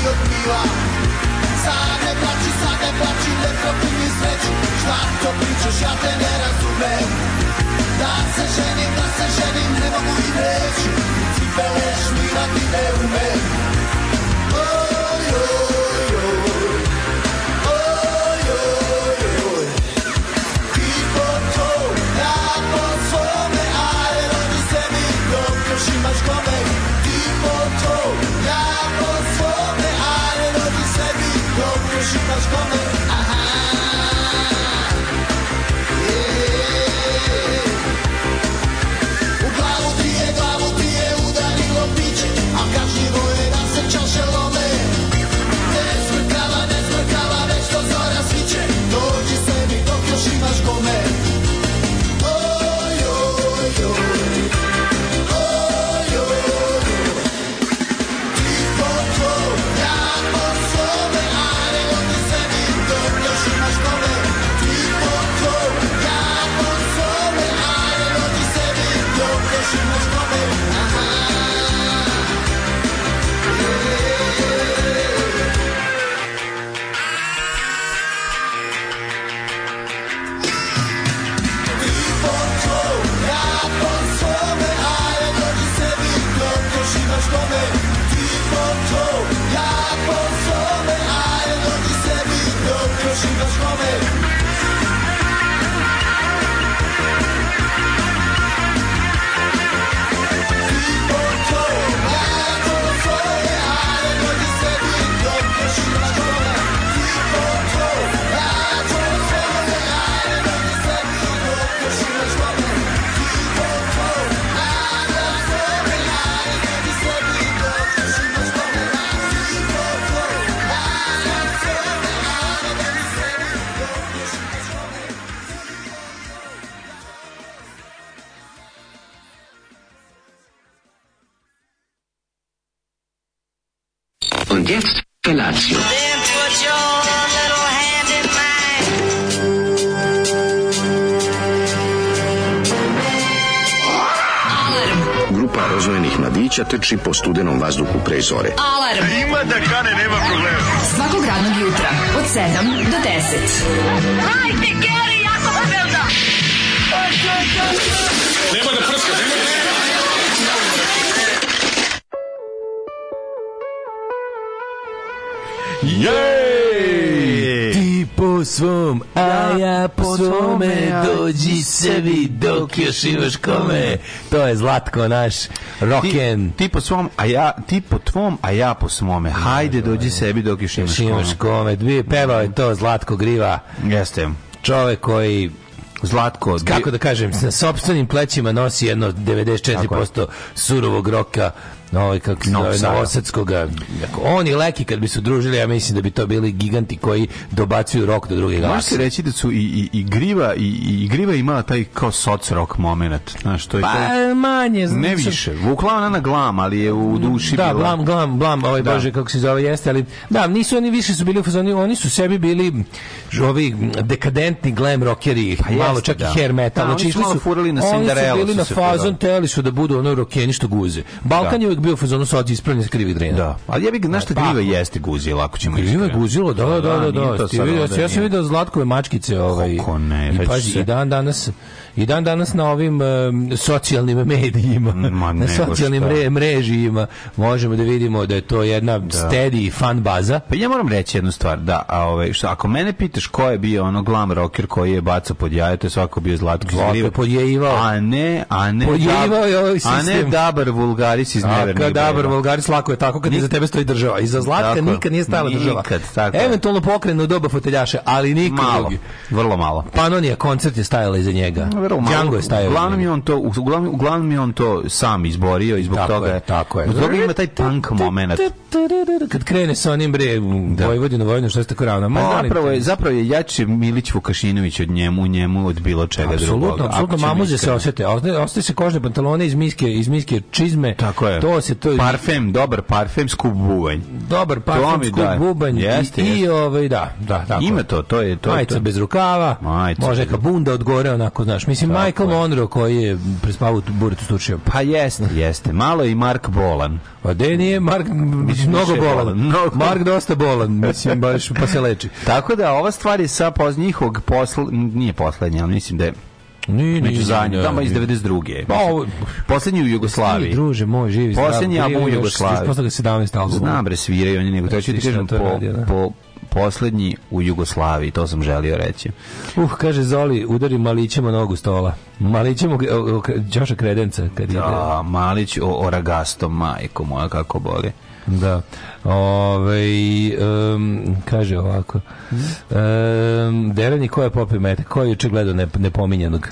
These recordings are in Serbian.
i od mila Sad ne plači, sad ne plači, ne protiv mi sreću Šta to pričaš, ja te ne razumem Da se ženim, da se ženim, ne mogu i neću Cipeleš mi da ti ne umem Oj, oj nos comeremos. mladića trči po studenom vazduhu pre zore. Alarm! A ima da kane, nema problema. Svakog radnog jutra, od 7 do 10. Hajde, Geri, jako se velda! Nema da prska, nema da Jej! Ti po svom, a ja po svome, dođi sebi dok još imaš kome. To je Zlatko naš. Rocken. Ti, ti po svom, a ja, ti po tvom, a ja po svome. Hajde, dođi sebi dok još imaš kome. Imaš kome. Pevao je to Zlatko Griva. Jeste. Čovek koji Zlatko, kako da kažem, sa sopstvenim plećima nosi jedno 94% surovog roka ovaj kak novosadskog on i Leki kad bi se družili ja mislim da bi to bili giganti koji dobacuju rok do druge galaksije. Možeš se reći da su i, i, i Griva i, i Griva ima taj kao soc rock moment, znaš, to je pa, taj... manje, znači, ne više. Vukla ona na glam, ali je u duši da, bila. glam, glam, glam, ovaj da. bože kako se zove jeste, ali da, nisu oni više su bili u fazoni, oni su sebi bili ovi dekadentni glam rockeri, pa malo čak da. i hair metal, da, znači, oni su, su furali na Cinderella. Oni su bili su na fazon, teli su da budu ono rokeni što guze. Balkan da. je uvek bio fuzonu sa sođi ispravljen s krivih Da. Ali ja bih znaš šta griva pa, pa. jeste guzilo, ako ćemo Griva je guzilo, da, da, da, da. da, da ja sam video zlatkove mačkice ovaj. Kako ne, i dan danas I dan danas na ovim um, socijalnim medijima, mm, Ma, na socijalnim mre, mrežijima možemo da vidimo da je to jedna da. steady fan baza. Pa ja moram reći jednu stvar, da, a ove, što, ako mene pitaš ko je bio ono glam rocker koji je bacao pod jaje, to je svako bio Zlatko Zlatko podjeivao A ne, a ne, podjeivao je ovaj sistem. A ne Dabar Vulgaris iz Neverne. A Dabar Vulgaris lako je tako kad Nik... iza tebe stoji država. Iza Zlatka tako, nikad nije stala nikad, Tako Eventualno pokrenu doba foteljaše, ali nikad malo, drugi. Vrlo malo. Panonija koncert je stajala iza njega prevarao malo. je stajao. Uglavnom je on to, uglavnom, uglavnom je on to sam izborio i zbog tako toga je, tako je. Zbog ima taj tank moment. Kad krene sa onim bre, da. Vojvodina, Vojvodina, što je tako ravno. Pa, zapravo, je, zapravo je jači Milić Vukašinović od njemu, njemu od bilo čega apsolutno, drugog. Apsolutno, apsolutno mamuze se osete. Ostaje se kožne pantalone iz miske, iz miske čizme. Tako je. To se to parfem, dobar parfem, skup bubanj. Dobar parfem, skup da. bubanj. Jeste, I, i ovaj da, da, tako. Ima to, to je to. Majica bez rukava. Majica. Može ka bunda odgore onako, znaš, mislim Tako Michael Monroe koji je prespavao burtu slučajem. Pa jeste, jeste. Malo i Mark Bolan. A pa de nije Mark mislim, mnogo bolan. Mnogo. Mark dosta bolan, mislim baš pa se leči. Tako da ova stvar je sa poz njihovog posla nije poslednja, ali mislim da je ni, među zadnjim, da, tamo iz 92. Pa, poslednji u Jugoslaviji. druže moj, živi. Poslednji album u Jugoslaviji. Poslednji 17. album. Znam bre, sviraju oni nego. Da, to ću ti kažem po, da. po, poslednji u Jugoslaviji, to sam želio reći. Uh, kaže Zoli, udari malićima nogu stola. Malićima Đoša Kredenca kad da, ide. Da, Malić o, o ragastom majko moja kako boli. Da. Ove, um, kaže ovako. Um, Derani ko je popio mete? Ko je juče gledao nepominjenog?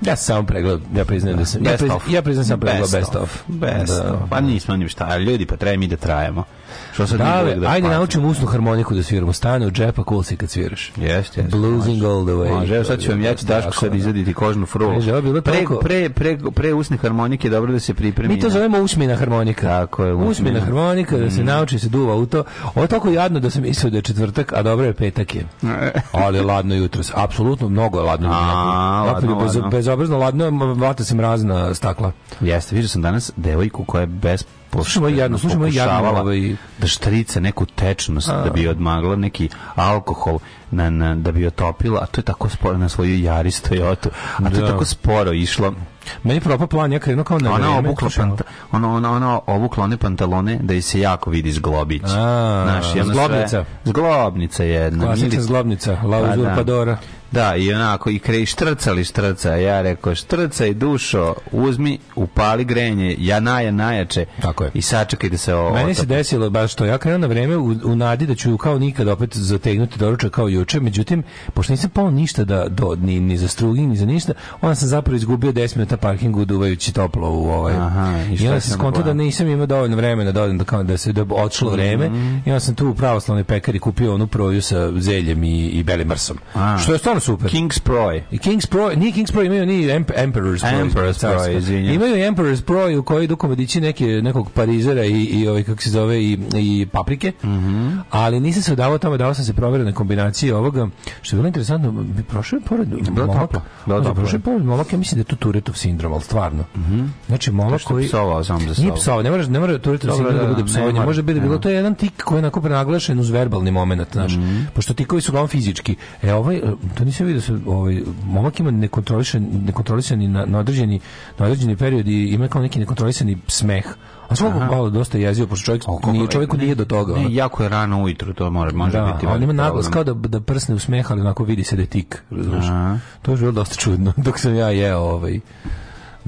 Ja sam pregled, ja priznajem da, da sam... Best ja, priz, ja priznajem da sam pregled best of. Best da. of. Pa nismo ni šta, ljudi, pa treba mi da trajamo. Što sad da, li, da ajde naučim usnu harmoniku da sviramo. Stane u džepa, cool si kad sviraš. Jeste, jeste. Bluesing all the way. Može, sad ću vam ja ću Daško sad izvaditi kožnu frulu. Pre, pre, pre, pre usne harmonike dobro da se pripremi. Mi to zovemo usmina harmonika. Tako je, usmina. usmina harmonika, da se mm. nauči, se duva u to. Ovo je toliko jadno da sam mislio da je četvrtak, a dobro je petak je. Ali ladno jutro. Apsolutno mnogo je ladno. A, ladno, ladno. Bez bezobrazno ladno, vata se mrazna stakla. Jeste, vidio sam danas devojku koja je bez Slušamo jedno, slušamo jedno ovaj... da štrica neku tečnost a... da bi odmagla neki alkohol na, na, da bi otopila, a to je tako sporo na svoju Yaris Toyota, a to je da. tako sporo išlo. Meni propa plan, ja krenuo kao na ona obukla panta, ona, ona, ona obukla one pantalone da je se jako vidi zglobić. A, Naš, zglobnica. Sve, zglobnica jedna. Klasična zglobnica, La Pa, Da. Da, i onako, i kre, štrca li štrca. Ja rekao, štrca i dušo, uzmi, upali grenje, ja naja, najače. Tako je. I sačekaj da se ovo... Meni se desilo baš to. Ja krenuo na vreme u, u, nadi da ću kao nikad opet zategnuti doručak kao juče. Međutim, pošto nisam pao ništa da, do, ni, ni za struging, ni za ništa, onda sam zapravo izgubio 10 minuta parkingu duvajući toplo u ovaj. Aha, i, I onda sam skontao da nisam imao dovoljno vremena da odem da, kao, da se da odšlo mhm. vreme. Mm -hmm. I onda sam tu u pravoslavnoj pekari kupio onu proju sa zeljem i, i belim mrsom. Što je stvarno super. King's Proy. I King's Proy, nije King's Proy, imaju ni Emperor's Proy. Emperor's Proy, izvinjam. Imaju Emperor's Proy u kojoj idu komadići neke, nekog parizera i, i ovaj, kako se zove, i, i paprike. Mm -hmm. Ali nisam se odavao tome, dao sam se provjera na kombinaciji ovoga. Što je bilo interesantno, mi prošao je pored momaka. Da, prošao je pored momaka, ja mislim da je to Turetov sindrom, ali stvarno. Mm -hmm. Znači, momak koji... Psovao sam za Nije psovao, ne mora, ne mora Turetov sindrom da, da bude psovanje. Može biti bilo, to je jedan tik koji je onako prenaglašen uz verbalni moment, znaš. Mhm. Pošto tikovi su glavno fizički. E, ovaj, to nisam vidio da se ovaj momak ima nekontrolisan nekontrolisani na, na određeni na određeni period i ima kao neki nekontrolisani smeh. A svog malo dosta jezio, pošto čovjek, o, nije, čovjeku nije do toga. Ne, jako je rano ujutro, to mora, može da, biti. Da, on ima naglas kao da, da prsne u smeh, ali onako vidi se da je tik. To je bilo dosta čudno, dok sam ja jeo ovaj,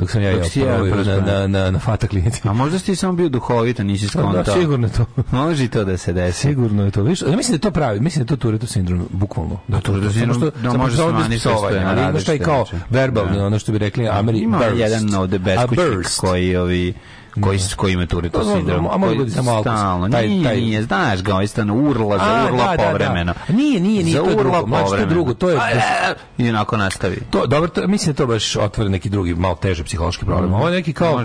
dok sam ja dok jeo ja prvo, da. na, na, na, na fata klijenti. A možda si samo bio duhovita, nisi skontao. Pa da, sigurno to. Može to da se desi. Sigurno je to. Viš, ja mislim da to pravi, mislim da je to Tureto sindrom, bukvalno. Da, da Tureto sindrom, da, da može se manifestovati. Ali ima što je kao verbalno, ono što bi rekli Ameri Ima burst. jedan ovde beskućnik koji ovi koji s kojim turi to pa, sindrom. A može da samo stalno. Taj taj nije, znaš, ga istan ovaj urla za da, urla da, da. povremeno. Nije, nije, nije to drugo, znači to drugo, to je e, i onako nastavi. To dobro, to mislim da to baš otvara neki drugi malo teže psihološki problem. Mhm. Ovo je neki kao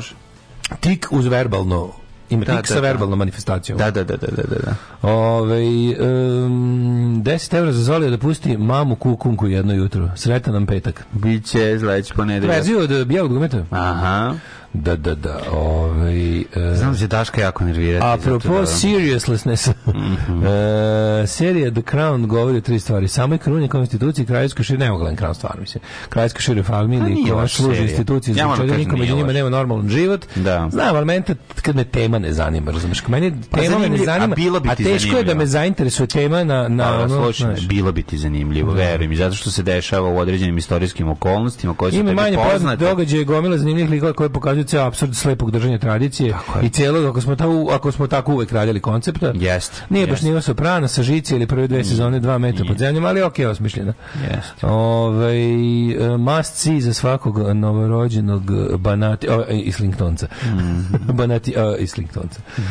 tik uz verbalno ima tik sa verbalnom manifestacijom. Da, da, da, da, da. Ove, um, 10 evra za Zolija da pusti mamu kukunku jedno jutro. Sretan nam petak. Biće sledeći ponedeljak. Verziju od bijelog gumeta. Aha. Da, da, da. Ovaj, uh, Znam da će Daška jako nervirati. Apropo da... seriousness, mm -hmm. E, uh, serija The Crown govori o tri stvari. Samo je krunje kao instituciji, krajevsko šire, ne mogu Crown stvar, mislim. Krajevsko šire familije, pa koja služi instituciji, ja zbog čega niko među njima nema normalan život. Da. Znam, ali meni kad me tema ne zanima, razumiješ? Meni pa tema me ne zanima, a, bi a teško zanimljivo. je da me zainteresuje tema na... na a, pa, ono, slučne, bilo bi ti zanimljivo, da. verujem, I zato što se dešava u određenim istorijskim okolnostima koje su Ima tebi poznate. Ima manje događaje gomila zanimljivih likova koje pokazuju ovdje apsurd slepog držanja tradicije i cijelo, ako smo, tako, ako smo tako uvek radili koncepta, Jeste. nije jest. baš niva soprano sa žici ili prve dve mm. sezone 2 metra pod mm. zemljom, ali ok, osmišljena. Jest. Ove, ovaj, must see za svakog novorođenog banati, o, e, islingtonca. Mm. banati, o, islingtonca. Mm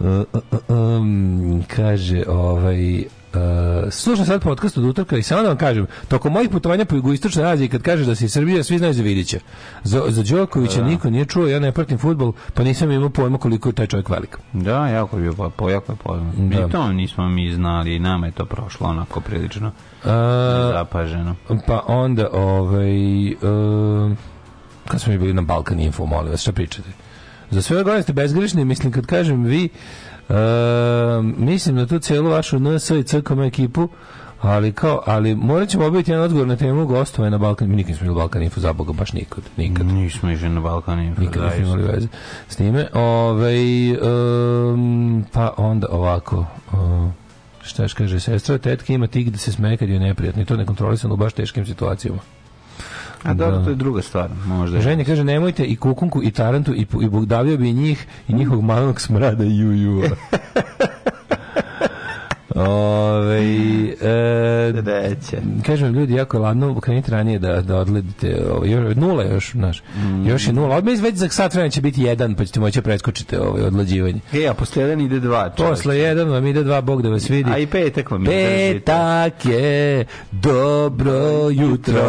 -hmm. um, kaže, ovaj, Uh, slušam sad podcast od utorka i samo da vam kažem, tokom mojih putovanja po jugoistočnoj Aziji, kad kažeš da si iz Srbije, svi znaju za Vidića. Za, za Đokovića da. niko nije čuo, ja ne pratim futbol, pa nisam imao pojma koliko je taj čovjek velik. Da, jako je bio, po, po jako je poznat. Da. I to nismo mi znali, i nama je to prošlo onako prilično uh, zapaženo. Pa onda, ovaj, uh, kad smo mi bili na Balkan Info, molim vas, šta pričate? Za sve godine ste bezgrešni, mislim, kad kažem vi, Ehm, mislim na tu celu vašu NS i CKM ekipu ali kao, ali morat ćemo obaviti jedan odgovor na temu gostova na Balkan, mi nikad nismo bili Balkan Info za Boga, baš nikad, nikad. Nismo išli na Balkan Info, nikad da, imali veze s time. Ove, ovaj, um, pa onda ovako, um, šta kaže sestra, tetka ima tik da se smeje kad je neprijatno i to nekontrolisano u baš teškim situacijama. A dobro, da. to je druga stvar, možda. Ženja kaže, nemojte i kukunku, i tarantu, i, i bogdavio bi njih, i njihovog malog smrada, juju. Ove, e, kažem vam, ljudi, jako je ladno, krenite ranije da, da odledite. Još, nula još, znaš. Mm. Još je nula. Odmah već za sat vremena će biti jedan, pa ćete moći da preskočiti ovaj odlađivanje. E, a posle jedan ide dva. Čovječ. Posle jedan vam ide dva, Bog da vas vidi. A i petak vam Petak je dobro jutro.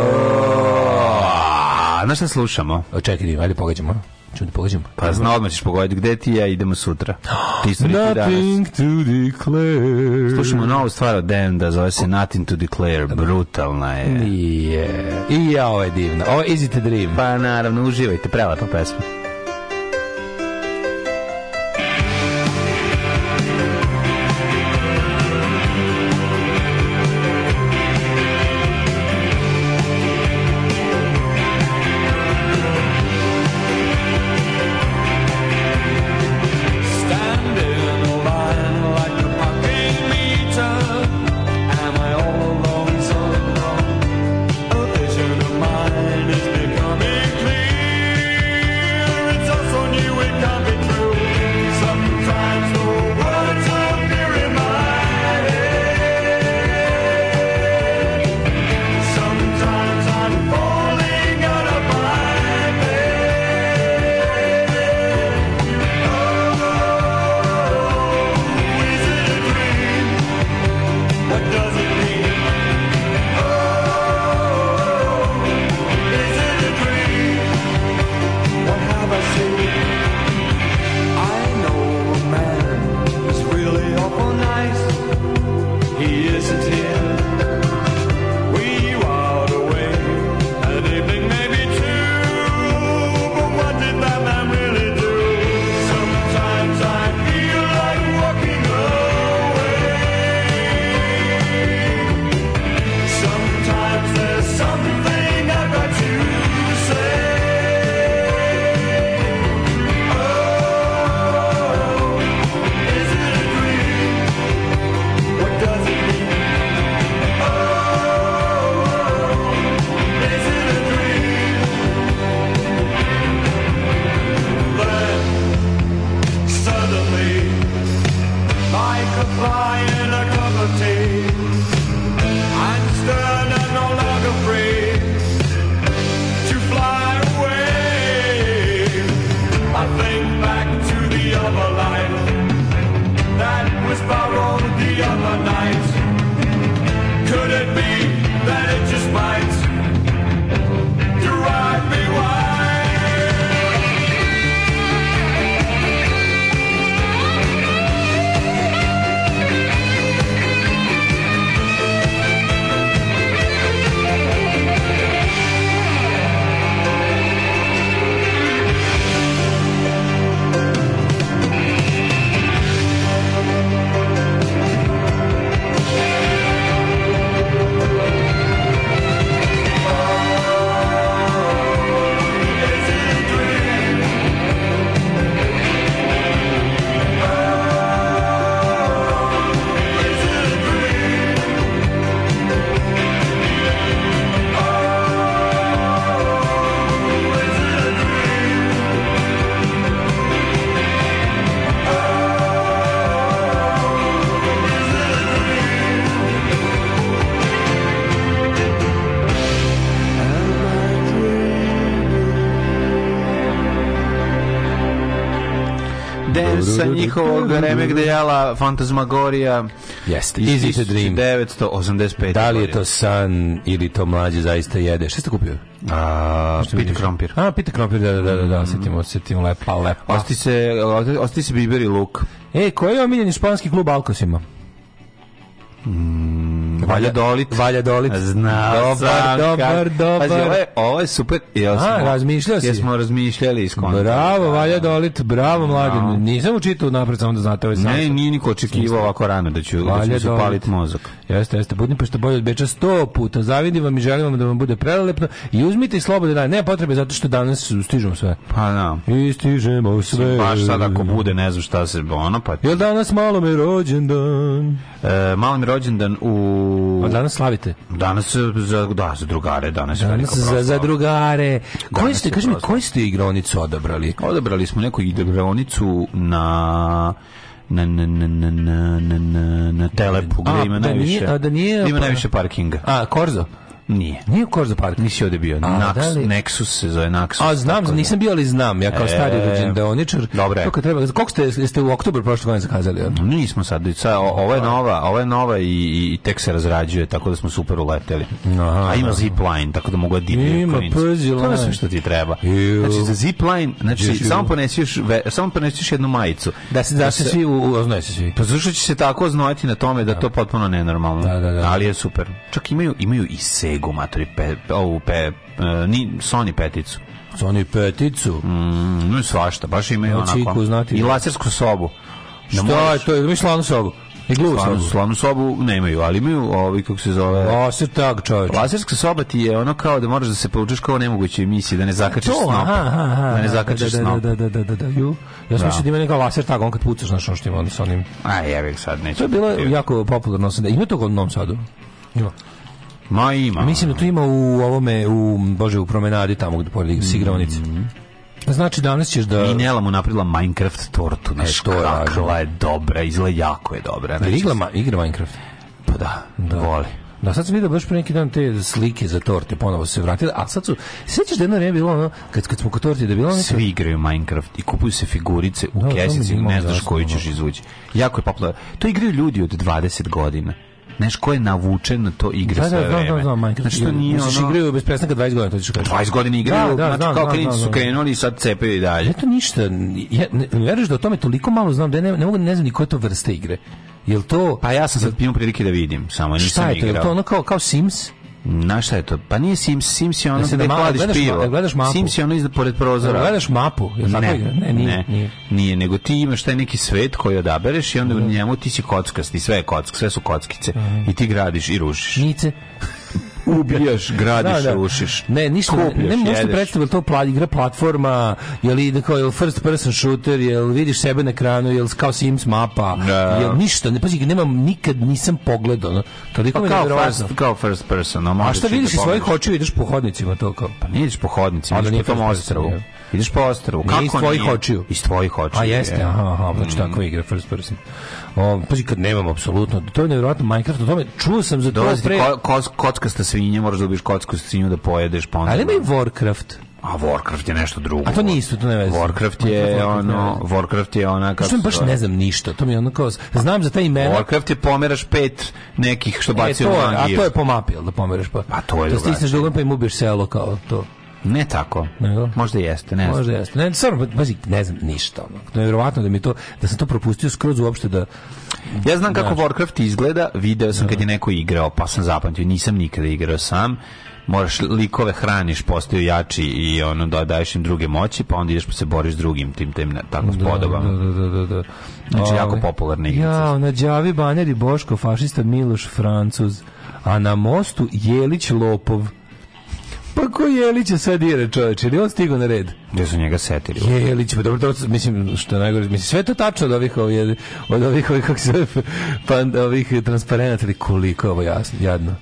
A na šta slušamo? Čekaj, ajde pogađamo. Ču da pogađam? Pa zna, odmah ćeš pogoditi. Gde ti ja idemo sutra? Ti su Nothing to declare. Slušamo novu stvar od Dan da zove se Nothing to declare. Brutalna je. Nije. I ja, ovo je divno. Ovo je Easy to Dream. Pa naravno, uživajte. Prelepa pesma. sa njihovog vreme gde jala Fantasmagorija. Jeste, iz 1985. Da li je to san ili to mlađe zaista jede? Šta ste kupio? A, Peter Krompir. A, Peter Krompir, da, da, da, da, da, setimo, setimo lepa, lepa. Osti se, osti se biber i luk. E, koji je omiljeni španski klub Alkosima? Valja dolit. Valja dolit. Znao dobar, dobar, dobar. Pazi, ovo je, ovo je super. Jel smo, A, razmišljao si. Jesmo razmišljali iz konta. Bravo, da, Valja da. dolit, bravo, da. mladen. No. Nisam učitao napred, samo da znate ovaj sam. Ne, nije niko očekivao ovako rano da ću, valja da ću paliti mozak. Jeste, jeste. Budimpešta bolje od Beča 100 puta. Zavidim vam i želim vam da vam bude prelelepno. I uzmite i slobodne dane. Ne potrebe zato što danas stižemo sve. Pa da. I stižemo sve. Baš sad ako bude, ne znam šta se ono pa. Jel danas malo mi rođendan? E, malo mi rođendan u... Pa danas slavite? Danas za, da, za drugare. Danas, danas za, za drugare. Koji ste, kaži mi, koji ste igronicu odabrali? Odabrali smo neku igronicu na na na na na na na na telepu gdje ima najviše. A da nije, a da nije ima najviše parkinga. A Korzo? Nije. Nije u Korzu parku. Nisi ovdje bio. Da Naks, li... Nexus se zove Nexus. A znam, da. nisam bio, ali znam. Ja kao e, stari rođen deoničar. Dobre. Kako treba, koliko ste, ste u oktobru prošle godine zakazali? Ja? Nismo sad. Sa, ovo je nova, ovo je nova i, i tek se razrađuje, tako da smo super uleteli. Aha, A ima zip line, tako da mogu da divljaju. Ima przi line. To je što ti treba. Iu. Znači, za zip line, znači, Iu. samo ponesiš, ve, samo ponesiš jednu majicu. Da se, da, da se, svi, u, oznoje se svi. Pa zašto će se tako oznojiti na tome da, da to potpuno nenormalno. Da, da, da. Ali je super. Čak imaju, imaju i se gumatori pe, ovu pe, e, ni, Sony peticu. Sony peticu? Mm, no svašta, baš imaju no, onako. Čiku, znati, I lasersku sobu. Šta moraš... je to? Mi slanu sobu. I gluvu sobu. Slanu sobu nemaju, ali imaju ovi, kako se zove... Laser tag, čovječ. Laserska soba ti je ono kao da moraš da se poučeš kao nemoguće emisiji, da ne zakačeš to, snop. Aha, aha, da ne zakačeš da, da, snop. Da, da, da, da, da, ju. Ja sam da. mislio da ima neka laser tag, on kad pucaš, znaš ono što ima onda sa onim... A, jebik sad, neću. To je bilo jako popularno. Ima to u Novom Sadu? Ima. Ma ima. Mislim da tu ima u ovome, u, bože, u promenadi tamo gde pored sigrovnice. Mm -hmm. Znači danas ćeš da Minela mu napravila Minecraft tortu, e, na što je, je dobra, izle jako je dobra. Znači. Igla ma, igra Minecraft. Pa da, da. voli. Da, sad sam vidio baš pre neki dan te slike za torte, ponovo se vratile, a sad su, sećaš da jedno vrijeme bilo ono, kad, kad smo kod torte, da bilo ono... Svi igraju Minecraft i kupuju se figurice u da, kesici, ne znaš koju ćeš izvući. Jako je popularno. To igraju ljudi od 20 godina znaš ko je navučen na to igre da, da sve da, vreme. Da, da, znam, Minecraft. Znači, nije Misliš, ono... igraju bez prestanka 20 godina, to ćeš kaži. 20 godina da, igraju, da, da, znači, kao klinci su krenuli i sad cepaju i dalje. Ne to ništa, ja, ne, da o tome toliko malo znam, da ne, ne mogu, ne znam ni koje to vrste igre. Jel to... Pa ja sam sad imao prilike da vidim, samo nisam igrao. Šta je to, je to ono kao, kao Sims? Na šta je to? Pa nije Sims, Sims je ono da gde kladiš pivo. Da gledaš mapu. Sims je ono iza pored prozora. Da gledaš mapu. Jer ne, ne, nije, ne, nije. nije. Nego ti imaš taj neki svet koji odabereš i onda u da. njemu ti si kockasti, sve je kock, sve su kockice. Mm. I ti gradiš i rušiš. Nice ubijaš, da, gradiš, da, da. rušiš. Ne, ništa, Kupljaš, ne, možete predstaviti to pla, igra platforma, je li da kao je first person shooter, je li vidiš sebe na ekranu, je li kao Sims mapa, da. je ništa, ne pazi, nemam nikad nisam pogledao, no. toliko pa kao first, kao first person, no, A šta da vidiš iz svojih očiju ideš po hodnicima to kao? Pa ne ideš po hodnicima, da ideš po tom ostrvu. Je. Ideš po ostrvu. Kako iz tvojih očiju. Iz tvojih očiju. A jeste, aha, aha, znači mm. takva igra first person. O, pazi kad nemam apsolutno, to je nevjerojatno Minecraft, o tome čuo sam za dolazi pre... ko, kockasta svinja, moraš da dobiješ kockastu svinju da pojedeš, pa onda... Ali ima i Warcraft. A Warcraft je nešto drugo. A to nisu, to ne veze. Warcraft je Warcraft, ono, Warcraft je ona kao. Što baš ne znam ništa. To mi je ono kao znam za taj imena. Warcraft je pomeraš pet nekih što bacio e, to, A to je po pomapil da pomeraš pa. A pa to je. To da stižeš drugom pa im ubiješ selo kao to. Ne tako. Nego? Možda jeste, ne. znam. Možda jeste. Ne, stvarno, pa, pazi, ne znam ništa. Ono. Nevjerovatno da mi to da sam to propustio skroz uopšte da Ja znam kako da. Warcraft izgleda, video sam da. kad je neko igrao, pa sam zapamtio, nisam nikada igrao sam moraš likove hraniš, postaju jači i ono da daješ im druge moći, pa onda ideš pa se boriš drugim tim tim tako spodobama. Da, da, da, da. da. Znači jako popularna igrica. Ja, na Đavi Banjari Boško, fašista Miloš Francuz, a na mostu Jelić Lopov. Pa ko Jelića sad dira čoveče, ili on stigo na red? Gde su njega setili? Jelić, pa dobro, dobro, mislim, što je najgore, mislim, sve to tačno od ovih ovih, od ovih ovih, kako se pa ovih transparenta, ali koliko je ovo jasno, jadno.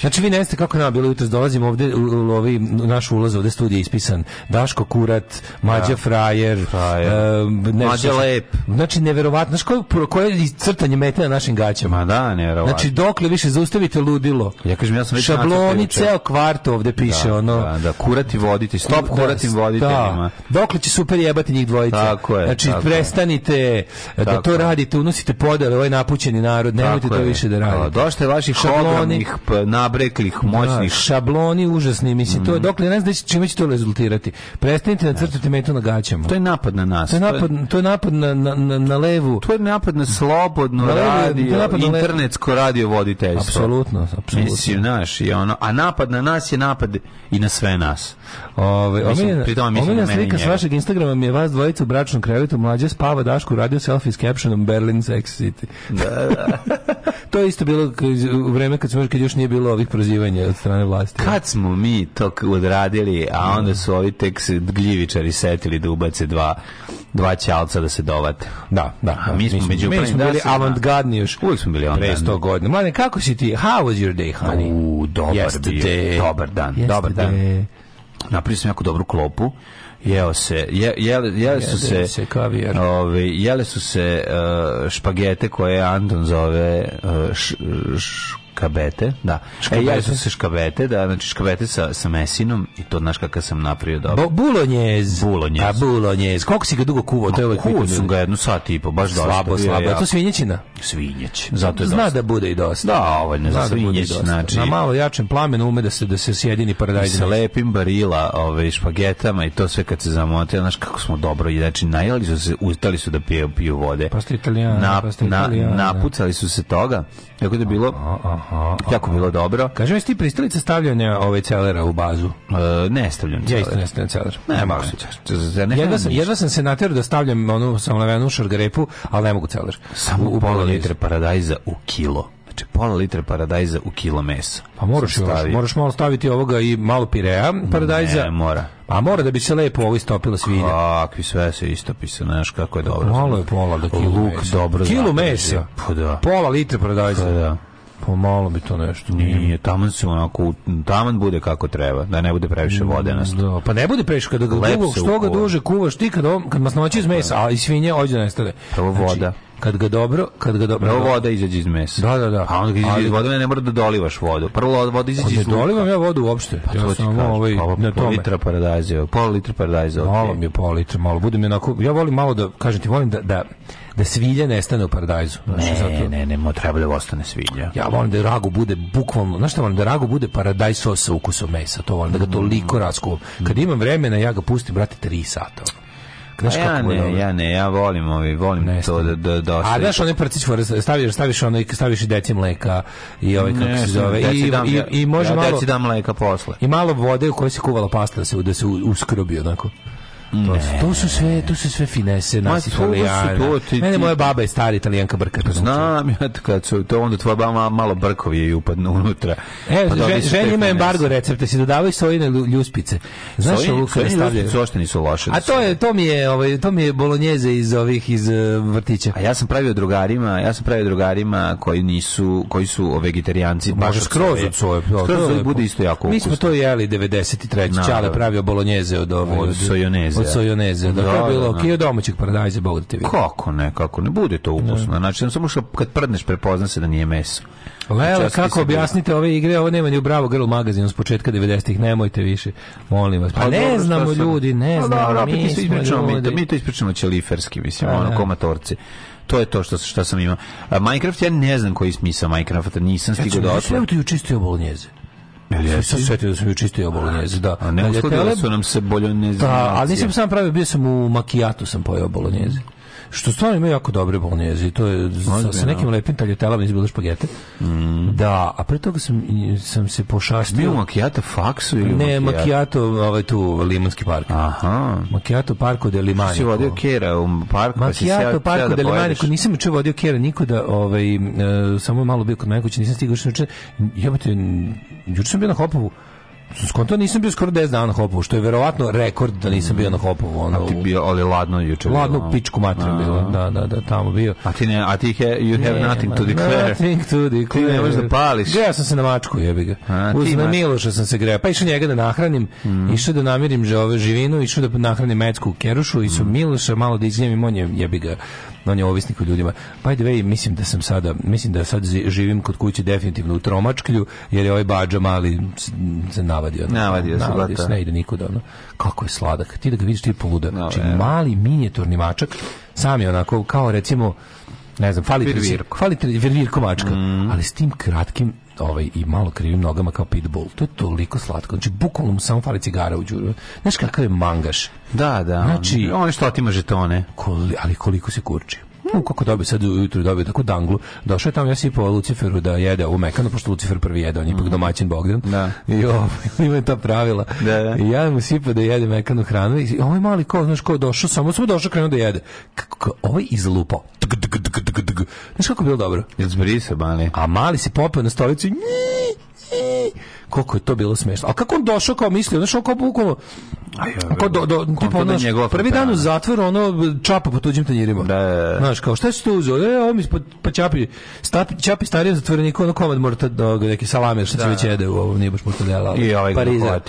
Znači, vi ne ste kako nam bilo jutros, dolazimo ovde, u, ovi, naš ulaz ovde studije ispisan, Daško Kurat, Mađa ja. Da. Frajer, Frajer. Uh, e, Mađa Lep. Znači, neverovatno, znaš koje, koje crtanje mete na našim gaćama? Ma da, neverovatno. Znači, dokle više zaustavite ludilo? Ja kažem, ja sam već Šabloni, ceo kvart ovde piše više da, ono da, da kurati voditi stop da, kurati da. voditeljima da. dokle će super jebati njih dvojica tako je, znači tako prestanite tako da to radite unosite podele ovaj napućeni narod nemojte to više da radite dosta vaših šabloni nabreklih moćnih da, šabloni užasni mislim mm. to je mm. dokle ne znam čime će to rezultirati prestanite da crtate metu na gaćama to je napad na nas to je napad to je napad na na, na, na levu to je napad na slobodno na radio napad internetsko radio voditeljstvo apsolutno apsolutno mislim naš i ono a napad na nas je napad i na sve nas. Ove, omiljena, omiljena slika s vašeg Instagrama mi je vas dvojica u bračnom krevetu, mlađa spava, Dašku radio selfie s captionom Berlin Sex City. Da, da. to je isto bilo u vreme kad, smo, kad još nije bilo ovih prozivanja od strane vlasti. Kad smo mi to odradili, a onda su ovi tek gljivičari setili da ubace dva dva ćalca da se dovate. Da, da. A mi smo među mi smo bili da avantgardni još. Uvijek smo bili avantgardni. 100 godina. Mlade, kako si ti? How was your day, honey? U, dobar Yesterday. bio. Dobar dan. Yesterday. Dobar dan. Napravio sam jako dobru klopu. Jeo se, je, jele, jele su se, se ove, jele su se uh, špagete koje Anton zove uh, š, š, škabete, da. Škabete. E, ja sam se škabete, da, znači škabete sa, sa mesinom i to znaš kakav sam napravio dobro. Bo, bulonjez. Bulonjez. A pa, bulonjez. Koliko si ga dugo kuvao? To je uvek sam ga jedno sat i po, baš dosta. Slabo, slabo. Ja. to svinjećina? Svinjeć. Zato je Zna dosta. da bude i dosta. Da, ovaj ne da zna svinjeć, da znači. Na malo jačem plamenu ume da se da se sjedini paradajz. Sa lepim barila, ove, ovaj, špagetama i to sve kad se zamote, znaš kako smo dobro i znači najeli su se, ustali su da piju, piju vode. Pasta italijana, na, pasta italijana. Na, napucali su se toga, tako da bilo Aha, jako aha. bilo dobro. Kažem, jesi ti pristalica stavljanja ove ovaj, celera u bazu? E, ne stavljam Ja isto ne stavljam celera. Ne, malo jedva, sam, jedva sam se naterao da stavljam onu samlevenu šargarepu, ali ne mogu celera. Samo u, u pola litre paradajza u kilo. Znači, pola litre paradajza u kilo mesa. Pa moraš još, moraš malo staviti ovoga i malo pirea paradajza. Ne, mora. A mora da bi se lepo ovo istopila svinja. Kakvi sve se istopi se, znaš kako je pa dobro. Malo je pola da kilo Luk mesa. dobro. Kilo mesa. Pa da. Pola litre paradajza. Pa da. Pomalo pa bi to nešto. Nije, taman se onako, taman bude kako treba, da ne bude previše mm, vode Da, pa ne bude previše, kada ga dugo, što ga duže kuvaš, ti kad, on, kad masnoći iz mesa, a i svinje ođe da nestade. Prvo znači, voda. Znači, kad ga dobro, kad ga dobro. Prvo voda izađe iz mesa. Da, da, da. A onda izađe iz vode, ne mora da dolivaš vodu. Prvo voda izađe pa iz Ne dolivam ja vodu uopšte. Pa ja sam ovaj na pol litra paradajza, pol litra paradajza. Malo mi je pol litra, malo. Budem onako, ja volim malo da kažem ti volim da da da svilja nestane u paradajzu. Znači, ne, ne, ne, treba da ostane svilja. Ja volim da ragu bude bukvalno, znaš šta volim, da ragu bude paradajz sos sa ukusom mesa, to volim, da ga toliko mm. raskuvam. Kad imam vremena, ja ga pustim, brate, 3 sata. Znaš pa ja ne, dobro. ja ne, ja volim, ovi, volim ne to da da da. A daš onaj prcić staviš staviš onaj staviš i deci mleka i ovaj kako se zove i, dam, i, i može ja, malo deci da mleka posle. I malo vode u kojoj se kuvala pasta da se da se uskrobi onako. To, to su sve, to su sve finese nas italijana. To, ti, Mene moja baba je stara italijanka brka. Znači. Znam ja kad su to onda tvoja baba malo brkovi je i upadnu unutra. E, pa da, ima embargo recepte, si dodavaju sojine ljuspice. Znaš sojine, ovo kada stavljaju? Sojine nisu loše. A to je, to mi je, ovaj, to mi je bolonjeze iz ovih, iz e, vrtića. A ja sam pravio drugarima, ja sam pravio drugarima koji nisu, koji su vegetarijanci. Baš skroz od soje. Skroz da, od bude isto jako ukusno. Mi smo to jeli 93. Čale pravio bolonjeze od ove. Od sojoneze. Kuco Joneze. Da, dakle, bilo da, okej da. okay, domaćeg paradajza, bog da te vidi. Kako ne, kako ne, bude to da. ukusno. Da. Znači, samo što kad prdneš prepozna se da nije meso. Lele, znači, kako objasnite ove igre? Ovo nema ni u Bravo Girl magazinu s početka 90-ih, nemojte više. Molim vas. Pa, pa ne znamo ljudi, ne pa znamo. Da, mi, ispričamo, mi, mi to ispričamo ćeliferski, mislim, A, ono, komatorci to je to što šta sam imao. Minecraft ja ne znam koji smisao Minecrafta, nisam stigao do otvora. Ja sam juče čistio bolnjeze. Ja se setio da sam ju čisto bolognese, da. A ne uskladila su nam se bolognese. Da, ali nisam sam pravio, bio sam u makijato sam pojeo bolognese. Što stvarno ima jako dobre bolnjezi. To je sa, sa nekim lepim taljotelama izbilo špagete. Mm. Da, a pre toga sam, sam se pošastio. Bio makijato faksu ili Ne, makijato ovaj tu limanski park. Aha. Makijato parko de Limanico. Si vodio kera u parku. Makijato pa parko de Limanico. Nisam uče vodio kera nikuda. Ovaj, e, samo malo bio kod mene kuće, nisam stigao što juče. Jebate, juče sam bio na Hopovu skonto nisam bio skoro 10 dana na hopovu, što je verovatno rekord da nisam bio na hopovu. Ono, a ti bio, ali ladno juče. Ladno bilo. pičku materu bilo, da, da, da, tamo bio. A ti ne, a ti he, you have ne, nothing to declare. Nothing to declare. Ti ne možeš da pališ. Grejao sam se na mačku, jebi ga. Uz na Miloša sam se grejao. Pa išao njega da nahranim, mm. išao da namirim žove živinu, išao da nahranim mecku kerušu, išao mm. Miloša malo da izljevim, i je jebi ga on je ovisnik o ljudima. By the way, mislim da sam sada, mislim da sad živim kod kuće definitivno u Tromačklju, jer je ovaj bađa mali se navadio. Ono, navadio, se, navadio da, se, da. ne ide nikuda. Ono. Kako je sladak, ti da ga vidiš ti poluda. No, znači, evo. mali minijaturni mačak, sam je onako, kao recimo, ne znam, fali, virvir. fali komačka, mm. ali s tim kratkim ovaj, i malo krivim nogama kao pitbull. To je toliko slatko. Znači, bukvalno mu samo fali cigara u džuru. Znaš kakav je mangaš? Da, da. Znači, on, on što otima žetone. Koli, ali koliko se kurči. U, kako dobio sad ujutru, dobio tako danglu. Došao je tamo, ja po Luciferu da jede ovo mekano, pošto Lucifer prvi jede, on je ipak mhm. domaćin Bogdan. Da. I ovo, ima ta pravila. Da, da. I ja mu sipa da jede mekanu hranu. I ovaj mali ko, znaš ko, došao, samo smo došao krenuo da jede. Kako, ovaj izlupao. Tk, tk, tk, tk, tk. Znaš kako bilo dobro? Izbrisao mali. A mali se popao na stolicu i koliko je to bilo smešno. A kako on došao kao mislio, znači on kao bukvalno kao do, do, tipa, da ono, da prvi dan u zatvoru ono čapa po tuđim tanjirima. Da, da, da. Znaš, kao šta si to uzeo? E, on mi pa, pa čapi, sta, čapi starijem zatvoreniku, ono komad morta, do, da, neke salame, što se da. već jede u ovom, nije baš mortadela, ali I ovaj Pariza.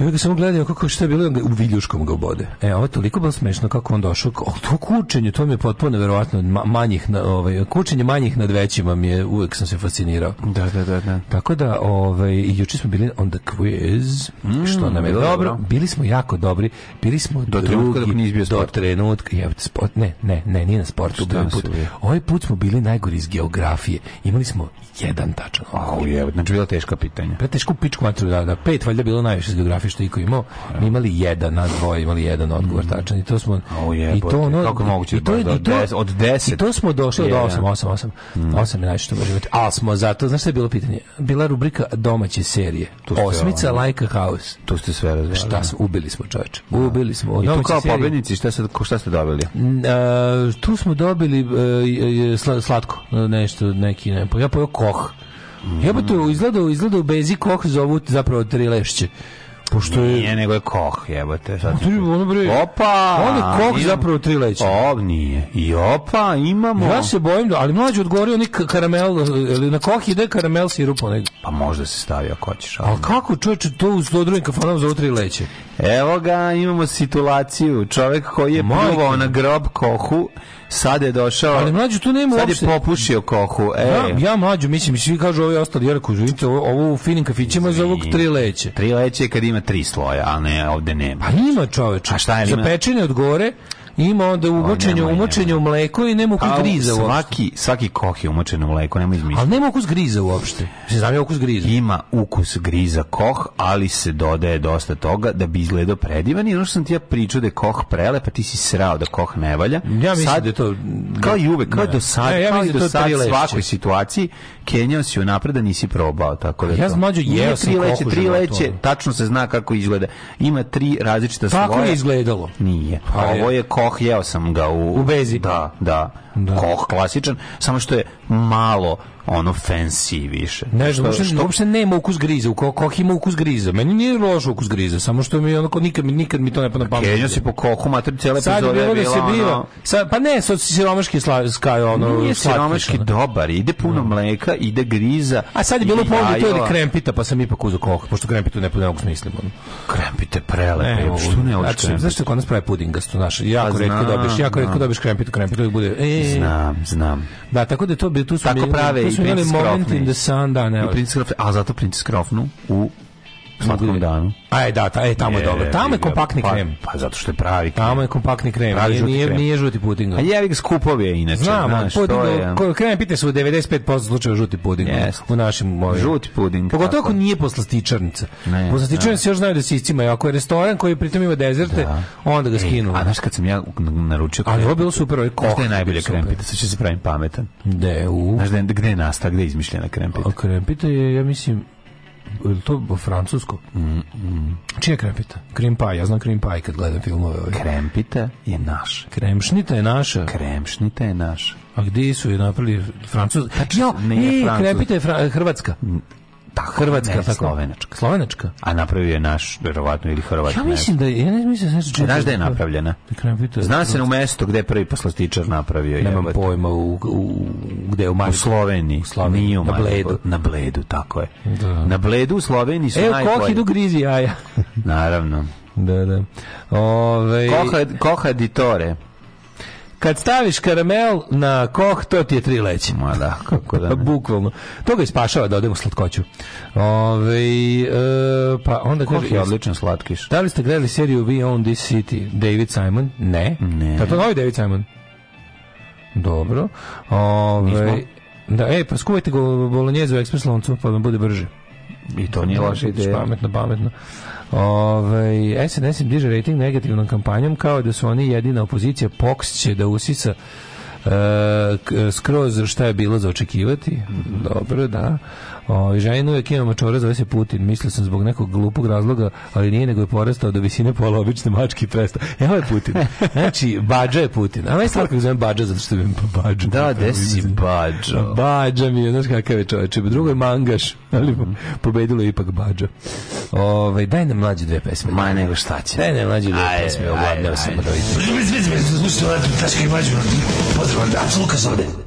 I onda ga samo gledaju kako što je bilo, u viljuškom ga obode. E, ovo je toliko bilo smešno kako on došao. to kučenje, to mi je potpuno verovatno manjih, ovaj, kučenje manjih nad većima mi je, uvek sam se fascinirao. Da, da, da. da. Tako da, ovaj, juče smo bili on the quiz, mm, što nam je dobro. dobro. Bili smo jako dobri, bili smo do drugi, trenutka dok nije izbio sport. Do trenutka, je, sport, ne, ne, ne, nije na sportu. Ovaj put, ovaj put smo bili najgori iz geografije. Imali smo jedan tačan A odgovor. je, znači bilo teško pitanje. Pre tešku pičku matru, da, da. Pet valjda bilo najviše iz geografije što iko imao. Mi imali jedan, na dvoje imali jedan odgovor mm. tačan i to smo je, i to ono kako moguće i to, i to, od 10 od 10. I to smo došli do 8 8 8. Mm. 8 je najviše što može biti. smo zato, znaš šta je bilo pitanje? Bila rubrika domaće serije. Osmica Like a House. Tu ste sve razvali. Šta smo ubili smo čoveče. Da. Ubili smo. Od I tu kao pobednici šta ste šta ste dobili? Uh, tu smo dobili uh, slatko e, nešto neki ne. Ja pojeo Koh. Mm. Jebote, izgleda, izgleda u Bezi Koh zovu zapravo Trilešće. Pošto je... Nije, nego je koh, jebate. Sad tri, ono bre... Opa! On je koh imam... zapravo tri leća. O, nije. I opa, imamo... Ja se bojim, da- ali mlađe odgovorio onaj karamel, ili e, na koh ide karamel sirup onaj. Pa možda se stavi ako hoćeš. Ali, ali kako čovječe to uz odruvim kafanom za tri leće? Evo ga, imamo situaciju. Čovek koji je Majka. pljuvao na grob kohu, Sad je došao. Ali mlađu tu nema Sad uopšte. je popušio kohu. Da, e. Ja, ja mlađu mislim svi kažu ovi ostali jer kužujte ovo, ovo u finim kafićima za ovog tri leće. Tri leće kad ima tri sloja, a ne ovde nema. Pa ima čoveče. A šta je? Za pečine od gore Ima onda umočenje, umočenje u mleko i nema ukus A, griza svaki, uopšte. Svaki, koh je umočen u mleko, nema izmišljati. Ali nema ukus griza uopšte. Se znam ukus griza. Ima ukus griza koh, ali se dodaje dosta toga da bi izgledao predivan. I ono što sam ti ja pričao da je koh prele, pa ti si srao da koh ne valja. Ja mislim sad, da je to... Kao i uvek, kao da. do sad, ne, ja kao i da do sad svakoj situaciji, Kenjao si unapred, da nisi probao. Tako da ja to. je jeo tri leće, tri leće, tačno se zna kako izgleda. Ima tri različita sloja. Tako je izgledalo. Nije. A pa ovo je koh koh, jeo sam ga u... U bezi? Da, da. da. Koh klasičan, samo što je malo ono fancy više. Ne znam, što, što uopšte nema ukus griza, u kokoh ima ukus griza. Meni nije loš ukus griza, samo što mi onako nikad, nikad mi to ne pada pamet. Kenja si po koku, mater cijela epizoda je da bila se biva. Ono... Sad, pa ne, sad siromaški slavska ono... Nije siromaški dobar, ide puno mm. mleka, ide griza. A sad je bilo ponudu to ili krempita, pa sam ipak uzao kokak, pošto krempitu ne, ne mogu smislim. Krempite prelepe, ne, što ne hoćeš znači, krempit? Zašto kod nas pravi pudingasto, naš, jako pa, redko dobiš, jako da. redko dobiš krempitu, krempitu bude... E, znam, znam. Da, tako da to bi tu su... Tako prave su imali moment in the sun, da, ne. I Princess Croft, a zato Princess Croft u slatkom danu. Da. Aj da, ta, e, tamo je, je dobro. Tamo je kompaktni pa, krem. Pa zato što je pravi krem. Tamo je kompaktni krem. Pravi nije, žuti nije, krem. nije žuti puding. A jevi ga skupov je inače. Znam, znaš, puding, je... krem pite su u 95% slučajeva žuti puding. Yes. U našim ovim. Ovaj- žuti puding. Pogotovo ako nije poslastičarnica. Ne, poslastičarnica da. se još znaju da se iscimaju. Ako je restoran koji pritom ima dezerte, da. onda ga e, skinu. E, a znaš kad sam ja naručio krem. Ali ovo bilo super. Ovo je, je najbolje krem pita? Sad ću se pravim pametan. je u. Znaš gde je nasta, gde je izmišljena krem pita? Krem pita je, ja mislim, je to francusko? Mm, mm. Čije krempita? Krempa, ja znam krempaj kad gledam filmove. Ovaj. Krempita je naš. Kremšnita je naša. Kremšnita je naša. A gde su je napravili Francuz? Tačno, jo, ne, je Francuz. krempita je Fra Hrvatska. Mm, tako, Hrvatska, ne, tako. Slovenačka. Slovenačka. A napravio je naš, verovatno, ili Hrvatska. Ja mislim da ja ne mislim da je Znaš da je napravljena? Da da Zna se na mesto gde je prvi poslastičar napravio. Nemam jebate. pojma u, u, gde je u U Sloveniji. U Sloveniji. u na Bledu. Na Bledu, tako je. Da. Na Bledu u Sloveniji su e, najbolji. Evo, kohidu grizi jaja. Naravno. Da, da. Ove... Koha, koha ditore. Kad staviš karamel na koh, to ti je tri leće. Ma da, kako da ne. Bukvalno. To ga ispašava da odem u slatkoću. Ove, e, pa onda koh kaže, je odličan slatkiš. Da li ste gledali seriju We Own This City? David Simon? Ne. Ne. Pa to novi David Simon? Dobro. Ove, da, ej, pa skuvajte go bolonjezu u ekspres loncu, pa vam bude brže. I to nije da, loša ideja. Pametno, pametno. Ove, ovaj, SNS im diže rating negativnom kampanjom kao da su oni jedina opozicija, POX će da usisa Uh, skroz šta je bilo za očekivati. Mm -hmm. Dobro, da. O, ženu je imamo čora, zove se Putin. Mislio sam zbog nekog glupog razloga, ali nije nego je porastao do visine pola obične mačke presta. Evo je Putin. Znači, Bađa je Putin. A meni stvar kako zovem Bađa, zato što bi Bađa. Da, gde si Bađa? Bađa mi je, znaš kakav je čoveče. Drugo je Mangaš, ali pobedilo je ipak Bađa. Ove, daj nam mlađe dve pesme. Ma nego šta će. Daj nam mlađe dve pesme, ogladneo sam. Pozdrav, da, apsolutno sam ovde.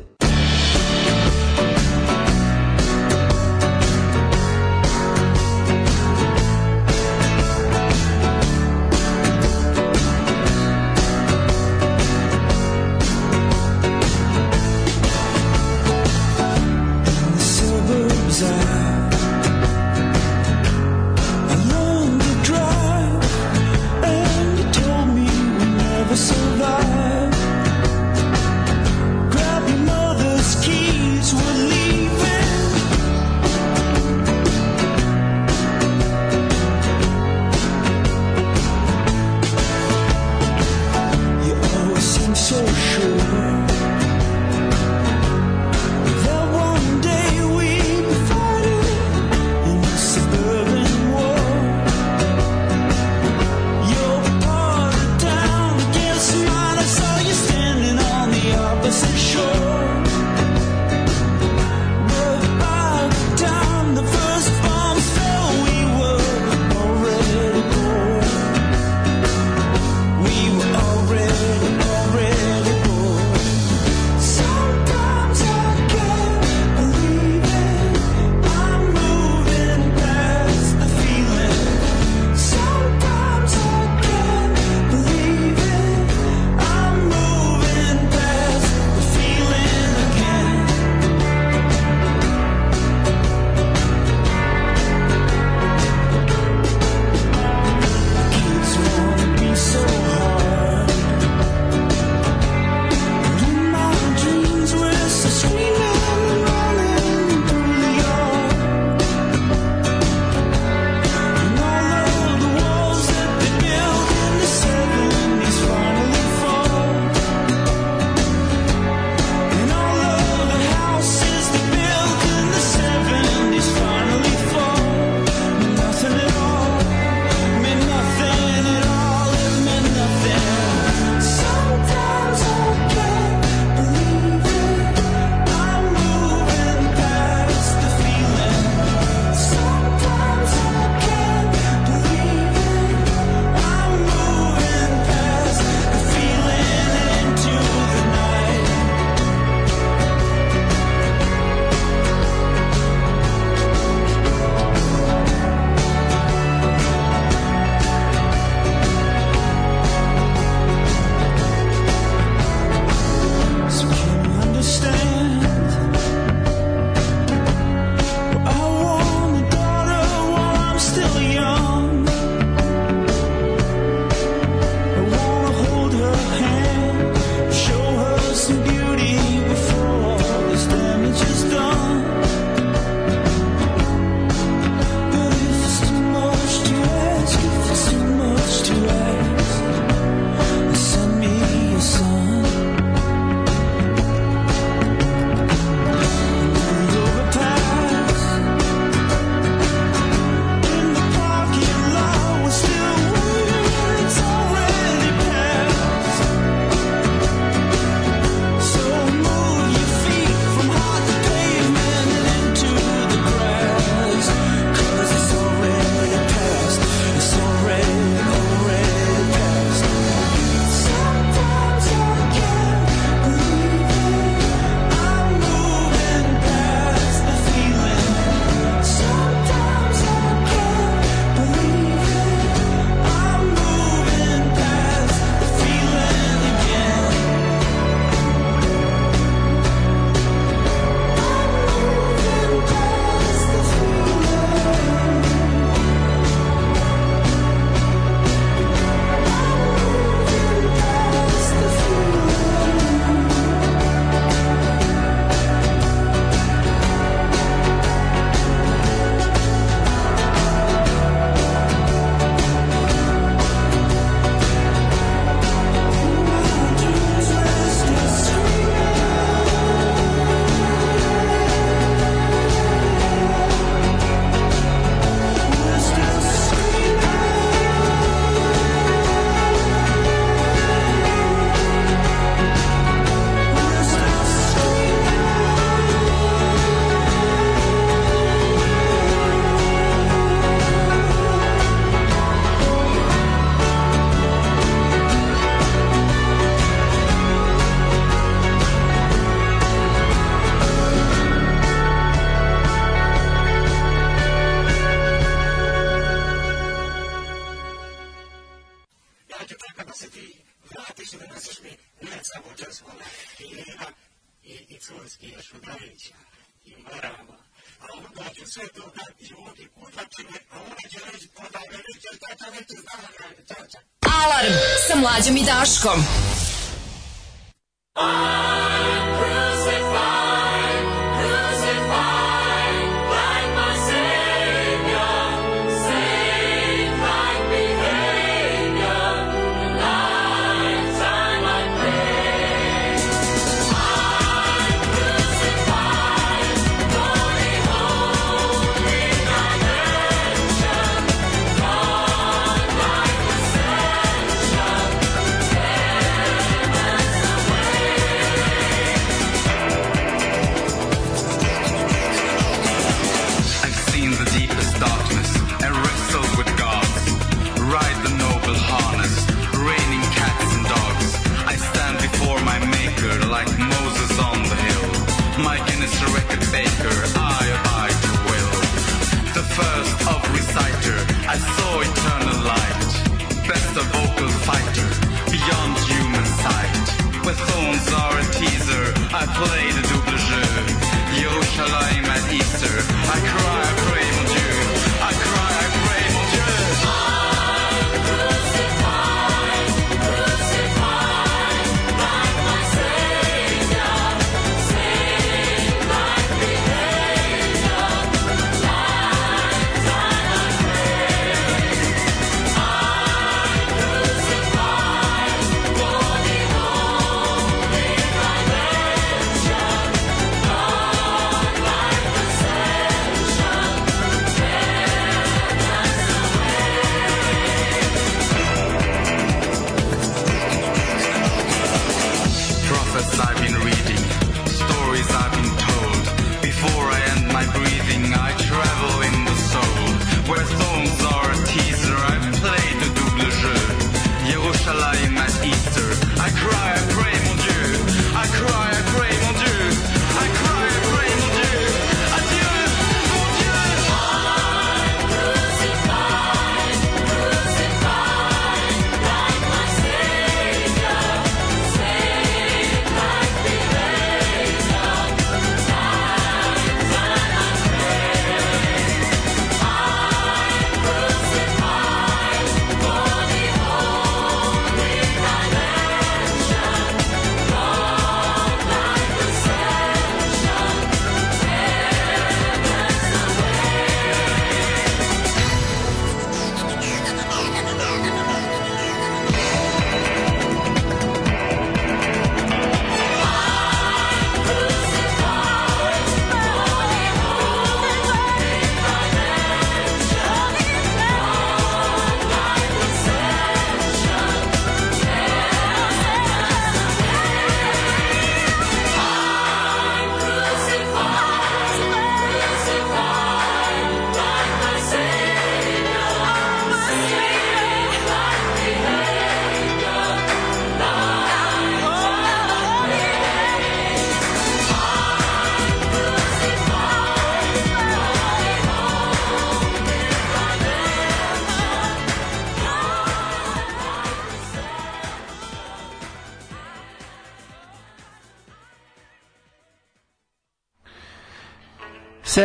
Mlađom i Daškom.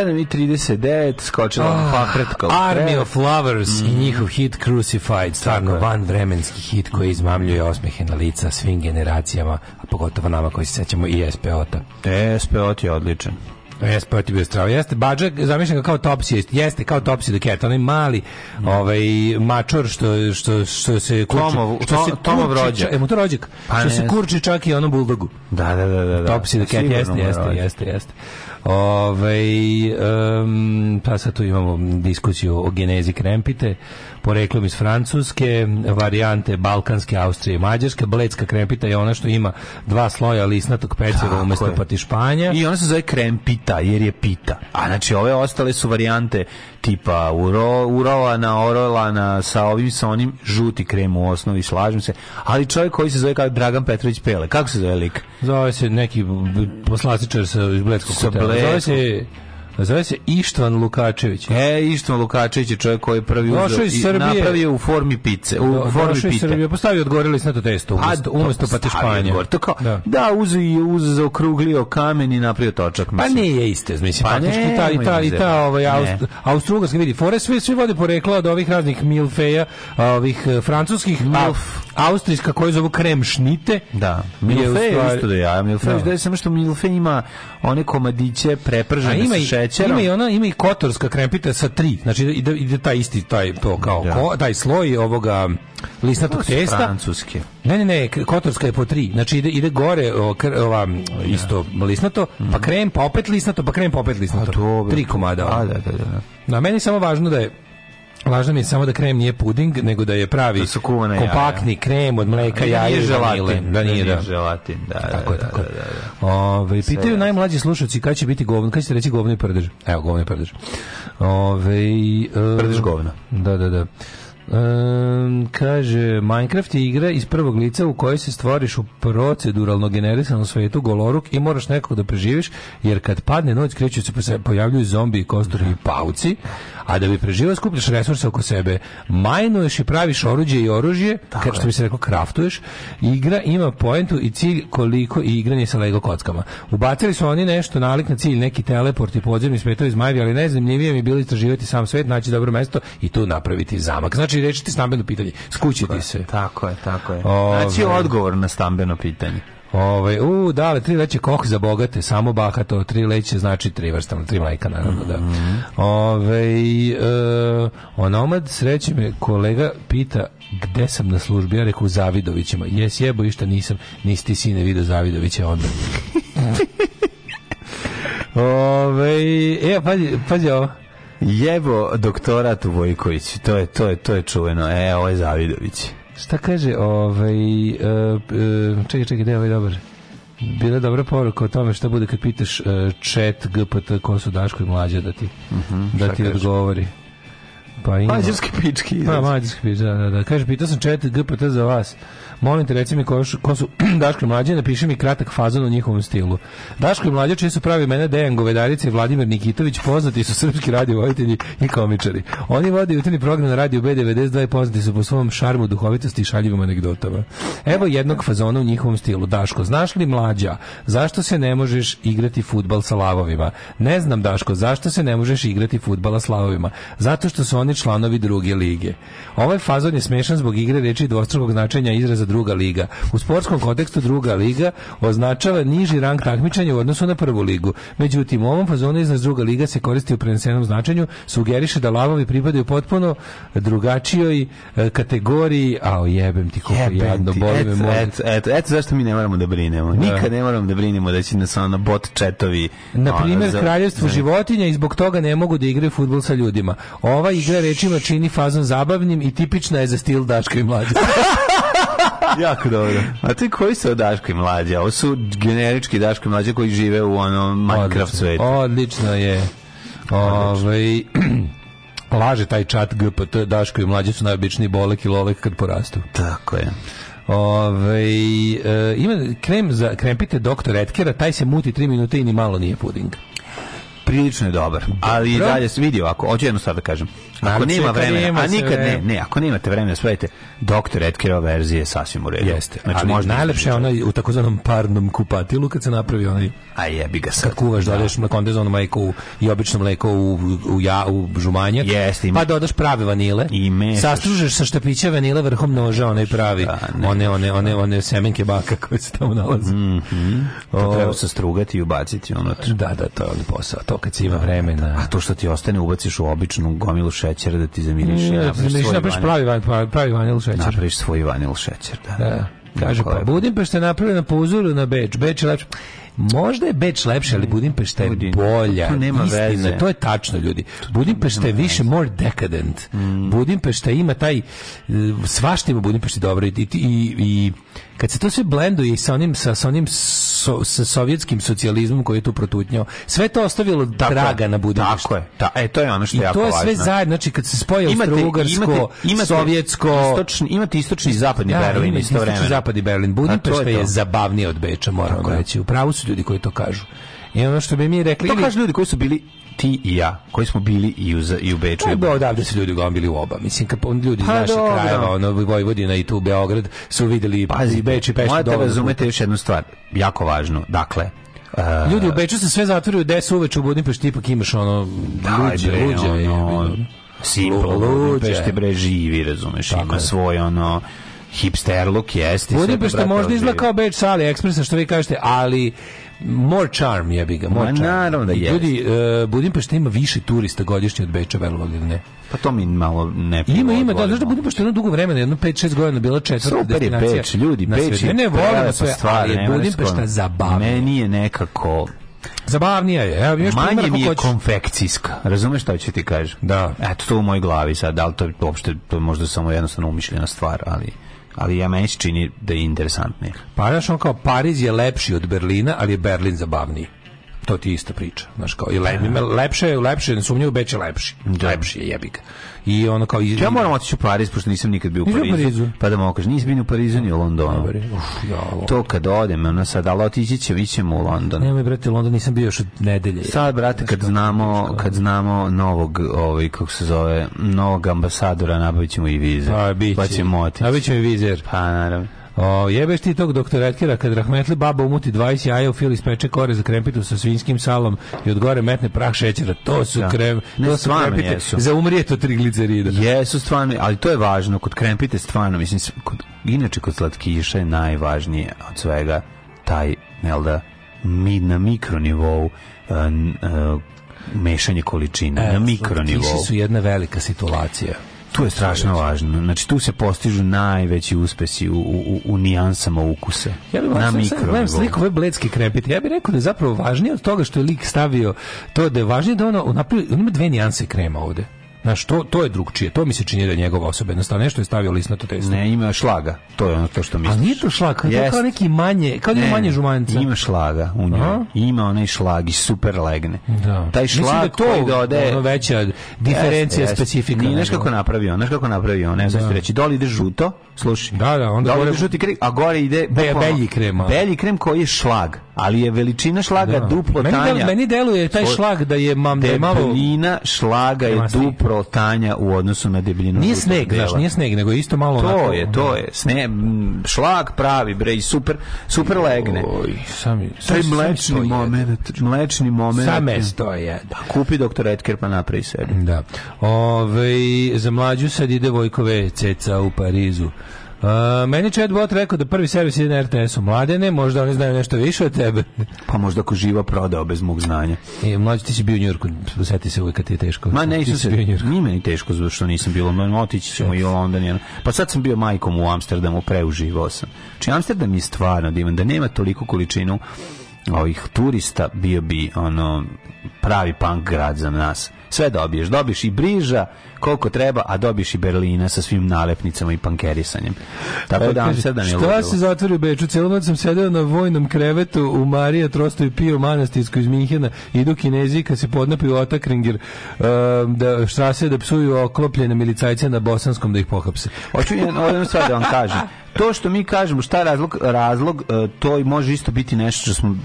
7.39 skočila oh, ah, papretka. Army of Lovers mm. i njihov hit Crucified, stvarno van vremenski hit koji izmamljuje osmehe na lica svim generacijama, a pogotovo nama koji se sećamo i SPO-ta. SPO-t je odličan. Jeste, ti bio strava. Jeste, Bađa, zamišljam kao Topsy, jeste kao Topsy the Cat, onaj mali mm. ovaj, mačor što, što, što se kuči. Tomov, što se to, Tomov rođak. E, mu to rođak. Pa što ne, se kurči čak i onom buldogu. Da, da, da, da. da. Topsy the Cat, jeste, jeste, jeste, jeste, jeste. Ove, um, pa sad tu imamo diskusiju o genezi krempite, poreklom iz Francuske, varijante Balkanske, Austrije i Mađarske. Bledska krempita je ona što ima dva sloja lisnatog peceva umjesto patišpanja. I ona se zove krempita jer je pita. A znači ove ostale su varijante tipa uro, urovana, orolana, sa ovim, sa onim, žuti krem u osnovi, slažem se. Ali čovjek koji se zove kao Dragan Petrović Pele, kako se zove lik? Zove se neki poslastičar sa Bledskog Zove se Zove se Ištvan Lukačević. E, Ištvan Lukačević je čovjek koji je prvi uzeo i napravio u formi pice. U Do, formi pite. Srbije, postavio odgorili na pa, to testo umjesto, umjesto patišpanja. To da, da uzu i uzu zaokruglio kamen i napravio točak. Pa mislim. Pa nije isto, mislim. Pa ne, ta, i ta, i ta ovaj, Austro-Ugarska, vidi, fore sve, sve vode porekla od ovih raznih milfeja, ovih e, francuskih, Milf austrijska koju zovu krem šnite. Da. Milfe je isto da ja. Milfe da. je samo što Milfe ima one komadiće prepržene sa šećerom. Ima i ona, ima i kotorska krempita sa tri. Znači ide, ide taj isti, taj, to, kao, da. ko, taj sloj ovoga um, listatog testa. Francuske. Ne, ne, ne, kotorska je po tri. Znači ide, ide gore o, kr, ova, um, da. isto ja. lisnato, mm. pa krem, pa opet listnato, pa krem, pa opet listnato. A, to, tri komada. A, da, da, da. da. Na meni samo važno da je Važno mi je samo da krem nije puding, nego da je pravi da su kuvana kompaktni jaja. krem od mleka, da jaja i vanile. Da nije, da. da. želatin, da, tako da, tako. da, da, da. Ove, pitaju najmlađi slušalci kada će biti govno, kada će reći govno i prdež. Evo, govno i prdež. Ove, uh, prdež govno. Da, da, da. Um, kaže, Minecraft je igra iz prvog lica u kojoj se stvoriš u proceduralno generisanom svetu goloruk i moraš nekako da preživiš, jer kad padne noć kreću se pojavljuju zombi i kosturi i pauci, a da bi preživao skupljaš resurse oko sebe, majnuješ i praviš oruđe i oružje, kao što bi se rekao kraftuješ, igra ima poentu i cilj koliko i igranje sa Lego kockama. Ubacili su oni nešto nalik na cilj, neki teleport i podzemni svetovi zmajevi, ali najzanimljivije mi je bilo istraživati sam svet, naći dobro mesto i tu napraviti zamak. Znači, znači rešiti stambeno pitanje. Skućiti se. Tako je, tako je. Ove. Znači odgovor na stambeno pitanje. Ovaj u da, dale tri leće koh za bogate, samo bahato, tri leće znači tri vrsta, tri majka naravno da. Ovaj e, onomad sreće me kolega pita gde sam na službi, ja rekao Zavidovićima. Jes jebo išta nisam, nisi ti sine video Zavidovića onda. Ove, e, pazi, pazi ovo. Jevo doktorat u Vojković. To je, to je, to je čuveno. E, ovo je Zavidović. Šta kaže, ovaj, uh, uh, čekaj, čekaj, da je ovaj dobar. Bila dobra poruka o tome šta bude kad pitaš uh, chat GPT ko su Daško i mlađa da ti, uh mhm, -huh, da ti odgovori. Pa ima... Mađarski pički. Pa, znači. mađarski pički, da, da, da. Kaže, pitao sam chat GPT za vas. Molim te, reci mi ko, ko su Daško i Mlađe, napiši mi kratak fazon u njihovom stilu. Daško i Mlađe su pravi mene Dejan Govedarica i Vladimir Nikitović, poznati su srpski radio voditelji i komičari. Oni vode jutrni program na Radio B92 i poznati su po svom šarmu, duhovitosti i šaljivim anegdotama. Evo jednog fazona u njihovom stilu. Daško, znaš li Mlađa, zašto se ne možeš igrati fudbal sa lavovima? Ne znam, Daško, zašto se ne možeš igrati fudbala sa lavovima? Zato što su oni članovi druge lige. Ovaj fazon je smešan zbog igre reči dvostrukog značenja izraza brzo druga liga. U sportskom kontekstu druga liga označava niži rang takmičenja u odnosu na prvu ligu. Međutim, u ovom fazonu iznos druga liga se koristi u prenesenom značenju, sugeriše da lavovi pripadaju potpuno drugačijoj e, kategoriji. A o jebem ti koliko jebem jadno, boli me moj. Eto, eto, eto, zašto mi ne moramo da brinemo. Da. Nikad ne moramo da brinemo da će nas ono bot četovi. Na primjer, za... kraljevstvo životinja i zbog toga ne mogu da igraju futbol sa ljudima. Ova igra rečima čini fazon zabavnim i tipična je za stil Daška i mlađa. jako dobro. A ti koji su Daško i Mlađa? Ovo su generički Daško i Mlađa koji žive u onom Minecraft svetu. Odlično je. Ovaj laže taj čat GPT Daško i Mlađa su najobičniji bolek i lolek kad porastu. Tako je. Ove, ovaj, e, ima krem za krempite doktor Etkera, taj se muti 3 minute i ni malo nije puding prilično je dobar. Da. Ali i dalje se vidi ovako, hoću jednu stvar da kažem. Ako nema vremena, a nikad ne, ne, ako nemate vremena, da svojite Dr. Edkerova verzija je sasvim u redu. Jeste. Znači, ali možda najlepše je da onaj u takozvanom parnom kupatilu kad se napravi onaj a jebi ga sad. Kad kuvaš, dodaš da. kondenzovano mleko i obično mleko u, u, ja, u žumanjak, Jeste, ima. pa dodaš prave vanile, i mešaš. sastružeš sa štapića vanile vrhom noža, onaj pravi, da, ne, one, one, one, one semenke baka koje se tamo nalaze. Mm -hmm. To treba se strugati i ubaciti unutra. Da, da, to je posao. To to kad si ima vremena. A to što ti ostane ubaciš u običnu gomilu šećera da ti zamiriši. Ne, mm, napraviš, da napraviš pravi, vanil, pravi vanil šećer. Napraviš svoj vanil šećer, da. da. Kaže, pa budim Budimpešta je napravljena po uzoru na Beč. Beč je lepše. Možda je Beč lepše, ali mm, Budimpešta je bolja. To nema Istina, veze. To je tačno, ljudi. Budimpešta je više more decadent. Mm. Budimpešta ima taj eh, svašta ima Budimpešti dobro i, i, i kad se to sve blenduje i sa onim sa, sa onim so, sa sovjetskim socijalizmom koji je tu protutnjao, sve to ostavilo tako, traga na Budimpešti. Tako je. Ta, e, to je ono što je I jako to je sve važno. zajedno, znači kad se spoje austrougarsko, sovjetsko, istočni, imate istočni i zapadni ja, Berlin istovremeno. Istočni zapad i Berlin. Budimpešta je, je zabavnije od Beča, moram reći. U pravu su su ljudi koji to kažu. I ono što bi mi rekli... To kažu ljudi koji su bili ti i ja, koji smo bili i u, i u Beču. Pa, da, odavde su ljudi uglavnom bili u oba. Mislim, kad ljudi pa, iz naših do, krajeva, da. ono, Vojvodina i tu Beograd, su videli Pazi, Beč i Pešta. Morate razumete još jednu stvar, jako važno. Dakle, Uh, ljudi u Beču se sve zatvorio, zatvaraju, desu uveč u Budimpešti, ipak imaš ono... Da, luđe, bre, luđe, ono, ono, Simplo, Budimpešti, bre, živi, razumeš, Tako ima je. svoje, ono hipsterluk jeste. Budimpešta pa možda izgleda kao Beč sa AliExpressa, što vi kažete, ali more charm je bi ga, more Ma, charm. Naravno da je. Ljudi, uh, Budimpešta ima više turista godišnje od Beča, verovali ili ne. Pa to mi malo ne Ima, ima, da, znaš da Budimpešta jedno dugo vremena, jedno 5-6 godina bila četvrta Super destinacija. Super je Beč, ljudi, Beč je ne, volim sve, stvar, ali Budimpešta zabavna. Meni je nekako zabavnija je. Evo, još Manje mi je hoćeš. konfekcijska. Razumeš šta ću ti kažem? Da. Eto, to u mojoj glavi sad, da li to je uopšte, to je možda samo jednostavno umišljena stvar, ali ali ja meni čini da je interesantnije. Pa ja on kao Pariz je lepši od Berlina, ali je Berlin zabavniji. To ti je ista priča. Znaš, kao, i le, da. lepše je, lepše ne sumnjam, Beč je lepši. Da. Lepši je jebik i ono kao iz... ja moram otići u Pariz pošto nisam nikad bio u Parizu, Parizu. pa da mogu kažem nisam bio u Parizu ni u Londonu Uf, ja, to kad odem ona sad ali otići ćemo ićemo u London nemoj brate London nisam bio još od nedelje sad brate kad znamo kad znamo novog ovaj kako se zove novog ambasadora nabavićemo i vize pa, pa ćemo otići nabavićemo i vizer pa naravno O, jebeš ti tog doktoratkera kad rahmetli baba umuti 20 jaja u fil ispeče kore za krempitu sa svinjskim salom i od gore metne prah šećera. To su ja. Da. krem, ne, to su krempite. Jesu. Za umrije to tri glicerida. Jesu stvarno, ali to je važno. Kod krempite stvarno, mislim, kod, inače kod slatkiša je najvažnije od svega taj, jel da, mi, na mikronivou uh, uh, mešanje količina, e, na mikronivou. Slatkiši su jedna velika situacija tu je strašno važno. Znači tu se postižu najveći uspesi u, u, u nijansama ukusa. Ja bih na mikro. Gledam sliku ove bledski krepiti. Ja bih rekao da je zapravo važnije od toga što je lik stavio to da je važnije da ono, on ima dve nijanse krema ovde. Znaš, to, to je drugčije. To mi se čini da je njegova osoba. Jednostavno, nešto je stavio list na to testo. Ne, ima šlaga. To je ono to što misliš. A nije to šlag, to je kao neki manje, kao ne, manje žumanjica. Ima šlaga u njoj. Ima onaj šlag i super legne. Da. Taj da šlag da to koji dode... Ono veća diferencija jest, specifika. Nije nešto kako napravio, nešto kako napravio. Ne znam da. reći. Doli ide žuto, slušaj. Da, da, onda dole ide žuti krem, a gore ide... Be, belji krem. Belji krem koji je šlag, ali je veličina šlaga da. duplo meni tanja. Del, meni deluje taj šlag da je, mam, da je malo... Debljina šlaga je duplo skoro tanja u odnosu na debljinu. Nije sneg, dela. znaš, nije sneg, nego je isto malo To onako, je, to je. Sne, mm, šlag pravi, bre, i super, super legne. Oj, sami, taj mlečni sam moment, mlečni moment. to stoje. Pa da. kupi doktor Edker pa napravi sebi. Da. Ove, za mlađu sad ide Vojkove ceca u Parizu. A, meni chatbot rekao da prvi servis ide na RTS-u. Mladene, možda oni znaju nešto više od tebe. pa možda ako živa prodao bez mog znanja. E, mlađi ti si bio u Njurku, seti se uvijek kad ti je teško. Ma ne, nisam se, nije meni teško zato što nisam bilo, otići ćemo i u London. Pa sad sam bio majkom u Amsterdamu, preuživao sam. Znači, Amsterdam je stvarno divan, da nema toliko količinu ovih turista bio bi ono pravi punk grad za nas. Sve dobiješ. dobiješ i Briža koliko treba, a dobiješ i Berlina sa svim nalepnicama i pankerisanjem. Tako e, da Amsterdam je Šta se zatvori Beču? Cijelu noć sam sedeo na vojnom krevetu u Marija Trostoju Pio Manastirsku iz Minhena. Idu kinezi kad se podnapiju Otakringer uh, da, se da psuju oklopljene milicajce na bosanskom da ih pohapse. Hoću jednu stvar da vam kažem to što mi kažemo šta je razlog razlog e, to i može isto biti nešto što smo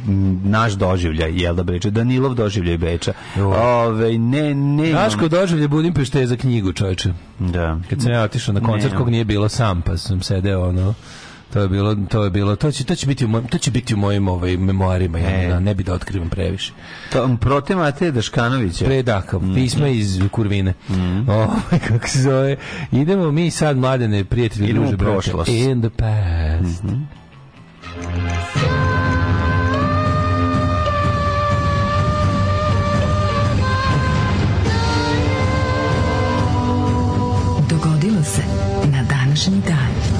naš doživljaj jel da breče Danilov doživljaj Beča. Ove, ne, ne. Daško doživlje Budimpešte je za knjigu, čoveče. Da. Kad sam ja otišao na koncert kog nije bilo sam, pa sam sedeo ono to je bilo to je bilo to će to će biti u mojim, to će biti u mojim ovaj memoarima ja da, ne bi da otkrivam previše to prote Mate Daškanovića pre da mm. pisma iz Kurvine mm. o, ovaj, kako se zove idemo mi sad mladene prijatelji druže prošlost in the past mm -hmm.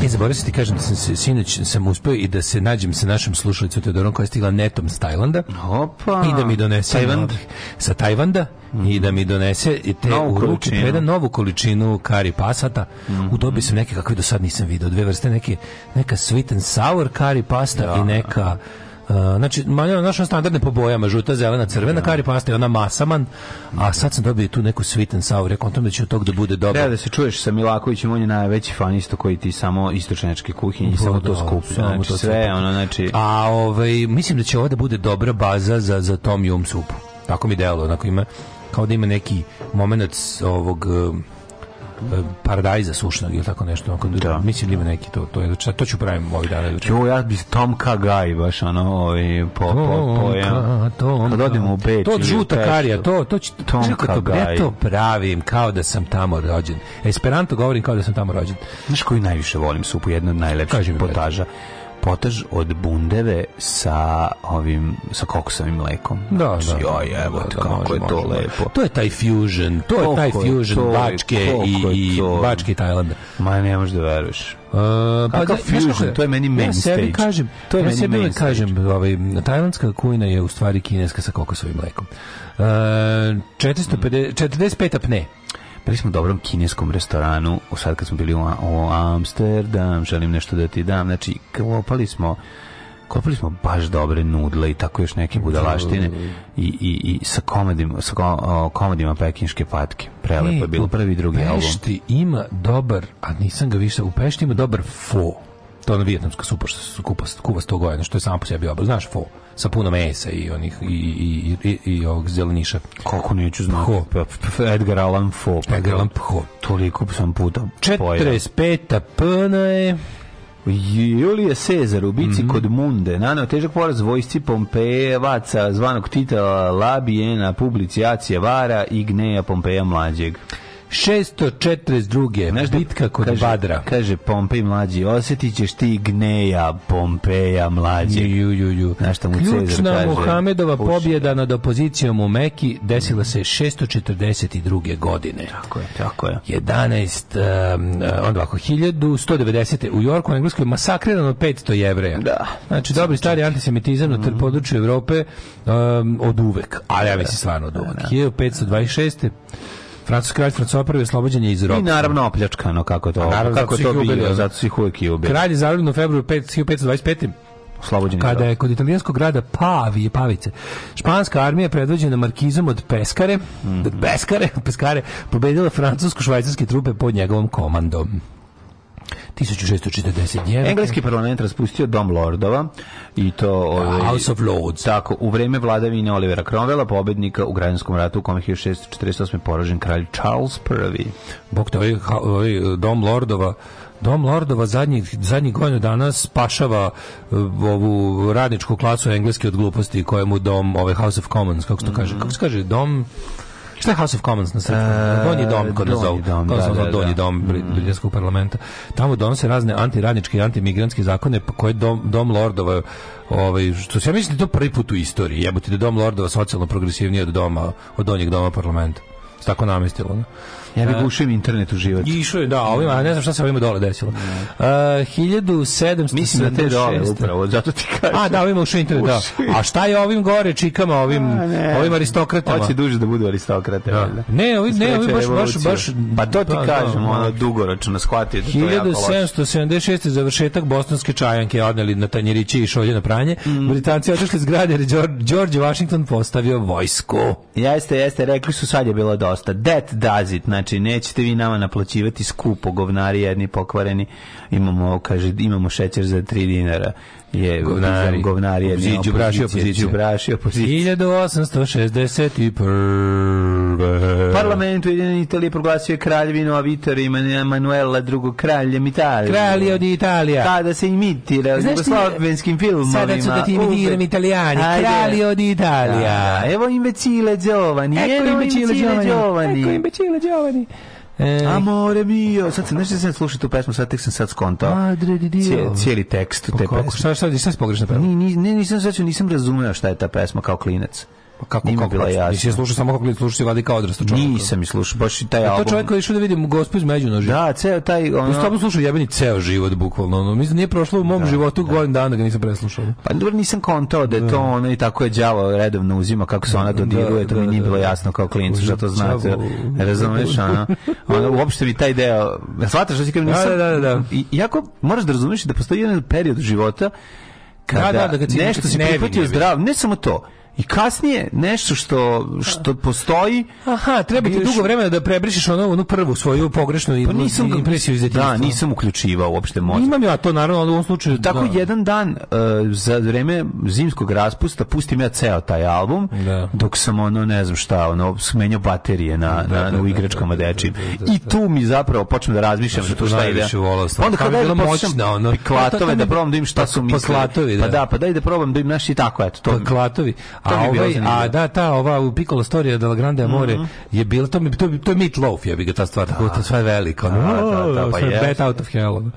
zaboravio sam ti kažem da sam se, sinoć sam uspeo i da se nađem sa našom slušalicom Teodorom koja je stigla netom s Tajlanda. Opa. I da mi donese Tajland. sa Tajvanda mm. i da mi donese i te novu u ruke da preda novu količinu kari pasata. Mm. U dobi sam neke kakve do sad nisam video, dve vrste neke neka sweet and sour kari pasta ja. i neka znači, maljana naša standardne po bojama, žuta, zelena, crvena, da. kari pasta i ona masaman, a sad sam dobio tu neku sweet and sour, rekao tom da će od tog da bude dobro. Treba da se čuješ sa Milakovićem, on je najveći fan isto koji ti samo istočnjačke kuhinje, samo to da, skupi, znači to sve, ono, znači... A, ovaj, mislim da će ovo da bude dobra baza za, za tom yum supu. Tako mi delo, onako ima, kao da ima neki momenat ovog paradajza sušnog ili tako nešto onako da. mislim da ima neki to to je to ću pravim ovih dana jo ja bi Tom Kagaj baš ono ovaj po po po ja to kad odemo u Beč to žuta karija to to će Tom Kagaj to pravim kao da sam tamo rođen esperanto govorim kao da sam tamo rođen znaš koju najviše volim supu po jedna od najlepših potaža brate potež od bundeve sa ovim sa kokosovim mlekom. Da, znači, da. da. Joj, evo da, da, kako može, je to može, lepo. To je taj fusion, to koliko je taj fusion to, Bačke i, i Bačke Tajlanda. Ma ne možeš da veruješ. Uh, pa da, fusion, to je meni main ja sebi stage. Kažem, to je ja meni sebi main stage. kažem, ovaj, tajlandska kujna je u stvari kineska sa kokosovim mlekom. Uh, 450, 45 apne bili smo u dobrom kineskom restoranu, sad kad smo bili u, u Amsterdam, želim nešto da ti dam, znači kopali smo kopili smo baš dobre nudle i tako još neke budalaštine i, i, i sa komedim, sa komedima pekinške patke. Prelepo je e, bilo prvi i drugi album. Pešti ima dobar, a nisam ga više, u Pešti ima dobar fo to je ono vijetnamska supa što su kupa, kuva sto godina, što je samo po sebi obrok, znaš, fo, sa puno mesa i onih i, i, i, i ovog zeleniša. Kako neću znati? Pa, pa, pa, Edgar Allan Poe. Edgar Allan Poe. Toliko sam puta 45. pna je... Julije Cezar u bici mm -hmm. kod Munde nanao težak poraz vojsci Pompejevaca zvanog Tita Labijena publicijacije Vara i Gneja Pompeja mlađeg. 642. Znaš, da bitka kod kaže, Badra. Kaže Pompej mlađi, osjetit ćeš ti gneja Pompeja mlađi. Ju, ju, ju. Znaš mu Cezar kaže? Muhamedova uši. pobjeda nad opozicijom u Meki desila se 642. godine. Tako je, tako je. 11, um, eh, onda ovako, 1190. u Jorku, u Engleskoj, masakrirano 500 jevreja. Da. Znači, dobri stari antisemitizam mm na mhm. području Evrope um, od uvek. Ali ja mislim da. stvarno od uvek. Da, da. 1526. Francuski kralj Francois prvi oslobođen je iz roka. I naravno opljačkano kako to, naravno, kako to bilo, zato su uvijek i ubili. Kralj je zarobljen u februaru 1525 oslobođen. Kada je kod italijanskog grada Pavi, Pavice, španska armija predvođena markizom od Peskare, mm. Peskare, Peskare, pobedila francusko-švajcarske trupe pod njegovom komandom. 1649. Engleski parlament raspustio Dom Lordova i to ovaj, House of Lords. Tako, u vreme vladavine Olivera Cromwella, pobednika u građanskom ratu u kome 1648. poražen kralj Charles I. Bog te, ovaj, ovaj Dom Lordova Dom Lordova zadnjih, zadnjih godina danas spašava eh, ovu radničku klasu engleske od gluposti kojemu dom, ovaj House of Commons, kako se to kaže, mm -hmm. kako se kaže, dom Šta je House of Commons na srpskom? Uh, donji dom, kod nas zovu. Dom, da, da, donji da. dom mm. britanskog parlamenta. Tamo donose razne antiradničke i antimigrantske zakone pa koje dom, dom lordova ovaj, što se ja mislim da to prvi put u istoriji. Jebote da dom lordova socijalno progresivniji od doma, od donjeg doma parlamenta. Se tako namestilo. Ne? Ja bih gušio im internet u život. Išao je, da, ovima, ne znam šta se ovima dole desilo. Uh, 1700 Mislim da te dole upravo, zato ti kažem. A, da, ovima ušao internet, da. A šta je ovim gore, čikama, ovim, A, ovim aristokratama? Hoće duže da budu aristokrate. Da. Ne, ovi, ne, ovi baš, baš, baš... Pa to ti da, da, kažem, da. ono, dugoročno, shvatio to je jako 1776. završetak bosanske čajanke odneli na tanjirići i šolje na pranje. Mm. Britanci otišli zgrade jer je George Washington postavio vojsku. Jeste, jeste, rekli su sad je bilo dosta. That does it, na Znači, nećete vi nama naplaćivati skupo govnari jedni pokvareni. Imamo, kaže, imamo šećer za 3 dinara. je govnari, govnari opoziciju, braši opoziciju, braši opoziciju. 1861. Parlament Ujedinjene Italije proglasio je kraljevinu Avitora i Manuela II. kraljem Italije. Kralje od Italija. Kada se imitira u jugoslovenskim filmovima. Sada su da ti imitiram italijani. Kralje od Italija. A, evo ecco imbecile Giovani. Ecco imbecile Giovani. Ecco imbecile Giovani. E, Amore mio, sad sam nešto da sam slušao tu pesmu, sad tek sam sad skontao. Madre di Dio. Cijeli, cijeli tekst pa te pesme. Šta, šta, šta, šta, šta, šta, šta, šta, šta, šta, šta, šta, šta, šta, šta, šta, šta, šta, šta, Pa kako kako bila ja. Nisi slušao samo kako li slušao vadi kao odrastao čovjek. Nisam i slušao baš i taj e, album. To čovjek koji išao da vidim gospod Međunož. Da, ceo taj ono. Ustao slušao jebeni ceo život bukvalno. Ono mislim nije prošlo u mom da, životu da. godin dana ga nisam preslušao. Pa dobro nisam kontao da je da. to ono i tako je đavo redovno uzima kako se ona da, dodiruje, to mi da, nije bilo jasno kao klincu što to znači. Razumeš, ona. Ona uopšte mi taj deo. Shvataš što si kao nisam. Da, da, da. Jako moraš da razumeš da postoji jedan period života kada da, da, da, nešto si prihvatio zdrav, ne samo to, I kasnije nešto što što postoji. Aha, treba ti dugo vremena da prebrišeš onu onu prvu svoju pogrešnu pa nisam impresiju iz Da, nisam uključivao uopšte mozak. Imam ja to naravno u ovom slučaju. Tako da. jedan dan uh, za vreme zimskog raspusta pustim ja ceo taj album da. dok sam ono ne znam šta, ono smenjao baterije na da, na, da, na u da, igračkama da, dečim. I tu mi zapravo počnem da razmišljam što šta ide. Pa onda pa kada je moćna ono klatove pa da probam da im šta su mi. Pa da, pa daj da probam da im naši tako eto to. Klatovi To a, bi ovaj, a da, ta, ova u Piccolo Storia della Grande Amore mm -hmm. je bila, to, mi, to, to je Meat Loaf, je bi ga ta stvar, da. tako, ta sva je velika. Da, da, da, pa je. Bat out of hell. Mm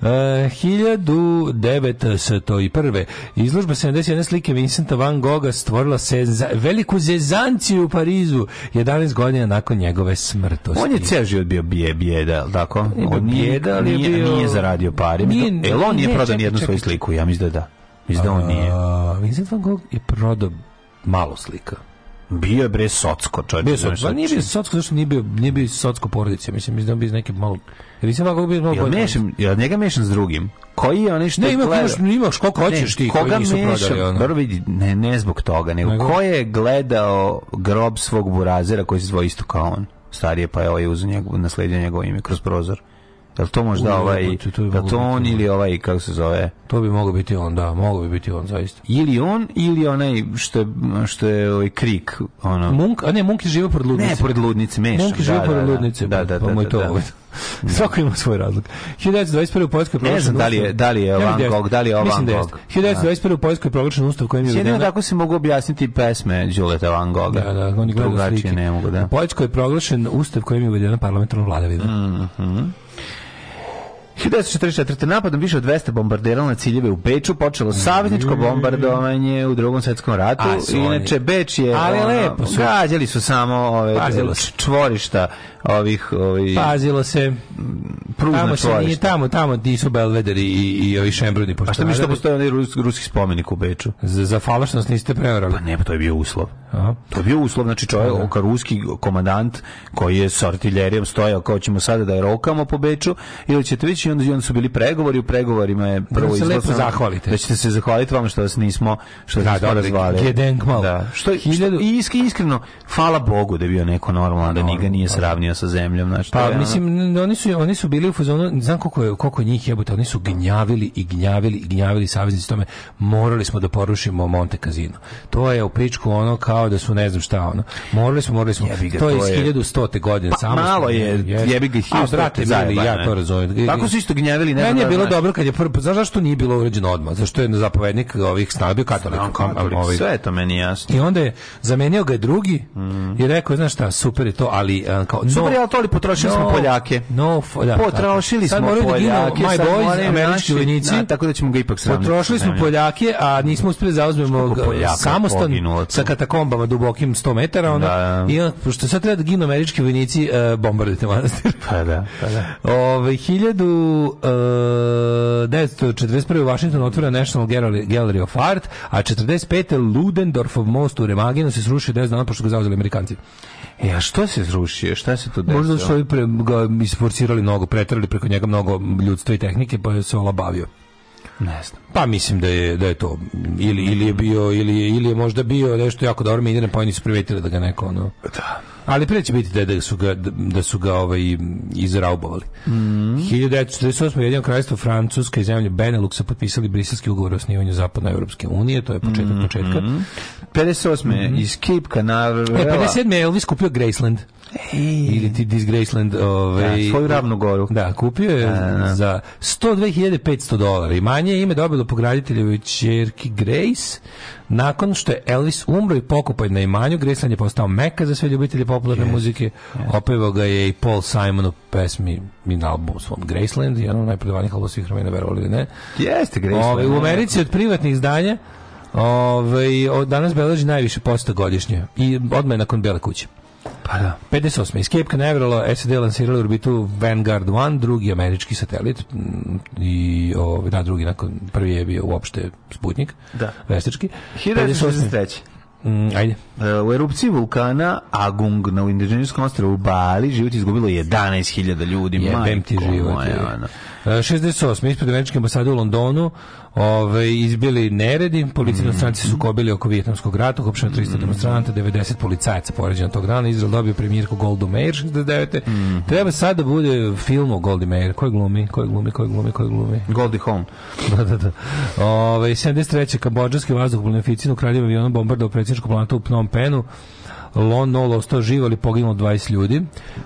-hmm. uh, 1901. Izložba 71 slike Vincenta Van Gogha stvorila se za, veliku zezanciju u Parizu 11 godina nakon njegove smrti On je ceo život bio bije, da tako? On bijeda, ali nije, bio... nije zaradio pare. elon je on nije prodao nijednu svoju sliku, ja mislim da da. Mislim da on nije. Vincent Van Gogh je prodao malo slika. Bio je bre socko, čovjek. Pa bio socko, znači. nije bio socko, zašto nije bio, nije bio socko porodice, mislim, mislim da bi iz neke malo... Ili sam ovako da bio malo... Ja, mešam, ja njega mešam s drugim. Koji je onaj što... Ne, ima, gleda... imaš, imaš koliko hoćeš ti koga koji nisu prodali. Ono. vidi, ne, ne zbog toga, nego, nego... ko je gledao grob svog burazera koji se zvao isto kao on? Starije pa je ovaj uzeo njegov, nasledio njegovo ime kroz prozor. Da li to možda Uli, ovaj, to, to da to on ili ovaj, kako se zove? To bi mogao biti on, da, mogao bi biti on, zaista. Ili on, ili onaj što je, što je ovaj krik, ono. Munk, a ne, Munk je živo pored ludnice. Ne, pored ludnice, mešam. Munk je živo da, pored da, da. ludnice, da, da, da, pa mu je to ovaj. Svako ima svoj razlog. 1921. u Poljskoj proglašen Ne znam da li je, da li je Van Gogh, da li je Van Gogh. 1921. u Poljskoj proglašen ustav kojim je... Jedino tako se mogu objasniti pesme Đuleta Van Gogha. Da, da, oni gledaju slike. ne mogu, da. U Poljskoj je proglašen ustav kojim je uvedena parlamentarna vladavina. Mhm. Mm 1944. napadom više od 200 bombardera na ciljeve u Beču počelo savjetničko mm. bombardovanje u drugom svetskom ratu. Oni... Inače, Beč je... Ali ono, lepo su. Gađali su samo ove, Pazilo čvorišta ovih... Ovih, Pazilo se. Pružna tamo čvorišta. Se nije, tamo, tamo di su Belvederi i, i ovi šembruni poštovali. A što mi što postoje onaj rus, ruski spomenik u Beču? Za, za falašnost niste prevarali? Pa ne, pa to je bio uslov. Aha. To je bio uslov, znači čovjek, oka ruski komandant koji je s artiljerijom stojao kao ćemo sada da je rokamo po Beču ili ćete vidjeti i onda, onda su bili pregovori, u pregovorima je da prvo da izglasano. zahvalite. Da ćete se zahvaliti vama što vas nismo što da, nismo razvali. Da. Što, Hiljadu... što iskreno, hvala Bogu da je bio neko normalan, da niga nije pa da. sravnio sa zemljom. Znači, pa, je, mislim, oni su, oni su bili u fazonu, ne znam koliko, je, koliko njih jebote, oni su gnjavili i gnjavili i gnjavili saveznici tome, morali smo da porušimo Monte Casino. To je u pričku ono kao da su ne znam šta ono. Morali smo, morali smo. Jebiga, to, je iz 1100. godine. Pa, samo malo je, jebi ga 1100. brate, ja to razumijem. Tako su se isto gnjavili. Ne Meni je da bilo dobro kad je prvo, pa zašto nije bilo uređeno odmah? Zašto je zapovednik ovih snaga bio katolik? Ovaj. Sve je to meni jasno. I onda je zamenio ga je drugi mm. i rekao, znaš šta, super je to, ali e, kao, no, super je to, ali potrošili no, smo Poljake. No, da, potrošili smo da Poljake. My boys, američki vojnici. Da, tako da ćemo ga ipak sramiti. Potrošili smo Poljake, a nismo uspeli zauzmemo samostan sa katakombama dubokim 100 metara. Onda, I onda, pošto sad treba da ginu američki vojnici, e, bombardite manastir. Pa da, pa da. Ove, 1000 1941. u Washingtonu otvora National Gallery of Art, a 45. Ludendorfov most u Remaginu se srušio 10 dana pošto ga zauzeli Amerikanci. E, a što se srušio? Šta se tu desilo? Možda što ovi pre, ga isforcirali mnogo, pretrali preko njega mnogo ljudstva i tehnike, pa se ola bavio. Ne znam. Pa mislim da je da je to ili ili je bio ili ili je možda bio nešto jako dobro miniran pa oni su primetili da ga neko ono. Da. Ali pre će biti da, da su ga da su ga ovaj izraubovali. Mm. 1948. jedino kraljstvo Francuska i zemlje Beneluxa potpisali briselski ugovor o osnivanju zapadne Evropske unije, to je početak mm. početka. 58. Mhm. Mm. iz Cape Canaveral. E, 57. je Elvis kupio Graceland. Ej. ili ti Disgraceland ovaj, da, svoju ravnu goru da, kupio je da, za 102.500 dolara i manje ime dobilo po graditeljevoj čerki Grace nakon što je Elvis umro i pokupaj na imanju Graceland je postao meka za sve ljubitelje popularne yes. muzike yes. opevao ga je i Paul Simon u pesmi i na albumu svom Graceland jedan od najprodavanijih albuma svih vremena verovali ili ne jeste Graceland Ove, ovaj, u da, da. Americi od privatnih izdanja Ove, ovaj, danas beleži najviše posta godišnje i odmah nakon Bele kuće Pa da. 58. Escape Canaveral SAD lansirali orbitu Vanguard 1, drugi američki satelit mm, i o, ovaj, da, drugi nakon prvi je bio uopšte Sputnik. Da. Vestički. 1963. Mm, ajde. E, u erupciji vulkana Agung na indiženskom ostrovu Bali život izgubilo 11.000 ljudi. Jebem ti život. Moja, je. 68. E, ispred američke ambasade u Londonu Ove, izbili neredi, policijni mhm. stranci su kobili oko Vjetnamskog rata, uhopšeno 300 mhm. demonstranta, 90 policajaca poređeno tog dana, Izrael dobio premijerku Goldu Meir 69. Mm. Treba sad da bude film o Goldi Meir, koji glumi, koji glumi, koji glumi, koji glumi. Goldie Home. da, da, da. Ove, 73. Kambođanski vazduhoplovni oficin u kraljevu avionom bombardao predsjedničku plantu u Phnom Penhu. Lon Nol ostao živo, ali poginulo 20 ljudi.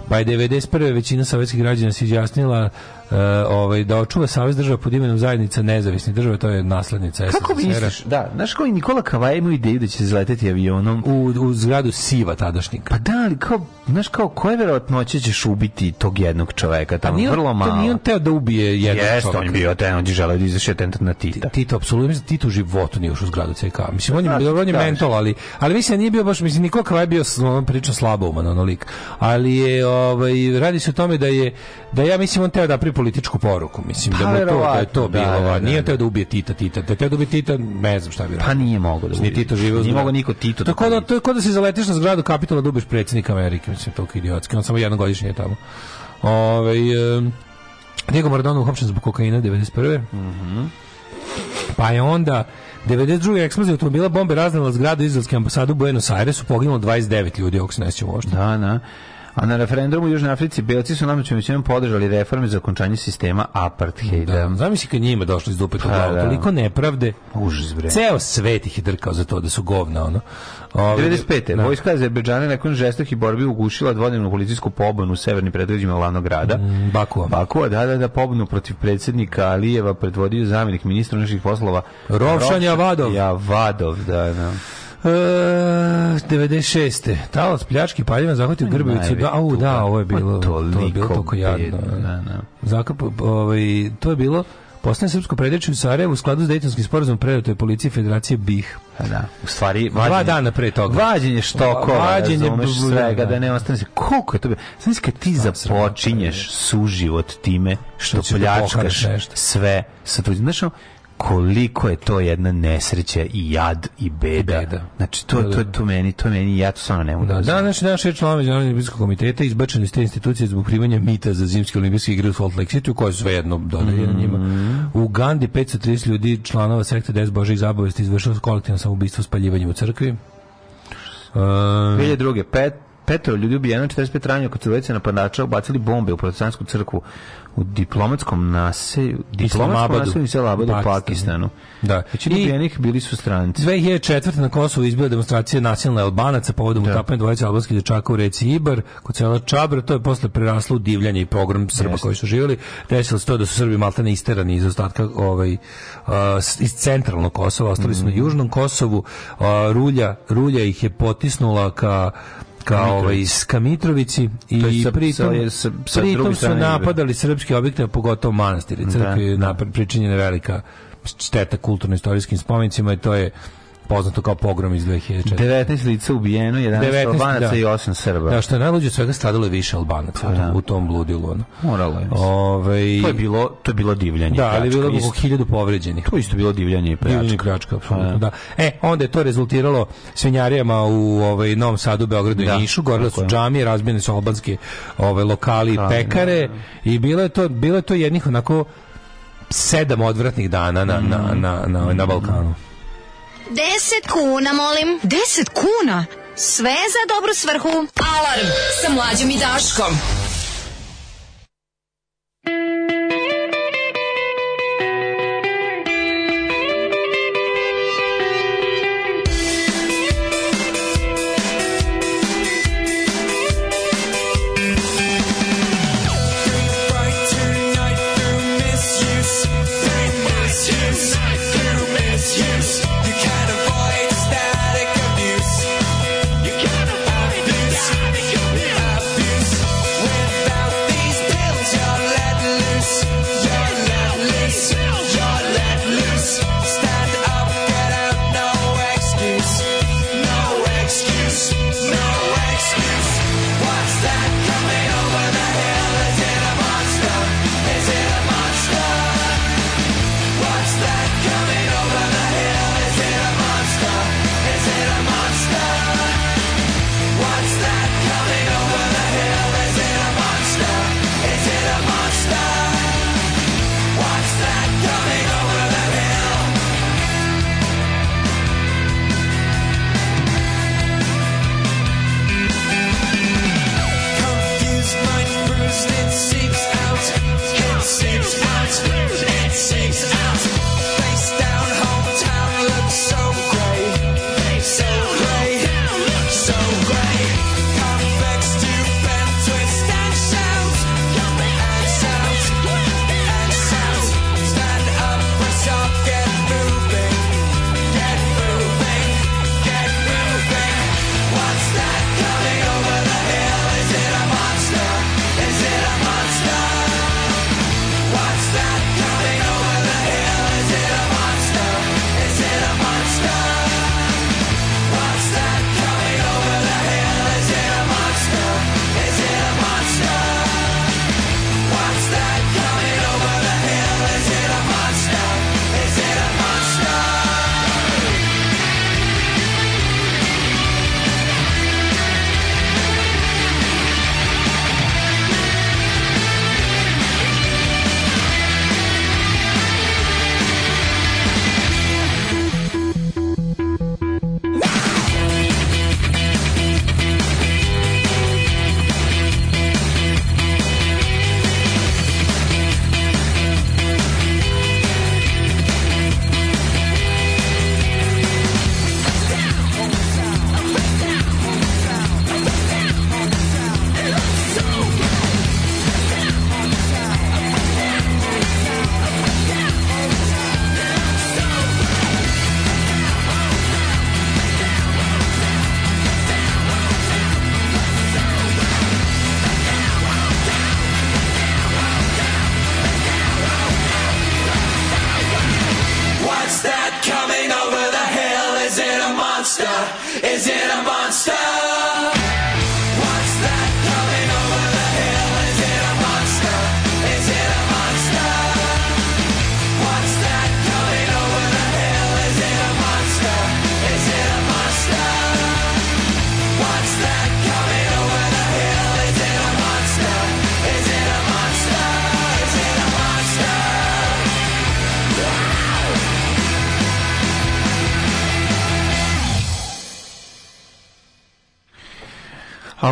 Pa je 91. većina sovjetskih građana se izjasnila E, ovaj, da očuva savez država pod imenom zajednica nezavisnih država, to je naslednica SSSR. Kako misliš? Da, znaš koji Nikola Kavaj ima ideju da će se zleteti avionom u, u zgradu Siva tadašnjika. Pa da, ali kao, znaš kao, koje verovatnoće ćeš ubiti tog jednog čoveka tamo, pa nije, vrlo malo. nije on teo da ubije jednog Jest, čoveka. on bio teo, on je želeo da izvrši atentat na Tita. Tito, apsolutno, mislim, Tito u životu nije još u zgradu CK. Mislim, on je, znaš, pa on je da, da. mental, ali, ali mislim, da nije bio baš, mislim, Nikola Kavaj bio on priča slabo uman, ono Ali je, ovaj, radi se o tome da je, da ja mislim, on teo da pripu političku poruku, mislim pa, da mu to da je to bilo. Da, da, da, nije da. teo da ubije Tita, Tita, da teo da ubije Tita, ne znam šta bi. Pa nije mogao da. Ni Tito živeo. Nije mogao niko Tito. Tako da, da to je kod da se zaletiš na zgradu Kapitola da ubiješ predsjednika Amerike, mislim toliko idiotski. On samo jednom godišnje je tamo. Ovaj Diego Maradona uhapšen zbog kokaina 91. Mhm. Mm pa je onda 92. eksplozija automobila bombe raznala zgradu izraelske ambasade u Buenos Airesu, poginulo 29 ljudi, ako se ne sjećam Da, da. A na referendumu u Južnoj Africi belci su namećom većinom podržali reforme za okončanje sistema apartheida. Da, zamisli kad njima došlo iz dupe pa, da. toliko nepravde. Užas bre. Ceo svet ih je drkao za to da su govna ono. Ove, 95. Na. Vojska Azerbejdžana nakon žestokih borbi ugušila dvodnevnu policijsku pobunu u severnim predgrađima glavnog grada. Mm, Bakuva. Bakua, da, da, da, pobunu protiv predsednika Alijeva predvodio zamjenik ministra unutrašnjih poslova Rovšan Javadov. Javadov, da, da. E, 96. Talac pljački paljivan zahvatio Grbavicu. Da, au, da, ovo je pa bilo, to je bilo toliko jadno. Da, da, da. Zakap, ovaj, to je bilo Posle srpsko predječe u Sarajevu u skladu s Dejtonskim sporazumom predato je policiji Federacije BiH. Pa da, u stvari vađenje, dva dana pre toga. Vađenje štokova, vađenje svega, da ne ostane se. Koliko je to bilo? Znaš kad ti započinješ suživot time što, što pljačkaš sve sa tuđim. Znaš, koliko je to jedna nesreća i jad i beda. beda. Znači to, da, da. to, to, meni, to meni, ja to stvarno ne mogu da, da Danas znači, naš je član Međunarodnog olimpijskog komiteta izbačen iz te institucije zbog primanja mita za zimske olimpijske igre u Salt Lake City, koje sve jedno dodaju mm. njima. U Gandhi 530 ljudi članova sekte Des Božih zabavesti izvršilo kolektivno samoubistvo spaljivanjem u crkvi. Uh, 2002. Pet, Petro ljudi ubijeno 45 ranjeno kad trojica napadača ubacili bombe u protestantsku crkvu u diplomatskom naselju diplomatskom naselju se Labadu u Pakistanu. Da. Većina ubijenih bili su stranci. 2004. na Kosovu izbila demonstracija nasilna Albanaca povodom da. utapanja dvojice albanskih dečaka u reci Ibar kod sela Čabr, to je posle preraslo u divljanje i pogrom Srba koji su živjeli. Desilo se to da su Srbi maltene isterani iz ostatka ovaj, uh, iz centralnog Kosova, ostali mm. su na mhm. južnom Kosovu. Uh, rulja, rulja ih je potisnula ka kao ovaj iz Kamitrovici i sa, pritom, sa, sa, pritom su napadali srpske objekte, pogotovo manastiri, crkve, da. Napad, pričinjena velika šteta kulturno-istorijskim spomenicima i to je poznato kao pogrom iz 2004. 19 lica ubijeno, 11 Albanaca da. i 8 Srba. Da, što je najluđe od svega stradalo je više Albanaca da. u tom ludilu. Ono. Moralo je. Ove, ovaj, to, je bilo, to je bilo divljanje. Da, ali je bilo oko hiljadu povređenih. To isto bilo divljanje i pljačka. Divljanje pljačka, apsolutno, da. da. E, onda je to rezultiralo svinjarijama u ovaj, Novom Sadu, Beogradu da. i Nišu. Gorile su džamije, razbijene su albanske ovaj, lokali i pekare. Da, da. I bilo je, to, bilo je to jednih onako sedam odvratnih dana na, na, na, na, na Balkanu. 10 kuna, molim. 10 kuna? Sve za dobru svrhu. Alarm sa mlađom i Daškom.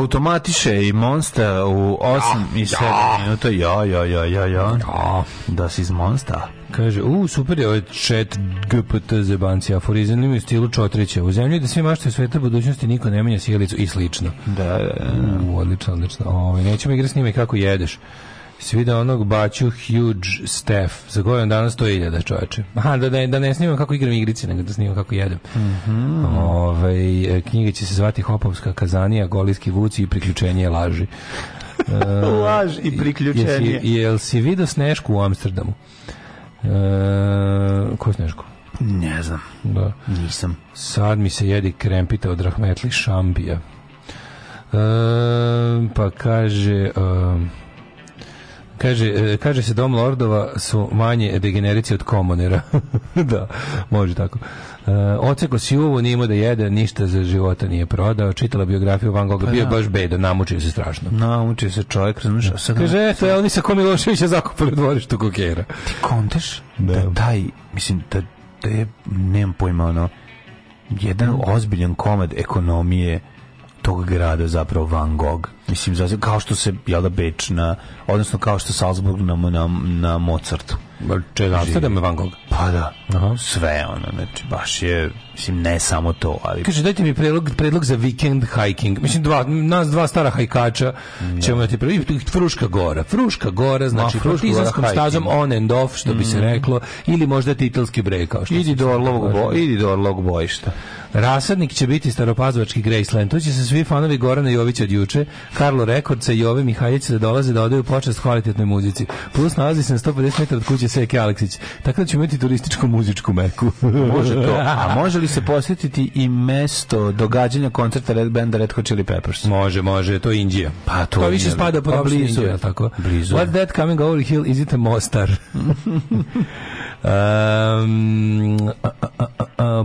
automatiše i Monsta u 8 ja, i 7 ja. minuta. Ja, ja, ja, ja, ja. ja. Da si iz Monsta. Kaže, u, super je ovaj chat GPT zebanci, aforizam u stilu Čotrića. U zemlji da svi maštaju sveta budućnosti niko ne menja sjelicu i slično. Da, da, da. U, odlično, odlično. Ovo, ovaj, nećemo igrati s njima kako jedeš svi da onog baću huge staff za koju danas to iljada Aha, da, da, da ne snimam kako igram igrice, nego da snimam kako jedem. Mm -hmm. Ove, ovaj, knjiga će se zvati Hopovska kazanija, Goliski vuci i priključenje laži. E, Laž i priključenje. Jel si, jel si vidio Snešku u Amsterdamu? Uh, e, koju Snešku? Ne znam. Da. Nisam. Sad mi se jedi krempita od Rahmetli Šambija. Uh, pa kaže... Uh, Kaže, e, kaže se dom lordova su manje degenerici od komonera. da, može tako. Uh, e, oceko si uvu, nije imao da jede, ništa za života nije prodao. Čitala biografiju Van Gogha, pa bio da. baš beda, namučio se strašno. Namučio se čovjek, razumiješ? Da. Sad Kaže, eto, sad... oni sa ko Miloševića zakupali u dvorištu kokera. Ti konteš da. da taj, mislim, da, da je, nemam pojma, ono, jedan ozbiljan komad ekonomije tog grada zapravo Van Gogh. Mislim, kao što se, jel da, Beč na, odnosno kao što Salzburg na, na, na Mozartu. Čega Amsterdam Van Gogh? Pa da, Aha. sve ono, znači, baš je, mislim, ne samo to, ali... Kaže, dajte mi predlog, predlog za vikend hiking. Mislim, dva, nas dva stara hajkača no. Da. ćemo da ti predlog. Fruška gora. Fruška gora, znači, no, protizanskom stazom on and off, što mm. bi se mhm. reklo, ili možda titelski brej, kao što Idi do Orlovog bojišta. Rasadnik će biti staropazovački Graceland. Tu će se svi fanovi Gorana Jovića od juče, Karlo Rekordca i ove Mihajlića da dolaze da odaju počast kvalitetnoj muzici. Plus nalazi se na 150 metara od kuće Seke Aleksić. Tako da ćemo imati turističku muzičku meku. može to. A može li se posjetiti i mesto događanja koncerta Red Banda Red Hot Chili Peppers? Može, može. To je Indija. Pa to, to pa više spada pod pa blizu. Indija, tako. Blizu. What that coming over hill is it a Mostar? Um,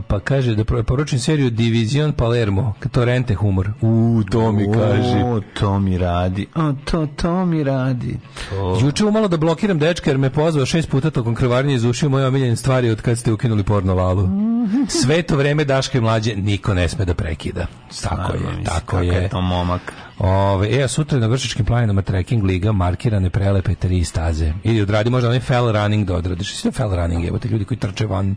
pa kaže da poručim seriju Division Palermo, to humor. U, to mi kaže. O, to mi radi. O, to, to mi radi. To. Juče umalo da blokiram dečka jer me pozvao šest puta tokom krvarnje iz ušiju moje omiljene stvari od kad ste ukinuli porno valu. Sve to vreme Daške mlađe niko ne sme da prekida. Tako je, tako je. Kako je to momak. Ove, e, sutra na Vršičkim planinama trekking liga markirane prelepe tri staze. Ili odradi možda onaj fell running da odradiš. Sve da fell running, evo te ljudi koji trče van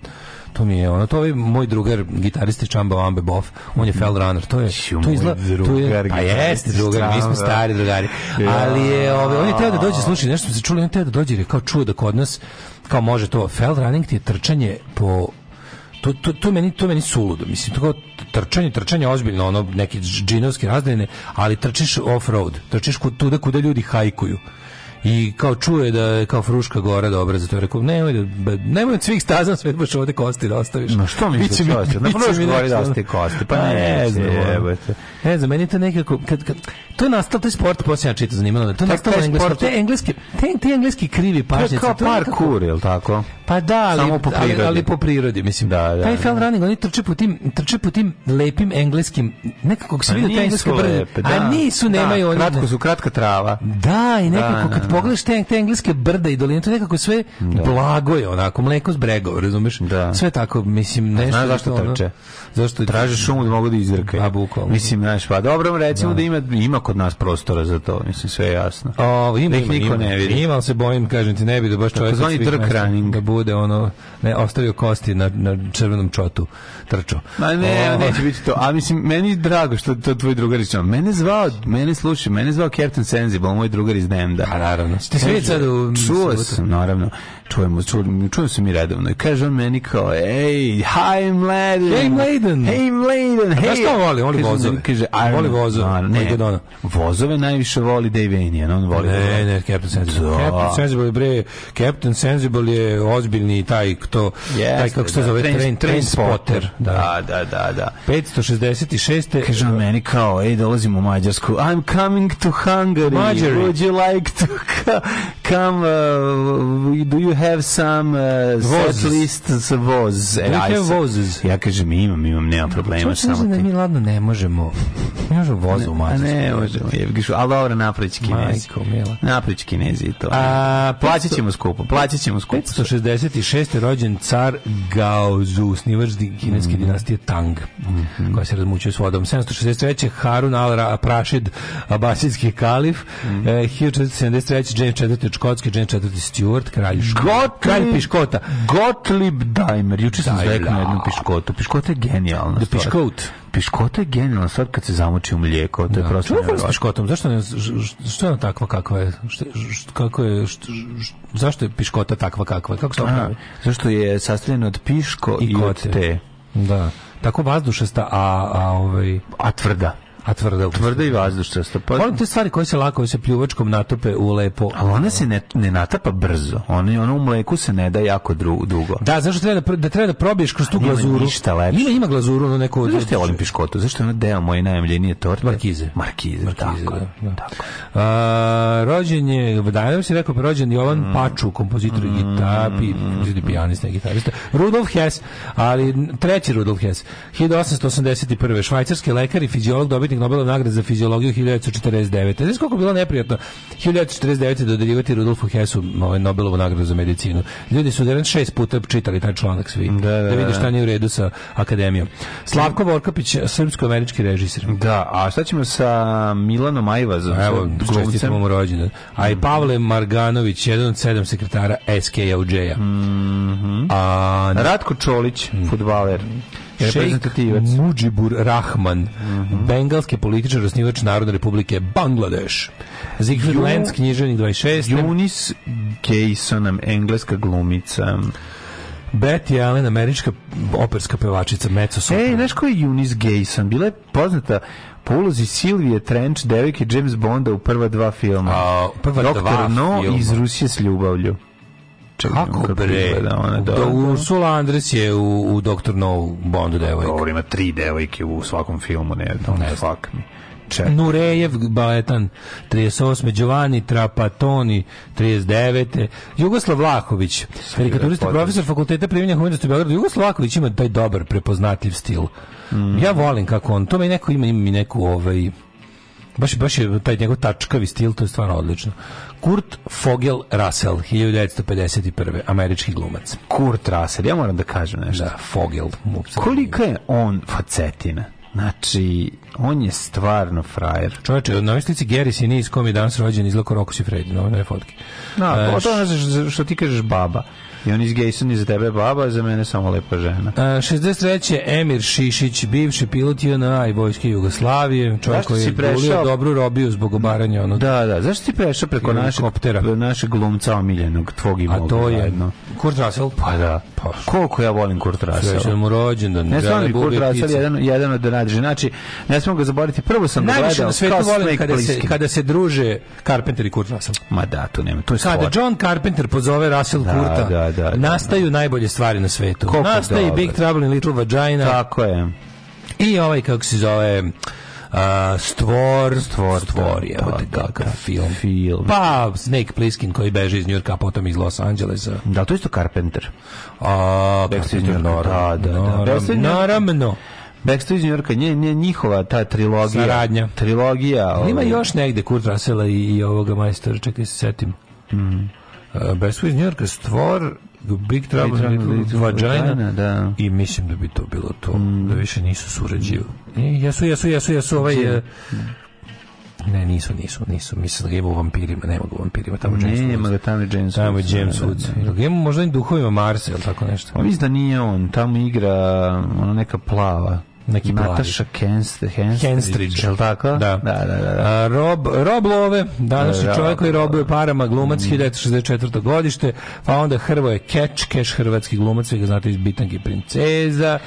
to mi je ono, to je moj drugar gitarista Čamba Wambe Boff, on je fell runner, to je, to izla, to je, pa jeste drugar, mi smo da. stari drugari, ali je, ove, on je teo da dođe, slušaj, nešto smo se čuli, on je teo da dođe, jer kao čuo da kod nas, kao može to, fell running ti je trčanje po to, to, to, meni, to meni suludo. Mislim, to kao trčanje, trčanje ozbiljno, ono, neki džinovski razdaljene, ali trčiš off-road, trčiš tuda kuda ljudi hajkuju i kao čuje da je kao Fruška Gora dobra, zato je rekao nemoj da nemoj od svih staza sve baš ovde kosti da ostaviš. No što mi se kosti? Na Fruška Gora da ostaje kosti. Pa ne, ne znam. Jebote. Ne znam, meni to nekako kad, kad to je nastalo taj sport posle ja čitam zanimalo, to je nastalo engleski, te engleski, te, te engleski krivi pažnje, to je parkour, je l' tako? Pa da, ali, Samo po ali, ali, po prirodi, mislim. Da, da, Taj da, da. da. running, oni trče po tim, trče po tim lepim engleskim, nekako se pa vidi da te engleske brde. Da. A nisu, da, nemaju da, oni. Kratko su, kratka trava. Da, i nekako kad pogledaš te, te, engleske brda i doline, to nekako sve blago je onako, mleko s bregova, razumeš? Da. Sve tako, mislim, nešto. A znaš zašto trče? Ono, zašto tražiš šumu da mogu da izrkaju. A bukvalno. Mislim, znaš, pa dobro, recimo da. da, ima ima kod nas prostora za to, mislim sve je jasno. O, ima, da niko ima, ne vidi. Ima, se bojim, kažem ti, ne bi da baš čovjek zvani trk running da bude ono ne ostavio kosti na na crvenom čotu trčao. Ma ne, o, neće biti to. A mislim meni je drago što to tvoj drugar je Mene zvao, mene slušaj, mene zvao Captain Sensible, moj drugar iz Demda. A pa, naravno. Ti sve sad čuo sam, naravno čujemo, čujemo, čujemo se mi redovno. I kaže on meni kao, ej, hi mladen. Hey mladen. Hey mladen. Hey. A što on voli? On voli vozove. Kaže, on voli vozove. Ne, ne, vozove najviše voli Dave Enian. On voli ne, da vozove. ne, Captain Sensible. Da. Captain Sensible je bre, Captain Sensible je ozbiljni taj, to, yes, taj kako se da, zove, train, train, train spotter. Da, da, da, da. 566. Da. Kaže on meni kao, ej, dolazimo u Mađarsku. I'm coming to Hungary. Mađari. Would you like to come? Uh, do you have some uh, set list sa voz? E, ja, ja kažem imam, imam, nema problema. Čovječ samo ti. da mi ladno ne možemo. Ne možemo voza u Mađarsku. Ne možemo, jebgišu. Ali dobro, napravići kinezi. Majko, mila. Napravići kinezi to. A, plaćat ćemo skupo, plaćat ćemo skupo. 566. rođen car Gaozu, snivač kineske mm. dinastije Tang, mm -hmm. koja se razmučuje s vodom. 763. Harun al-Prašid, abasidski kalif. Mm. 1473. E, James IV. Škotski, James IV. Stewart, kralj Škotske. Got kralj piškota. Gottlieb Daimer, juče sam zvekao na jednom piškotu. Piškota je genijalna stvar. Piškot. Piškota je genijalna stvar kad se zamoči u mlijeko, to je da. prosto. Čuo s piškotom, zašto ne, što je ona takva kakva je? Što, što, kako je, što, zašto je piškota takva kakva je? Kako se ona Zašto je sastavljena od piško i, i od te. Da. Tako vazdušasta, a, a, ovaj... a tvrda. A tvrda. Tvrda i vazduščasta. Pa... Ono te stvari koje se lako se pljuvačkom natope u lepo. A ona se ne, ne natapa brzo. Ona, ona u mleku se ne da jako dru, dugo. Da, zašto treba da, da, treba da probiješ kroz tu glazuru? Ima ništa lepše. Ima, ima glazuru, ono neko... Pa zašto je olimpijskotu? Zašto je ona deo moje najemljenije torte? Markize. Markize, Markize tako, da, da. tako. A, rođen je, dajem se rekao, rođen Jovan mm. Paču, kompozitor mm. gitara, mm. pijanista i gitarista. Rudolf Hess, ali treći Rudolf Hess. 1881. Švajcarski lekar i fiziolog dobitnik dobitnik Nobelove nagrade za fiziologiju 1949. Znaš koliko bilo neprijatno 1949. dodeljivati Rudolfu Hessu ovaj Nobelovu nagradu za medicinu. Ljudi su jedan šest puta čitali taj članak svi. Da, da, da vide da. šta nije u redu sa akademijom. Slavko Vorkapić, srpsko-američki režisir. Da, a šta ćemo sa Milanom Ajvazom? Evo, čestitamo mu rođendan. A i mm. Pavle Marganović, jedan od sedam sekretara SKJ-a. Mm -hmm. a... Ratko Čolić, mm. futbaler reprezentativac. Sheikh Mujibur Rahman, mm -hmm. bengalski političar, osnivač Narodne republike Bangladeš. Zigfried Jun... Lenz, knjiženik 26. Junis Gaysonom, engleska glumica. Betty Allen, američka operska pevačica, Meco Sopran. Ej, znaš ko je Eunice Gayson? Bila je poznata po ulozi Silvije Trench, devojke James Bonda u prva dva filma. A, prva Doktor dva No filma. iz Rusije s ljubavlju čekaj, kako bre? Da, da, da, Ursula Andres je u, u Dr. No Bondu da, devojka. Dobro, ima tri devojke u svakom filmu, ne, don't ne fuck me. Čekaj. Nurejev Baetan 38, Giovanni Trapatoni 39, Jugoslav Vlahović, karikaturista profesor fakulteta primjenja humanosti u Beogradu. Jugoslav Vlahović ima taj dobar prepoznatljiv stil. Mm. Ja volim kako on, to mi neko ima, ima mi neku ovaj Baš, baš je taj njegov tačkavi stil, to je stvarno odlično. Kurt Fogel Russell, 1951. Američki glumac. Kurt Russell, ja moram da kažem nešto. Da, Fogel. Kolika je on facetina? Znači, on je stvarno frajer. Čovječe, od navišnici Gary Sinise, kom je danas rođen, izlako Roko si Fredi, no, ne fotke. Da, no, to je što ti kažeš baba. Jonis Gejson iz za tebe baba, za mene samo lepa žena. A, 63. Emir Šišić, bivši pilot JNA i vojske Jugoslavije, čovjek koji je prešao... gulio dobru robiju zbog obaranja onog. Da, da, zašto si prešao preko našeg, koptera? našeg glumca omiljenog, tvog imog? A to je jedno. Kurt Russell? Pa da. Pa, Koliko ja volim Kurt Russell? Sve mu rođendan. Ne znam mi Kurt Russell, jedan, jedan od najdraži. Znači, ne smemo ga zaboraviti. Prvo sam ga gledao na svetu volim kada se, kada se druže Carpenter i Kurt Russell. Ma da, to nema. To je Kada John Carpenter pozove Russell da, Kurta, da, da, da, nastaju najbolje stvari na svetu. Koliko Nastaje dobro. Big Trouble in Little Vagina. Tako je. I ovaj, kako se zove, Uh, stvor, stvor, stvor da, je pa, da, kakav da, film. film. Pa Snake Plissken koji beže iz Njurka, a potom iz Los Angelesa. Da, to isto Carpenter. A, Carpenter, Nora, da, da, Nora, da. Naravno. Backstage New Yorka, nje, nje, njihova ta trilogija. Saradnja. Trilogija. Ovaj. Ima još negde Kurt Russella i, i ovoga majstora, čekaj da se setim. Mm. Uh, Best iz Njorka, Stvor, Big Trouble in Little Vagina, da. i mislim da bi to bilo to, mm. da više nisu surađivo. I jesu, jesu, jesu, jesu, ovaj... Mm. Ne, nisu, nisu, nisu. Mislim da ga ima u vampirima, ne ga u vampirima. Tamo James ne, ima ga tamo James Tamo je James da, da, Woods. Da, da, da. Ima možda i duhovima Marse, ili tako nešto. Pa mislim da nije on. Tamo igra ona neka plava neki plavi. Nataša Henstridge, je li tako? Da. da. da, da, da. A, Rob, Rob Love, današnji da, čovjek koji robuje parama, glumac, mm. 1964. godište, pa onda Hrvoje Keć, Keš, hrvatski glumac, vi ga znate iz Bitanke princeza,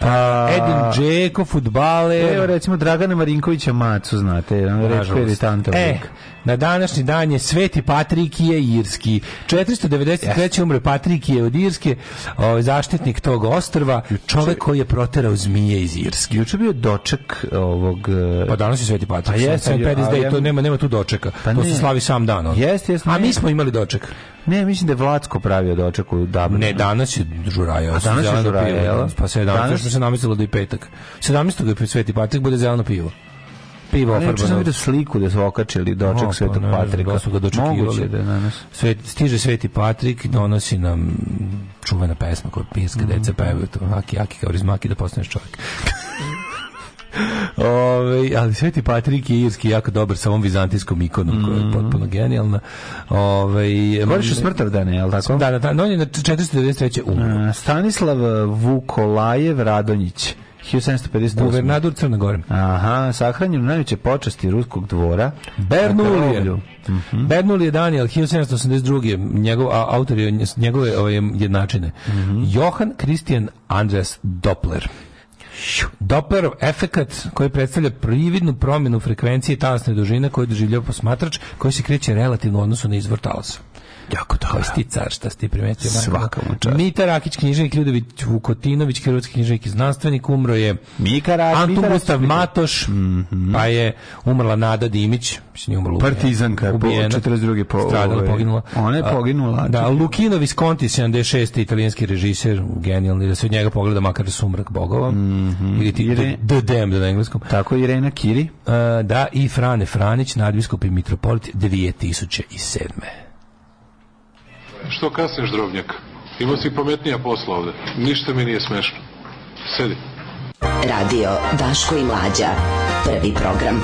Pa, a, Edin Džeko, futbaler. Evo recimo Dragana Marinkovića Macu, znate, reč irritantan e, na današnji dan je Sveti Patrikije Irski. 493. Yes. umre Patrikije od Irske, o, ovaj, zaštitnik tog ostrva, čovek koji je proterao zmije iz Irske. Juče bio doček ovog... E, pa danas je Sveti Patrik. Pa jeste, to nema, nema tu dočeka. Pa to ne. se slavi sam dan. Jeste, jeste. A mi smo imali doček. Ne, mislim da je Vlacko pravio doček u Dublinu. Ne, danas je Žuraja. A danas je Žuraja, jel? Pa 17. što se namislilo da je petak. 17. je Sveti Patrik, bude zeleno pivo pivo ofarbano. Ne, sam vidio sliku da su okačili doček Opa, Svetog ne, Patrika. Da su ga dočekivali. da Svet, stiže Sveti Patrik, donosi nam čuvena pesma koja pinska mm deca pevaju to. Aki, aki, kao rizmaki da postaneš čovjek. Ove, ali Sveti Patrik je irski jako dobar sa ovom vizantijskom ikonom mm -hmm. koja je mhm. potpuno genijalna. Ove, Boriš u smrtav dane, je li tako? Da, da, da. No, on je na 493. umro. Stanislav Vukolajev Radonjić. 1758. Guvernadur Crne Gore. Aha, sahranjen najveće počasti ruskog dvora. Bernulije. Mm -hmm. Bernulije Daniel, 1782. Njegov, autor je njegove ovaj, jednačine. Mm -hmm. Johan Christian Andreas Doppler. Dopplerov efekat koji predstavlja prividnu promjenu frekvencije talasne dužine koju doživljava posmatrač koji se kreće relativno u odnosu na izvor talasa. Jako dobro. Koji sti car, šta ste primetio? Svaka mu čast. Mita Rakić, književnik Ljudevit Vukotinović, hrvatski književnik i znanstvenik, umro je Mika Rakić, Antun Gustav Matoš, mm pa je umrla Nada Dimić, mislim, umrla. Partizanka, ubijena, po 42. Po, stradala, ovaj, poginula. Ona je poginula. Da, Lukino Visconti, 76. italijanski režiser, genijalni, da se od njega pogleda makar sumrak bogova. Mm -hmm. Ili ti Irene, The Damned na engleskom. Tako je Irena Kiri. Uh, da, i Frane Franić, nadbiskup i mitropolit 2007. Što kasniš, drobnjak? Imao si pametnija posla ovde. Ništa mi nije smešno. Sedi. Radio Daško i Mlađa. Prvi program.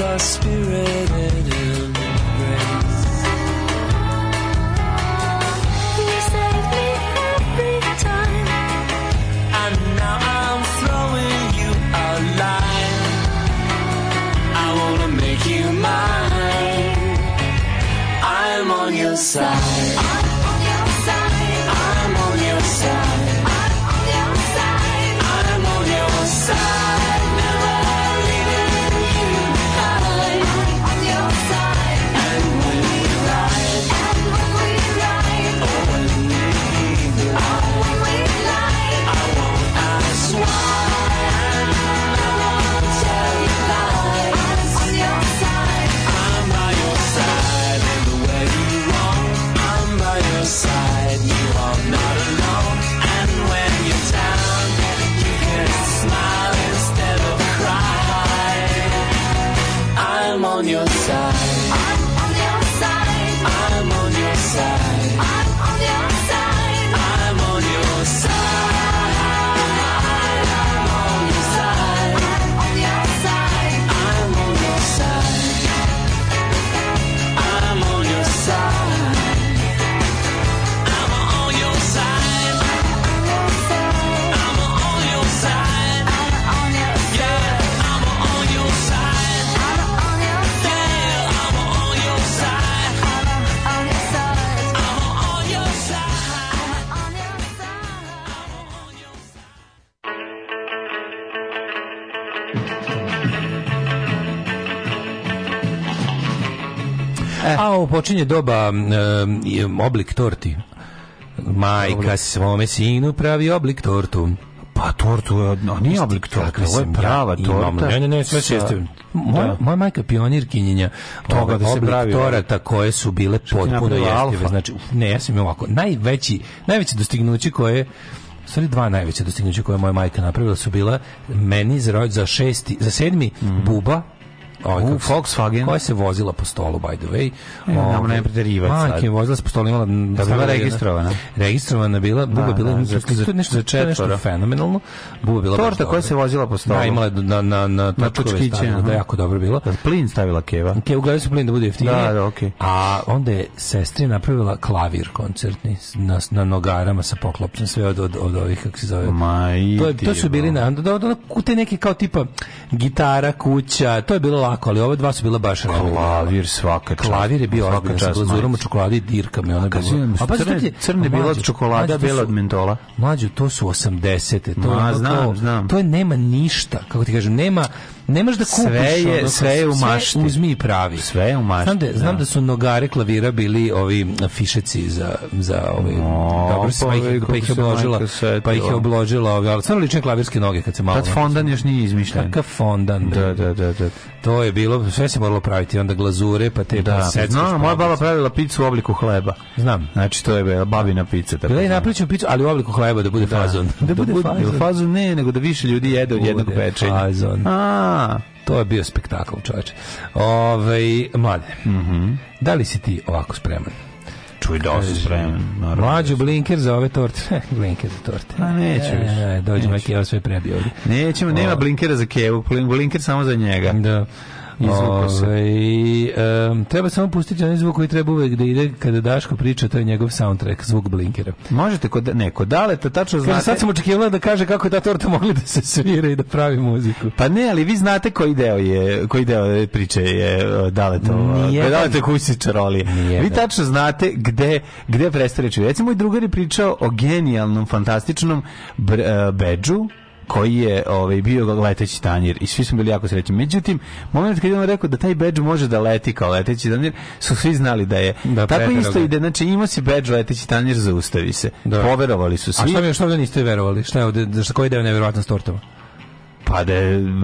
the Spirit. novo počinje doba um, oblik torti. Majka svome sinu pravi oblik tortu. Pa tortu je, a nije oblik torta, ovo je prava ja torta. Ne, ne, ne, sve čestim. Moja, da. moja majka pionirkinjenja ovaj toga da se pravi torata koje su bile potpuno jestive. Znači, ne, ja sam im ovako, najveći, najveći dostignući koje stvari dva najveća dostignuća koje moja majka napravila su bila meni za, rođ, za šesti, za sedmi mm. buba ovaj, u Volkswagen. Koja se vozila po stolu, by the way. E, ovaj, nam ne preterivac. Majke, je vozila se po stolu, imala da bila da. registrovana. Registrovana bila, da, buba da, bila, da, za, to nešto za četvora. Nešto fenomenalno. Buba bila Torta koja se vozila po stolu. Da, imala je na, na, na, na stavila, da jako dobro bilo. Da, plin stavila keva. Ke, uglavnom su plin da bude jeftinije. Da, da, okay. A onda je sestri napravila klavir koncertni na, na nogarama sa poklopcem, sve od, od, od ovih, kako se zove. Ma, to, to su bili, na, da, da, da, te neke kao tipa gitara, kuća, to je bilo tako, ali ove dva su bila baš Klavir svaka čast. Klavir je bio odbiljan sa glazurom od čokolade i dirkama. me ona A pa crne, crne bila od čokolade, bela od mentola. Mlađo, to su 80-te. To, Ma, znam, znam. To je nema ništa, kako ti kažem, nema Nemaš da kupiš sve je ono, sve je u mašti sve uzmi i pravi sve je u mašti znam da-, da, znam da su nogare klavira bili ovi fišeci za za ovi no, dobro pa, ih, pa ih obložila pa ih je pa pa obložila ovi ali stvarno lične klavirske noge kad se malo kad fondan još nije izmišljen kakav fondan da, da, da, da, da. to je bilo sve se moralo praviti onda glazure pa te da znam moja baba pravila picu u obliku hleba znam znači to je bila babina pica tako bila i napraviću picu ali u obliku hleba da bude da. fazon da bude fazon. fazon ne nego da više ljudi jede od jednog pečenja fazon a to je bio spektakl, čovječe. Ovaj mlade, mm da li si ti ovako spreman? Čuj, da sam spreman. Da Mlađu blinker za ove torte. blinker za torte. A pa neću e, više. E, dođemo, Keva sve prebio Nećemo, nema blinkera za Kevu, blinker samo za njega. Da. Ove, um, treba samo pustiti onaj zvuk koji treba uvek da ide kada Daško priča, to je njegov soundtrack, zvuk blinkera. Možete kod neko, da li to tačno znate. Kada sad sam očekivala da kaže kako je ta torta mogla da se svira i da pravi muziku. Pa ne, ali vi znate koji deo je, koji deo priče je e, dale to. Nijedan. Dale to kusi čaroli. Vi tačno znate gde, gde prestaje Recimo, moj drugar je pričao o genijalnom, fantastičnom bre, uh, beđu, koji je ovaj, bio leteći tanjir i svi smo bili jako srećni. Međutim, moment kad je on rekao da taj bedž može da leti kao leteći tanjir, su svi znali da je. Da, Tako isto ide. znači, ima si bedž leteći tanjir, zaustavi se. Da. Poverovali su svi. A šta mi što da niste verovali? Šta je ovde ovdje, koji deo neverovatna stortova? Pa da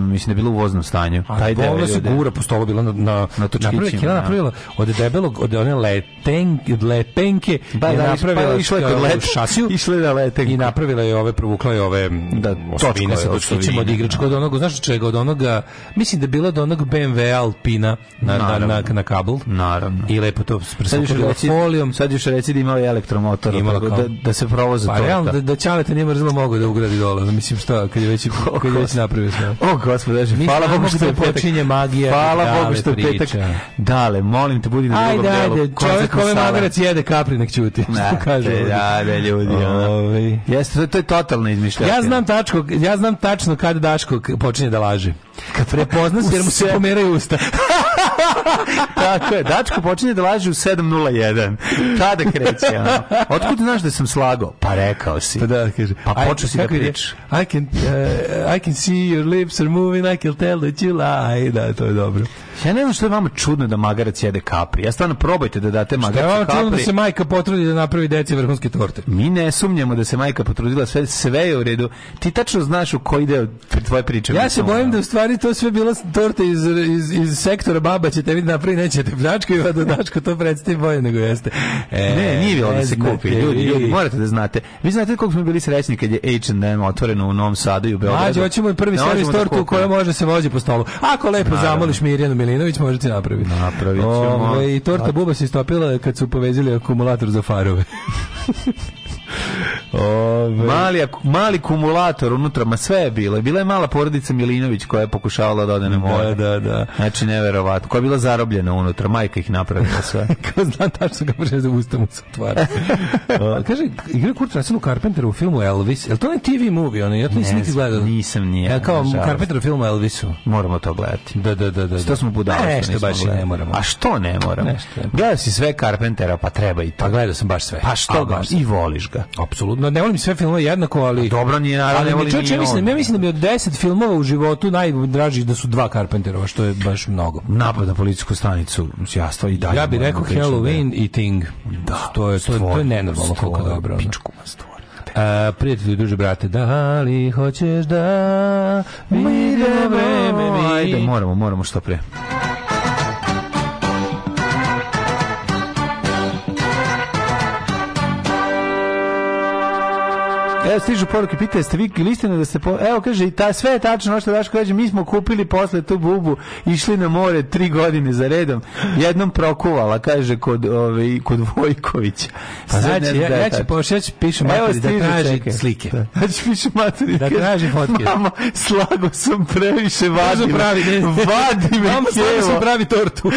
mislim da bilo u voznom stanju. A Taj deo se da. gura po stolu bila na, na, na točkićima. Da. napravila od debelog, od one letenk, od lepenke. Ba, da, je da, napravila, pa, išla je kod let, šasiju. Išla na letenku. I napravila je ove, provukla je ove da, mm, osvine sa točkićima od igračka, od onog, znaš čega, od onoga, mislim da je bila od onog BMW Alpina na, Naravno. na, na, na kabel. Naravno. I lepo to presokopila folijom. Sad još reci da imao je elektromotor, imala da, da se provoza pa, to. Pa realno, da, da Čaleta nije mrzilo mogo da ugradi dole. Mislim šta, kad je već, kad je već napravila prvi znao. O, gospode, hvala Bogu što je petak. počinje magija. Hvala Bogu što je petak. Dale, molim te, budi na drugom delu. Ajde, čovjek ove magarac jede kapri, nek ćuti. Što kaže? Ajde, ljudi. Ove. Ovaj. Jeste, to to je totalno izmišljotina. Ja znam tačko, ja znam tačno kada Daško počinje da laže. Kad prepoznas, jer mu se pomeraju usta. Tako je, Dačko počinje da laže u 7.01. Tada kreće, ono. Otkud znaš da sam slagao? Pa rekao si. Pa da, kaže. Pa počeo si da pričaš. I can, uh, I can see your lips are moving, I can tell that you lie. Da, to je dobro. Ja ne znam što je vama čudno da magarac jede kapri. Ja stvarno probajte da date magarcu kapri. Šta je vama čudno da se majka potrudi da napravi deci vrhunske torte? Mi ne sumnjamo da se majka potrudila sve, sve je u redu. Ti tačno znaš u koji deo tvoje priče. Ja se bojim da u stvari to sve bila torta iz, iz, iz sektora baba će te tebi napravi neće te pljačku i vada dačko to predstavi bolje nego jeste. E, ne, nije bilo da se kupi. Ljudi, ljudi, morate da znate. Vi znate koliko smo bili srećni kad je H&M otvoreno u Novom Sadu i u Beogradu. Mađe, hoćemo i prvi servis da tortu koja može se vozi po stolu. Ako lepo Naravno. zamoliš Mirjanu Milinović, možete napraviti. Napravit ćemo. Ove, I torta buba se istopila kad su povezili akumulator za farove. Ove... Mali, mali kumulator unutra, ma sve je bilo. Bila je mala porodica Milinović koja je pokušavala da ode na more. Da, da, da. Znači, neverovatno. Koja je bila zarobljena unutra, majka ih napravila sve. Kao znam tačno kako će da usta mu se otvara. kaže, igra Kurt Russell u Carpenteru u filmu Elvis. Je to ne TV movie? Ono? Ja to nisam niti gledao. Nisam, nije. Ja, kao Carpenter u filmu Elvisu. Moramo to gledati. Da, da, da. da. da. Što smo budali? Ne, nešto baš gledali. ne moramo. A što ne moramo? Nešto. Gledao si sve Carpentera, pa treba i to. Pa gledao sam baš sve. Pa što ga? I voliš ga ista. Apsolutno, ne volim sve filmove jednako, ali... A pa dobro, nije naravno, ali, ne volim čoče, ja mislim, ja mislim da bi od 10 filmova u životu najdraži da su dva Carpenterova, što je baš mnogo. Napad na policijsku stanicu, jastva i dalje. Ja bih da rekao da Halloween i Thing. Da, to je, to, to je nenormalno koliko dobro. Pičku a, prijatelji duže brate, da li hoćeš da mi da vreme mi... Ajde, moramo, moramo što pre. Evo stižu poruke, pitajte ste vi listine da se po... Evo kaže i ta sve je tačno što Daško kaže, mi smo kupili posle tu bubu, išli na more tri godine za redom. Jednom prokuvala, kaže kod ovaj kod Vojkovića. Pa znači, znači ja, da ja ću pošeć pišem materi da traži slike. Da. Ja ću pišem materi da traži fotke. Mama, slago sam previše vadi. pravi, ne. vadi me. Mama, slago sam pravi tortu.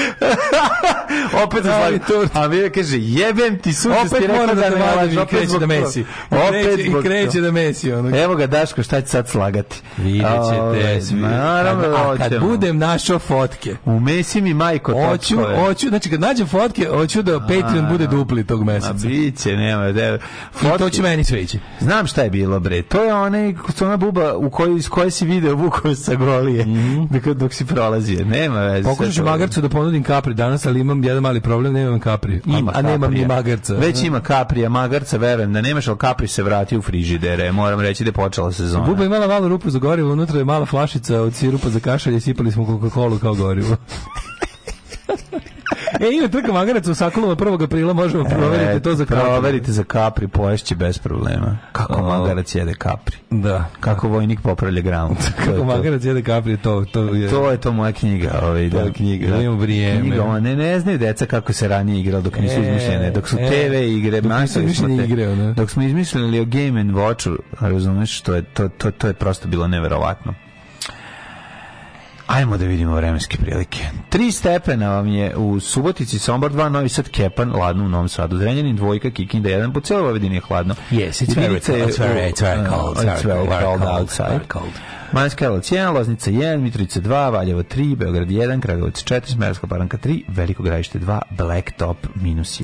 Opet sam slago tortu. A vi kaže, jebem ti sunce, ti rekao da, da ne vadiš, opet zbog, da mesi. Opet zbog, neće da mesi ono. Evo ga Daško, šta će sad slagati? Videćete. Svi... Naravno, a kad budem našo fotke. U mesi mi majko hoću, hoću, znači kad nađem fotke, hoću da Patreon bude dupli tog meseca. A biće, nema da. Fotke. I to će meni sve Znam šta je bilo bre. To je onaj ona buba u kojoj iz koje si video Vukov sa golije. Mm. Dok, dok se prolazi. Nema veze. Pokušaću magarcu da ponudim kapri danas, ali imam jedan mali problem, nemam kapri. Ima, a, a nemam ni magarca. Već ima kaprija, magarca, verujem da nemaš, al kapri se vrati u friž frižidere, moram reći da je počela sezona. Buba imala malu rupu za gorivo, unutra je mala flašica od sirupa za kašalje, sipali smo Coca-Cola kao gorivo. e, ima trka magaraca u Sakolova 1. aprila, možemo e, proveriti e, to za Capri. Proverite za Capri, poješće bez problema. Kako o, magarac jede Capri. Da. Kako vojnik popravlja gramu. Kako magarac jede Capri, to, to je... To je to moja knjiga. Ovaj, to da, je knjiga. Da, vrijeme. Knjiga, ne, ne znaju deca kako se ranije igralo dok nisu e, izmišljene. Dok su e, TV igre, dok, smo te, igre, dok smo izmišljali o Game and Watchu, razumeš, to je, to, to, to je prosto bilo neverovatno. Ajmo da vidimo vremenske prilike. 3 stepena vam je u Subotici, Sombor 2, Novi Sad, Kepan, Ladno u Novom Sadu, Zrenjanin, Dvojka, Kikinda 1, po cijeloj Vojvodini je hladno. Yes, it's very, it's very, it's very uh, cold. It's it's very cold, cold outside. Very cold. Manjska Karlovac 1, Loznica 1, Mitrovica 2, Valjevo 3, Beograd 1, Kragovic 4, Smerska Paranka 3, Veliko gradište 2, Blacktop minus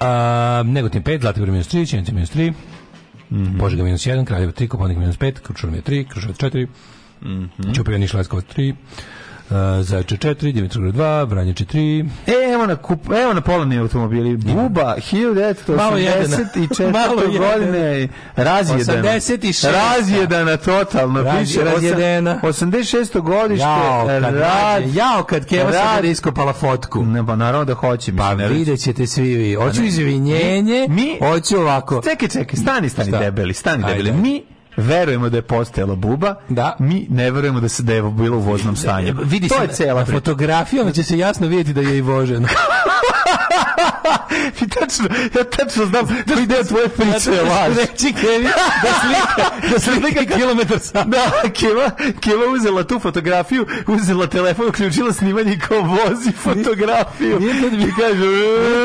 1. Uh, Negotin 5, Zlatibor minus 3, Čenica minus 3, Mm -hmm. Požega minus 1, Kraljevo 3, Koponik minus 5, Kručurm je 3, Kruševac 4, Mm -hmm. Ćuprija Šleskovac 3. Uh, e, Zajče 4, Dimitrovgrad 2, Vranječe 3. E, evo na, kup, evo na polovni automobili. Buba, 1984. Malo godine razjedana. 86. Razjedana totalno. Raz, piše, razjedena. 86. godište. Jao kad, rad, jao kad Keva sad da iskopala fotku. Ne, pa naravno da hoće. Pa vidjet ćete svi vi. Hoću pa izvinjenje, mi, hoću ovako. Čekaj, čekaj, stani, stani Šta? debeli, stani Ajde. debeli. Mi verujemo da je postojala buba, da. mi ne verujemo da se da je bilo u voznom stanju. Vidi to se je cela fotografijom će se jasno vidjeti da je i vožen. ti tačno, ja tačno znam da ide od tvoje priče je laž. Reći Kevi da slika, da slika kilometar sam. Da, Keva, Keva uzela tu fotografiju, uzela telefon, uključila snimanje i kao vozi fotografiju. Nije tad mi kaže,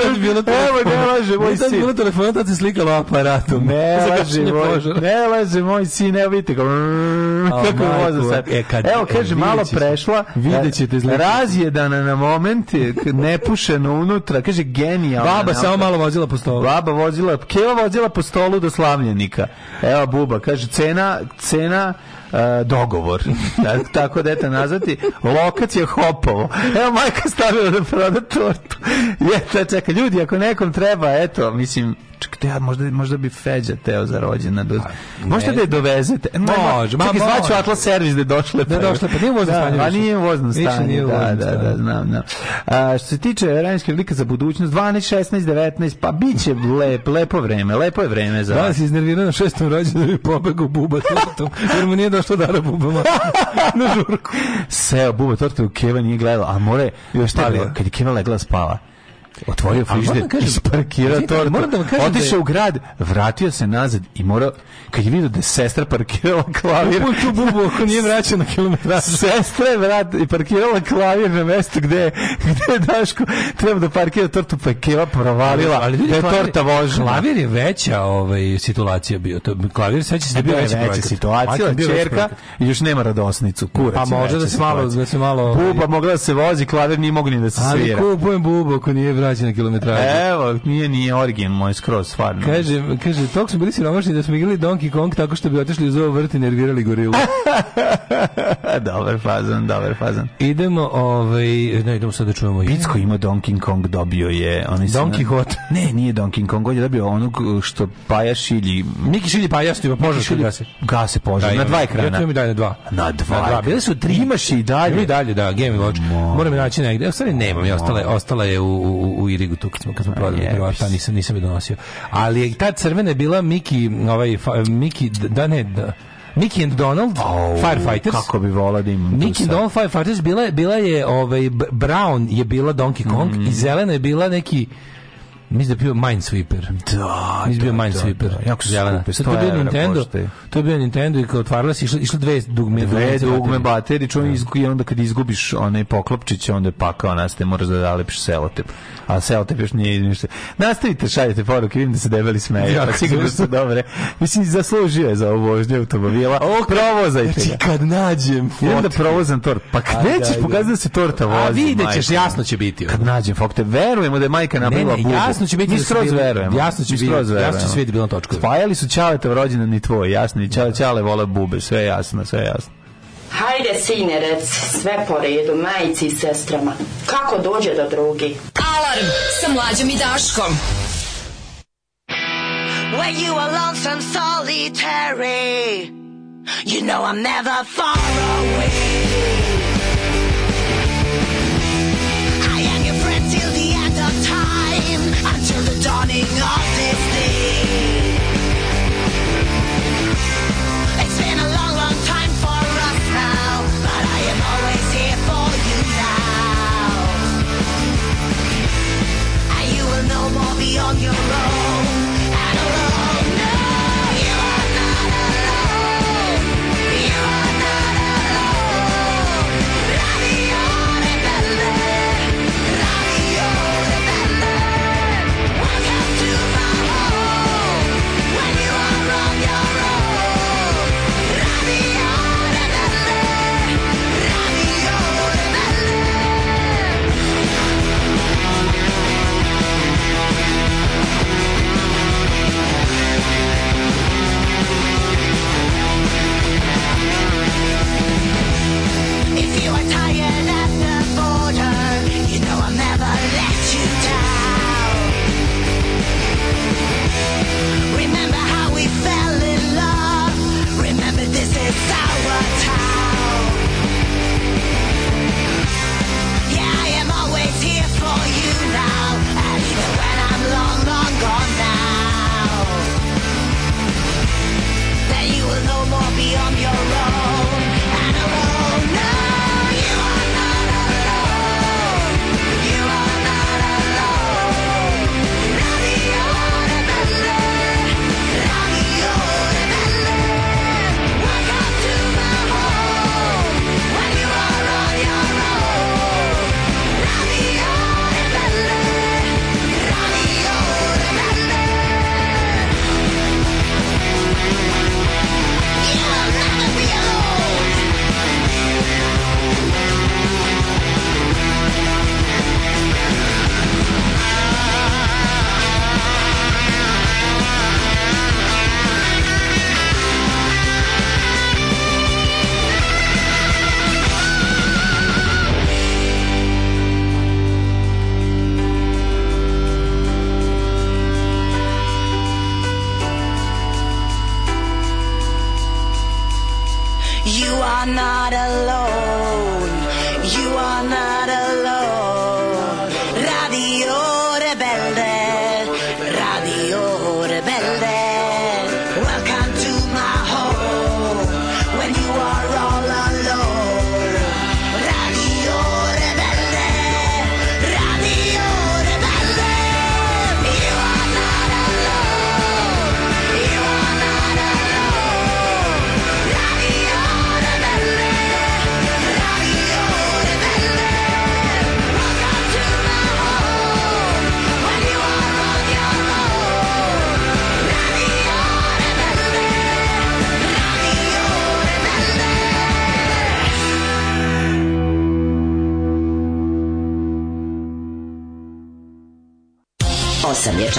evo ne laže moj sin. Nije bilo telefon, tad se slikalo aparatom. Ne laže moj, ne laže moj sin, evo vidite kako voza sad. Evo kaže, malo prešla, vidjet ćete razjedana na moment, nepušeno unutra, kaže genijalna. Baba samo malo vozila po stolu. Baba vozila, keva vozila po stolu do slavljenika. Evo buba, kaže cena, cena e, dogovor. Da, tako da eto nazvati lokacija Hopovo. Evo majka stavila da proda tortu. Je, čekaj, ljudi, ako nekom treba, eto, mislim, čekaj, ja, možda, možda bi Feđa teo za rođena. Da- Do... Pa, možda da je dovezete. No, može, ma, čekaj, zvaću Atlas Servis da je došle. Da je došle, pa nije vozno da, stanje. Pa nije vozno stanje, nije da, da, da, da, znam, znam. A, što se tiče ranjskih lika za budućnost, 12, 16, 19, pa bit će lep, lepo vreme, lepo je vreme za... Danas je iznervirao na šestom rođenu i pobegao buba tortom, jer mu nije došlo dara da bubama na žurku. Seo buba tortu, u Keva nije gledala, a more, još te, kad je Keva legla spava, otvorio frižider, isparkirao tortu, otišao u grad, vratio se nazad i morao, kad je vidio da je sestra parkirala klavir, tu bubu, ako nije vraćao na kilometražu. Sestra je vrat, i parkirala klavir na mesto gde, gde je Daško treba da parkira tortu, pa je keva provalila, ali, ali, da je klavir, torta vožna. Klavir je veća ovaj, situacija bio, to, klavir sveća se da bio veća, veća situacija, čerka, i još nema radosnicu, kurac. Pa može da, da se malo, da se malo... Buba mogla da se vozi, klavir nije mogu ni da se svira. Ali kupujem bubu, ako nije vrat krađena kilometraža. Evo, nije, nije origin moj skroz, stvarno. Kaže, kaže, tog smo bili siromašni da smo igrali Donkey Kong tako što bi otišli u zoo vrt i nervirali gorilu. dobar fazan, dobar fazan. Idemo, ovaj, ne, idemo sad da čujemo. Picko ima Donkey Kong, dobio je. Oni Donkey na... Hot. Ne, nije Donkey Kong, on je dobio onog što paja šilji. Miki šilji paja, što požar šilji. Gase, gase požar, da, na dva ekrana. Ja mi dalje na dva. Na dva. Na dva. Bili su tri. Imaš i dalje. Ima i dalje, da, Game Watch. Moram je naći negde. Ostali nemam, ja ostala, ostala je u, u, u Irigu tu kad smo kad smo prodali prva, ta pa nisam nisam je donosio. Ali ta crvena je bila Miki, ovaj Miki da ne da, Mickey and Donald oh, Firefighters. Kako bi volao da imam. Mickey and Donald Firefighters bila, je, bila je, ovaj, Brown je bila Donkey Kong mm. i zelena je bila neki Mislim da je bio Minesweeper. Da, Mislim da bio da, da, Minesweeper. Da, da. Jako zelena. Skupe, to je bio Nintendo. Pošte. To je bio Nintendo i kao otvarala se išlo, išle dve dugme. Dve dugme baterije, čovjek izgubi onda kad izgubiš one poklopčiće, onda je pakao nastaje, moraš da zalepiš selotep. A selotep još nije ništa. Nastavite, šaljete poruke, vidim da se debeli smeju. Ja, pa sigurno su dobre. Mislim, zaslužio je za ovo vožnje automobila. O, provozajte znači ga. kad nađem fotke. Idem da provozam tort. Pa kad nećeš pokazati da se torta vozi. A videćeš, jasno će biti. Kad nađem fotke. Verujemo da je majka napravila jasno će biti mi da skroz verujemo. Jasno će biti, skroz verujemo. Jasno će biti da bilo točkovi. Spajali su Ćaletov rođendan i tvoj, jasno. I Čale Ćale vole bube, sve jasno, sve jasno. Hajde, sine, sinerec, sve po redu, majici i sestrama. Kako dođe do drugi? Alarm sa mlađom i Daškom. When you are lonesome, solitary You know I'm never far away on your own. are not alone.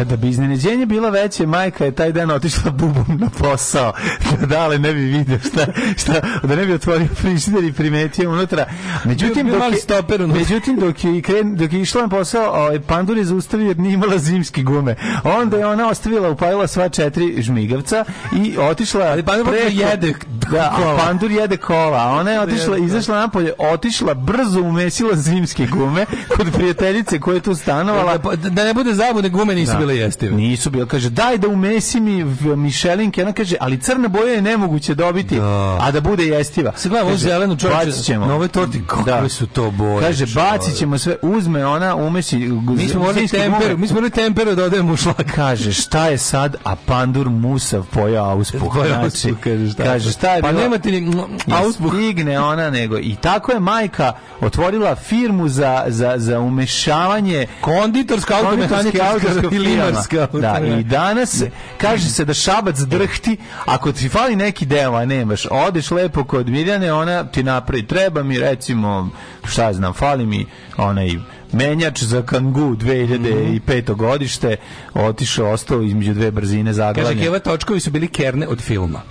E, da bi iznenađenje bilo veće, majka je taj dan otišla bubom na posao. Da dale ne bi vidio šta, šta da ne bi otvorio frižider i primetio unutra. Međutim, dok je, međutim, dok je, kren, dok je išla na posao, ovaj, pandur je zaustavio jer nije imala zimske gume. Onda je ona ostavila, upalila sva četiri žmigavca i otišla Ali pandur preko, jede da, kola. A pandur jede kola. Ona je otišla, da. izašla napolje, otišla, brzo umesila zimske gume kod prijateljice koja je tu stanovala. Da, da ne bude zabude gume nisu da bile jestive. Nisu bile. Kaže, daj da umesi mi mišelinke. Ona kaže, ali crna boja je nemoguće dobiti, da. a da bude jestiva. Se gleda, ovo zelenu čovječe, nove ovoj torti, da. kakve su to boje. Kaže, bacit ćemo sve, uzme ona, umesi. Mi smo morali temperu, mi smo morali temperu da odemo u šlak. Kaže, šta je sad, a pandur musav poja auspuh. Znači, kaže, šta, kaže, šta je Pa nemate ni auspuh. Stigne ona nego. I tako je majka otvorila firmu za, za, za umešavanje konditorska automehanička ili Primarima. Da, i danas kaže se da šabac drhti, ako ti fali neki deo, a nemaš, odeš lepo kod Miljane, ona ti napravi, treba mi recimo, šta znam, fali mi onaj menjač za Kangu 2005. godište, otišao, ostao između dve brzine zaglavne. Kaže, Keva Točkovi su bili kerne od filma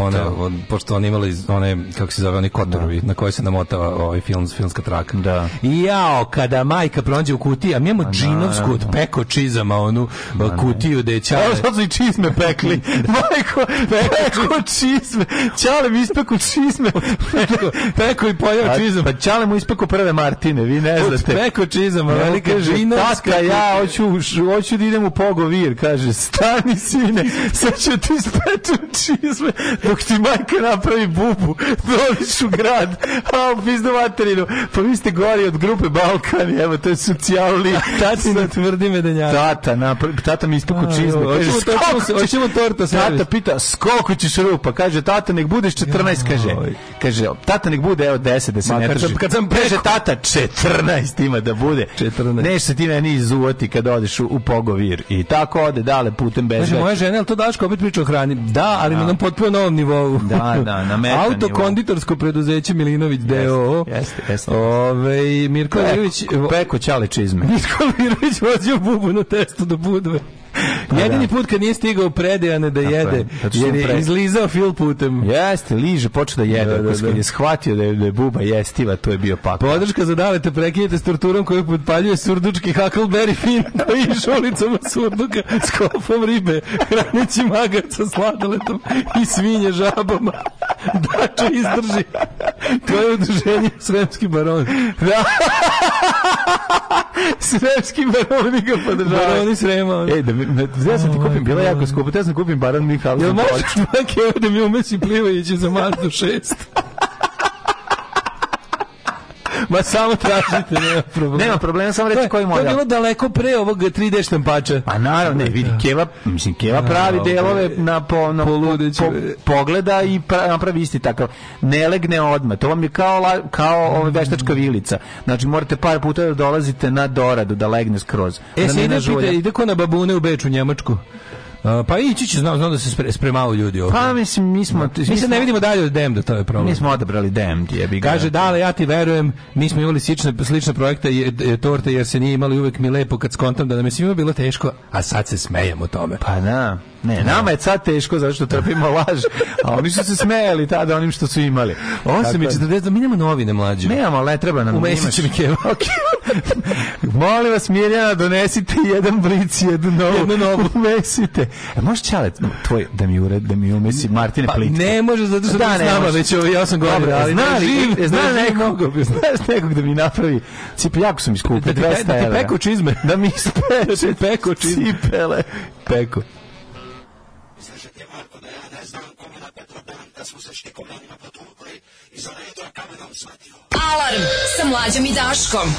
ona, on, pošto oni imali one, kako se zove, oni kotorovi, da. na koje se namotava ovaj film, filmska traka. Da. jao, kada majka pronađe u kutiji, a mi imamo pa džinovsku od peko čizama, onu da, kutiju da je čale. Evo sad su i čizme pekli. Majko, peko čizme. Čale mi ispeku čizme. Peko, peko i pojao čizam. Pa čale pa mu ispeku prve Martine, vi ne znate. Peko čizama, velika džinovska. Tatka, ja hoću, hoću da idem u pogovir, kaže, stani sine, sad ću ti ispečem čizme dok ti majka napravi bubu, doliš u grad, a u pizdu materinu, pa vi ste gori od grupe Balkani, evo, to je socijalni. Tati ne tvrdi medenjaka. Tata, napra... tata mi ispaku čizme. Hoćemo torta Tata pita, skoliko ćeš rupa? Kaže, tata, nek budeš 14, kaže. Kaže, tata, nek bude, evo, 10, da se ne drži. Kad sam preže tata, 14 ima da bude. 14. Neš se ti meni izuvati kad odeš u, u Pogovir. I tako ode, dale, putem bežača. Kaže, moja žena, je to Daško opet priča o hrani? Da, ali ja. Da. nam potpuno novom nivou. Da, da, na meta Autokonditorsko preduzeće Milinović yes, DOO. Jeste, jeste. Ove, Mirko Peko, Peko čale čizme. Mirko Mirović vozio bubu na testu do budve. Pa da. Jedini put kad nije stigao predejane da jede, jer je izlizao fil putem. Jeste, liže, počeo da jede. Da, da, kad je shvatio da je, da je buba jestiva, to je bio pakao. Podrška za dalete prekinjete s torturom koju podpaljuje surdučki Huckleberry Finn koji je ulicama surduka s kopom ribe, hraneći magarca sladaletom i svinje žabama. Dače izdrži. To je udruženje Sremski baron. Da. Sremski baroni ga podržavaju. Baroni Srema. Ej, da mi, ja sam ti ovaj, kupim, bila jako ovaj. skupo, ja sam kupim Baran Mihajlović. Jel možeš 2 da mi umesim plivajući za Mazdu 6? Ma samo tražite, nema problema. Nema problema, samo reći koji model. To je bilo daleko pre ovog 3D štampača. Pa naravno, ne, vidi, da. Keva, mislim, Keva da, pravi delove na, po, na po, po, pogleda i pra, napravi isti takav. Ne legne odmah. To vam je kao, la, kao ove veštačka mm. vilica. Znači, morate par puta da dolazite na doradu, da legne skroz. E, se ide, pita, ide ko na babune u Beču, Njemačku? Uh, pa ići će, znam, znam da se spre, spremalo ljudi ovdje. Pa mislim, mi smo... Da. Mi se ne vidimo dalje od DM e Demda, to je problem. Mi smo odabrali Demd, e jebi ga. Kaže, dale, ja ti verujem, mi smo imali slične, slične projekte je, je, torte, jer se nije imali uvek mi lepo kad skontam da nam je svima bilo teško, a sad se smejemo tome. Pa na. Da. Ne, nama je sad teško zato što trpimo laž, a oni su se smejali tada onim što su imali. 8 i 40, mi nemamo novine mlađe. Nemamo, ali treba nam. U mesecu mi keva, Molim vas, Mirjana, donesite jedan blic, jednu novu. Jednu novu. Umesite. E, možeš čalet tvoj, da mi ured, da mi umesi Martine pa, Plitko. Ne može, zato što da, ne s već ovih 8 godina. ali znaš, ne, živ, zna, e, nekog, znaš nekog da mi napravi. Cipi, jako su mi skupe, 200 evra. Da ti da peko čizme. Da mi da ispeče. peko čizme. Cipele. Peko ne znam kome na Petrodan da smo se štikomenima potukli i za redom kamenom smatio. Alarm sa mlađom i Daškom.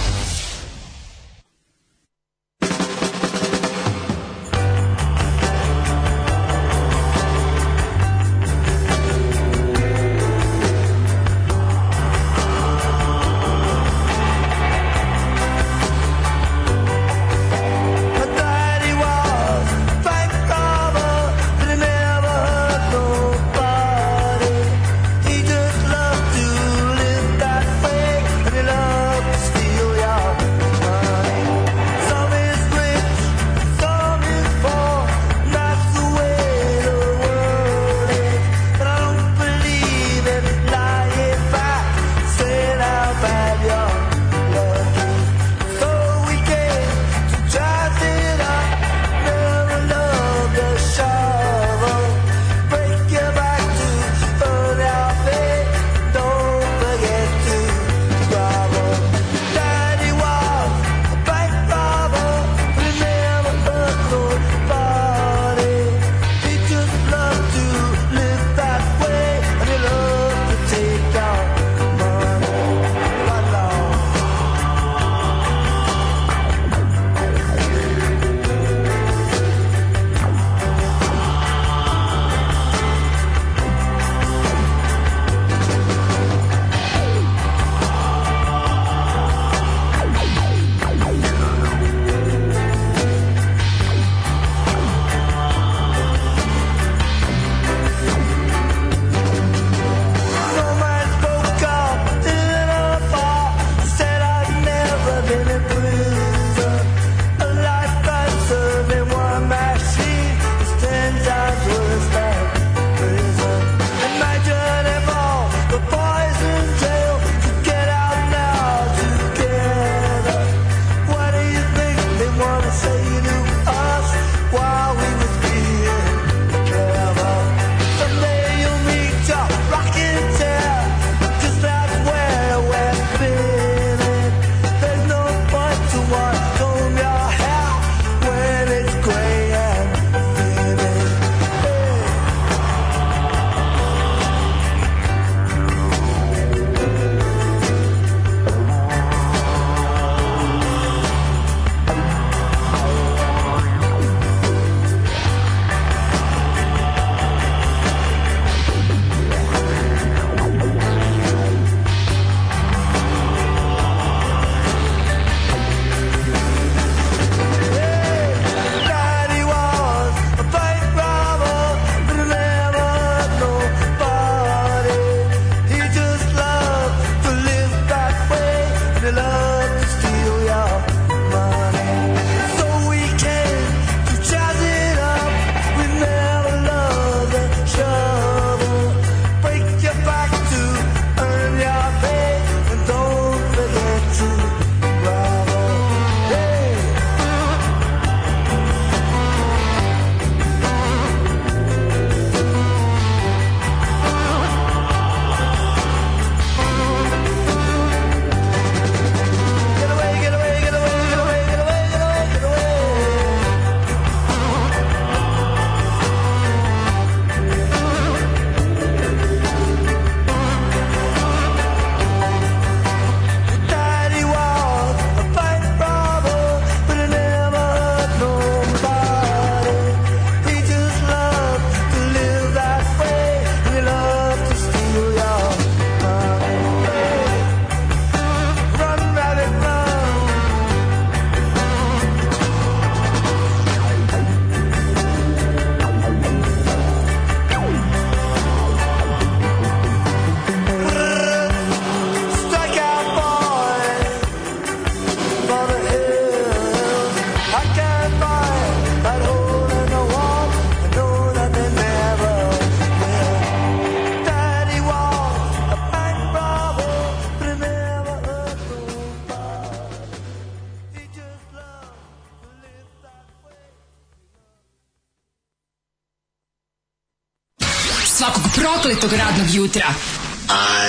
prokletog radnog jutra.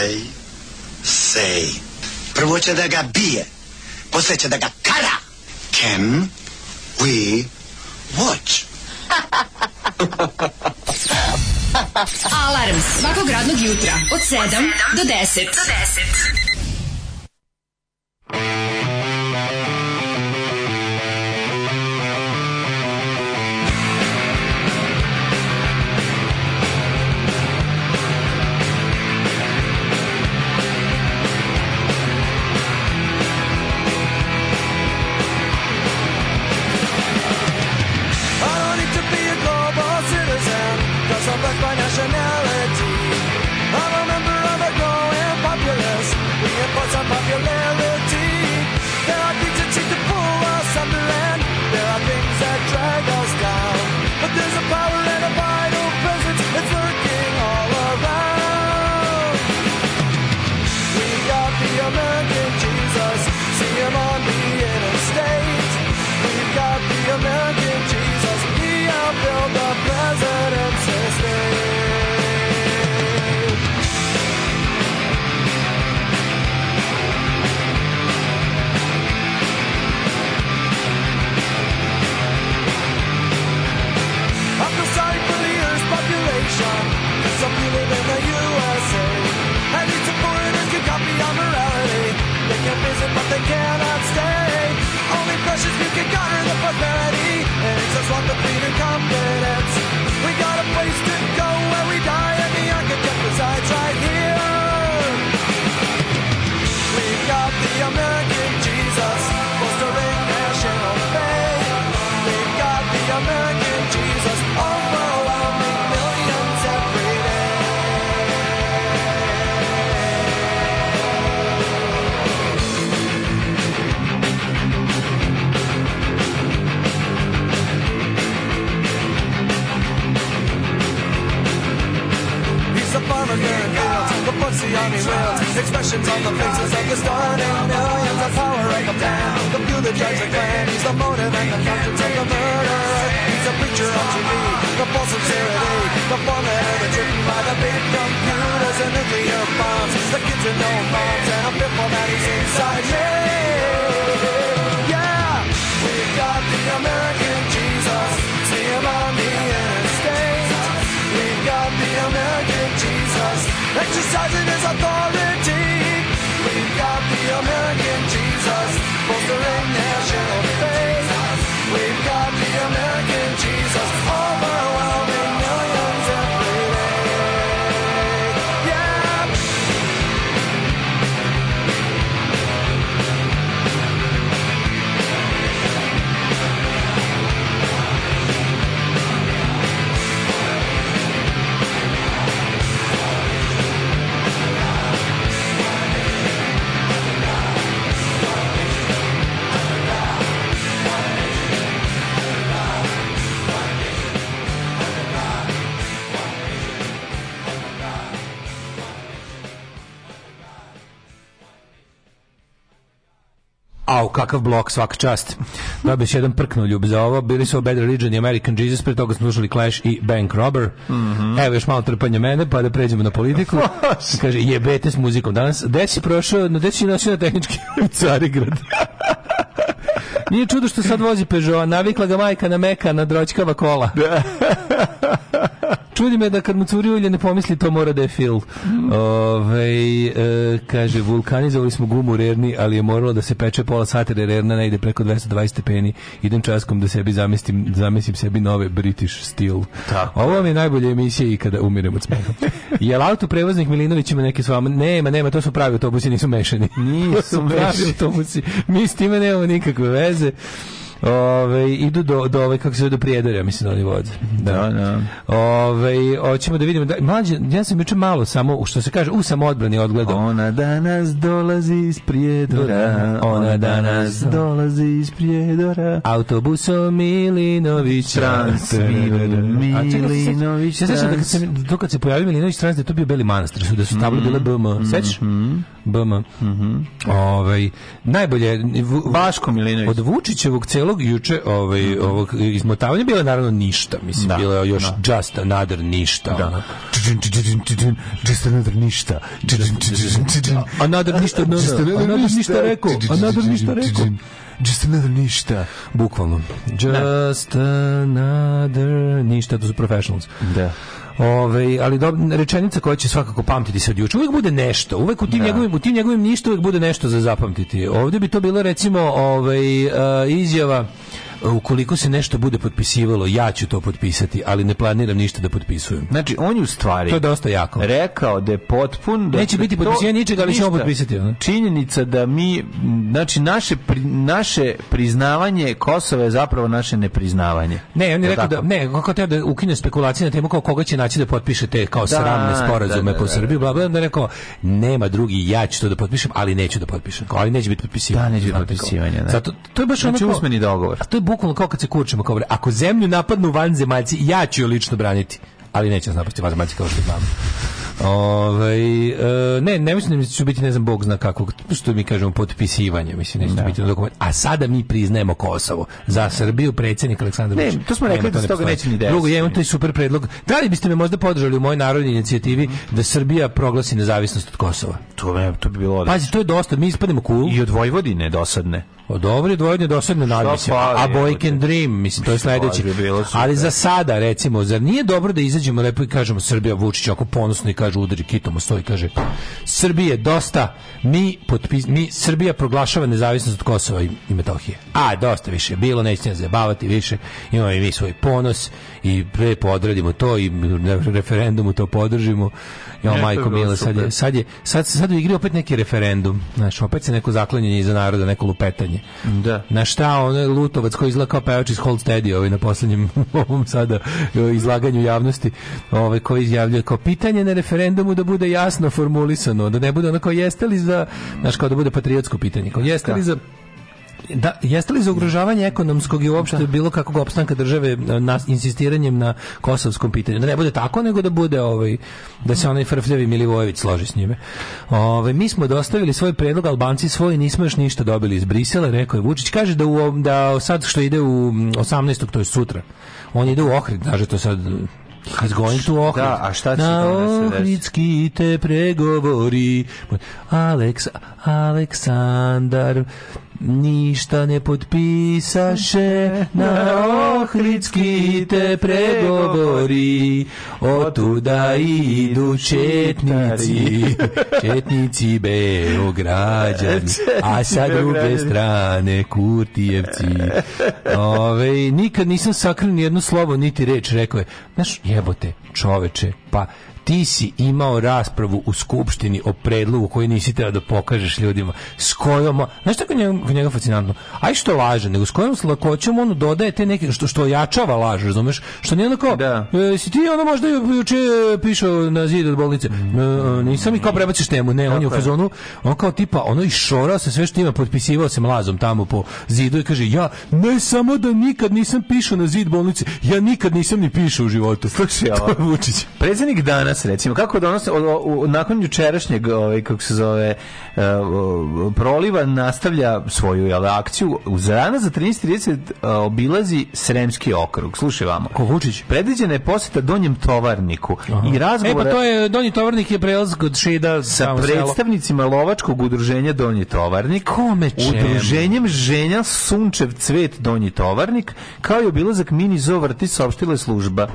I say. Prvo će da ga bije, posle će da ga kakav blok, svaka čast. Da bi se jedan prknuo ljub za ovo. Bili su Bad Religion i American Jesus, pre toga smo slušali Clash i Bank Robber. Mm -hmm. Evo još malo trpanja mene, pa da pređemo na politiku. Kaže, jebete s muzikom danas. Gde si prošao, no gde si nosio na tehnički u Carigrad? Nije čudo što sad vozi Peugeot, navikla ga majka na meka, na dročkava kola. čudi me da kad mu curi ulje ne pomisli to mora da je fil. Ove, e, kaže, vulkanizovali smo gumu u Rerni, ali je moralo da se peče pola sata jer Rerna ne ide preko 220 stepeni. Idem časkom da sebi zamislim, zamislim sebi nove British stil. Tako. Ovo vam je najbolja emisija i kada umirem od smeha. Jel auto prevoznik Milinović ima neke s vama? Nema, nema, to su pravi autobusi, nisu mešani. Nisu mešani autobusi. Mi s time nemamo nikakve veze. Ove, idu do, do ove, kako se do prijedora, mislim da oni voze. Da, da. da. Ove, hoćemo da vidimo. Da, mlađe, ja sam juče malo samo, što se kaže, u samoodbrani odgledao. Ona danas dolazi iz prijedora. Da, da, da. Ona, danas dolazi iz prijedora. Autobusom Milinović Trans. Milinović Trans. Ja sećam da kad se, to kad se pojavio Milinović Trans, da je to bio Beli Manastir, da su tabla mm -hmm. bile BM. Sećaš? Mm -hmm. BM. Mm -hmm. Ove, ovaj, najbolje, Vaško Milinović. Od Vučićevog celo celog juče ovaj, mhm. ovog izmotavanja bilo je naravno ništa. Mislim, da, bilo je još da. just another ništa. Da. Ono. Just another ništa. Another ništa, da, da. another ništa rekao. Another ništa rekao. Just another ništa. Bukvalno. Just another ništa. To su professionals. Da. Ove, ali do, rečenica koja će svakako pamtiti se od juče. Uvijek bude nešto. Uvijek u tim, da. njegovim, u tim njegovim ništa uvijek bude nešto za zapamtiti. Ovdje bi to bilo recimo ovaj, izjava ukoliko se nešto bude potpisivalo, ja ću to potpisati, ali ne planiram ništa da potpisujem. Znači, on je u stvari... To je dosta jako. Rekao da je potpun... Da Neće biti potpisivan ničega, ali ćemo potpisati. Ono. Činjenica da mi... Znači, naše, pri, naše priznavanje Kosova je zapravo naše nepriznavanje. Ne, on je rekao da... Ne, kako treba da ukine spekulacije na temu kao koga će naći da potpiše te kao da, sramne da, sporazume da, da, po Srbiji, da. bla, bla, da rekao, nema drugi, ja ću to da potpišem, ali neću da potpišem. Ali neće biti potpisivanje. Da, neće biti potpisivanje. Da. Zato, to je baš znači, onako... usmeni dogovor. A to je bukvalno kao kad se kurčimo kao bre. Ako zemlju napadnu vanzemaljci, ja ću je lično braniti. Ali neće nas napasti vanzemaljci kao što znamo. Ovaj e, ne, ne mislim da će biti ne znam bog zna kako što mi kažemo potpisivanje, mislim neće da. biti dokument. A sada mi priznajemo Kosovo za da. Srbiju predsednik Aleksandar Vučić. Ne, to smo rekli da to toga neće ni desiti. Drugo, ja imam taj super predlog. Da li biste me možda podržali u mojoj narodnoj inicijativi mm. da Srbija proglasi nezavisnost od Kosova? To, me, to bi bilo odlično. Pazi, to je dosta, mi ispademo cool. I od Vojvodine dosadne. Dobri dvojni dosadne nadmice. A Boy Can Dream, mislim, to je sledeći. Ali za sada, recimo, zar nije dobro da izađemo lepo i kažemo Srbija Vučić ako ponosno i kaže udari kitom o stoji, kaže Srbije dosta, mi, potpis, mi Srbija proglašava nezavisnost od Kosova i, i Metohije. A, dosta više bilo, nećete nas zabavati više, imamo i mi svoj ponos, i pre podradimo to i referendumu to podržimo. Jo, majko mila sad je, sad je sad sad u igri opet neki referendum. Znaš, opet se neko zaklanjanje iza naroda, neko lupetanje. Da. Na šta onaj Lutovac koji izlaka kao pevač iz Holstedi, ovaj na poslednjem ovom sada e, izlaganju javnosti, ovaj koji izjavljuje kao pitanje na referendumu da bude jasno formulisano, da ne bude ono kao jeste li za, znaš, kao da bude patriotsko pitanje, kao jeste li da. za da, jeste li za ugrožavanje ekonomskog i uopšte da. bilo kakvog opstanka države eh, na insistiranjem na kosovskom pitanju? Da ne bude tako, nego da bude ovaj, da se onaj frfljavi Milivojević složi s njime. Ove, ovaj, mi smo dostavili svoj predlog, Albanci svoj nismo još ništa dobili iz Brisela, rekao je Vučić. Kaže da, u, da sad što ide u 18. Mm, to je sutra, on ide u Ohrid, kaže da to sad He's going to Ohrid. Da, a šta će Na Ohridski te pregovori. Aleks, Aleksandar Ništa ne potpisaše na Ohridski te pregovori Otuda idu četnici, četnici Beograđani A sa druge strane Kurtijevci Ove, ovaj, Nikad nisam sakrio ni jedno slovo niti reč, rekao je Znaš, jebote, čoveče, pa ti si imao raspravu u skupštini o predlogu koji nisi teo da pokažeš ljudima s kojom znaš tako njega, njega fascinantno aj što laže nego s kojom lakoćom on dodaje te neke što što ojačava laž razumeš što nije onako da. E, si ti ono možda juče pišao na zid od bolnice mm. e, nisam i kao prebaciš temu ne tako on je u fazonu on kao tipa ono i šorao se sve što ima potpisivao se mlazom tamo po zidu i kaže ja ne samo da nikad nisam pišao na zid bolnice ja nikad nisam ni pišao u životu slušaj Vučić predsednik dana danas recimo kako danas nakon jučerašnjeg ovaj kako se zove e, o, proliva nastavlja svoju jel, akciju uz rana za 13:30 e, obilazi Sremski okrug. Slušaj vama Kovučić predviđena je poseta Donjem Tovarniku Aha. i razgovor E pa to je Donji Tovarnik je prelaz kod Šeda sa predstavnicima selo. lovačkog udruženja Donji Tovarnik, kome udruženjem Ženja Sunčev cvet Donji Tovarnik, kao i obilazak mini zoo vrti saopštila je služba.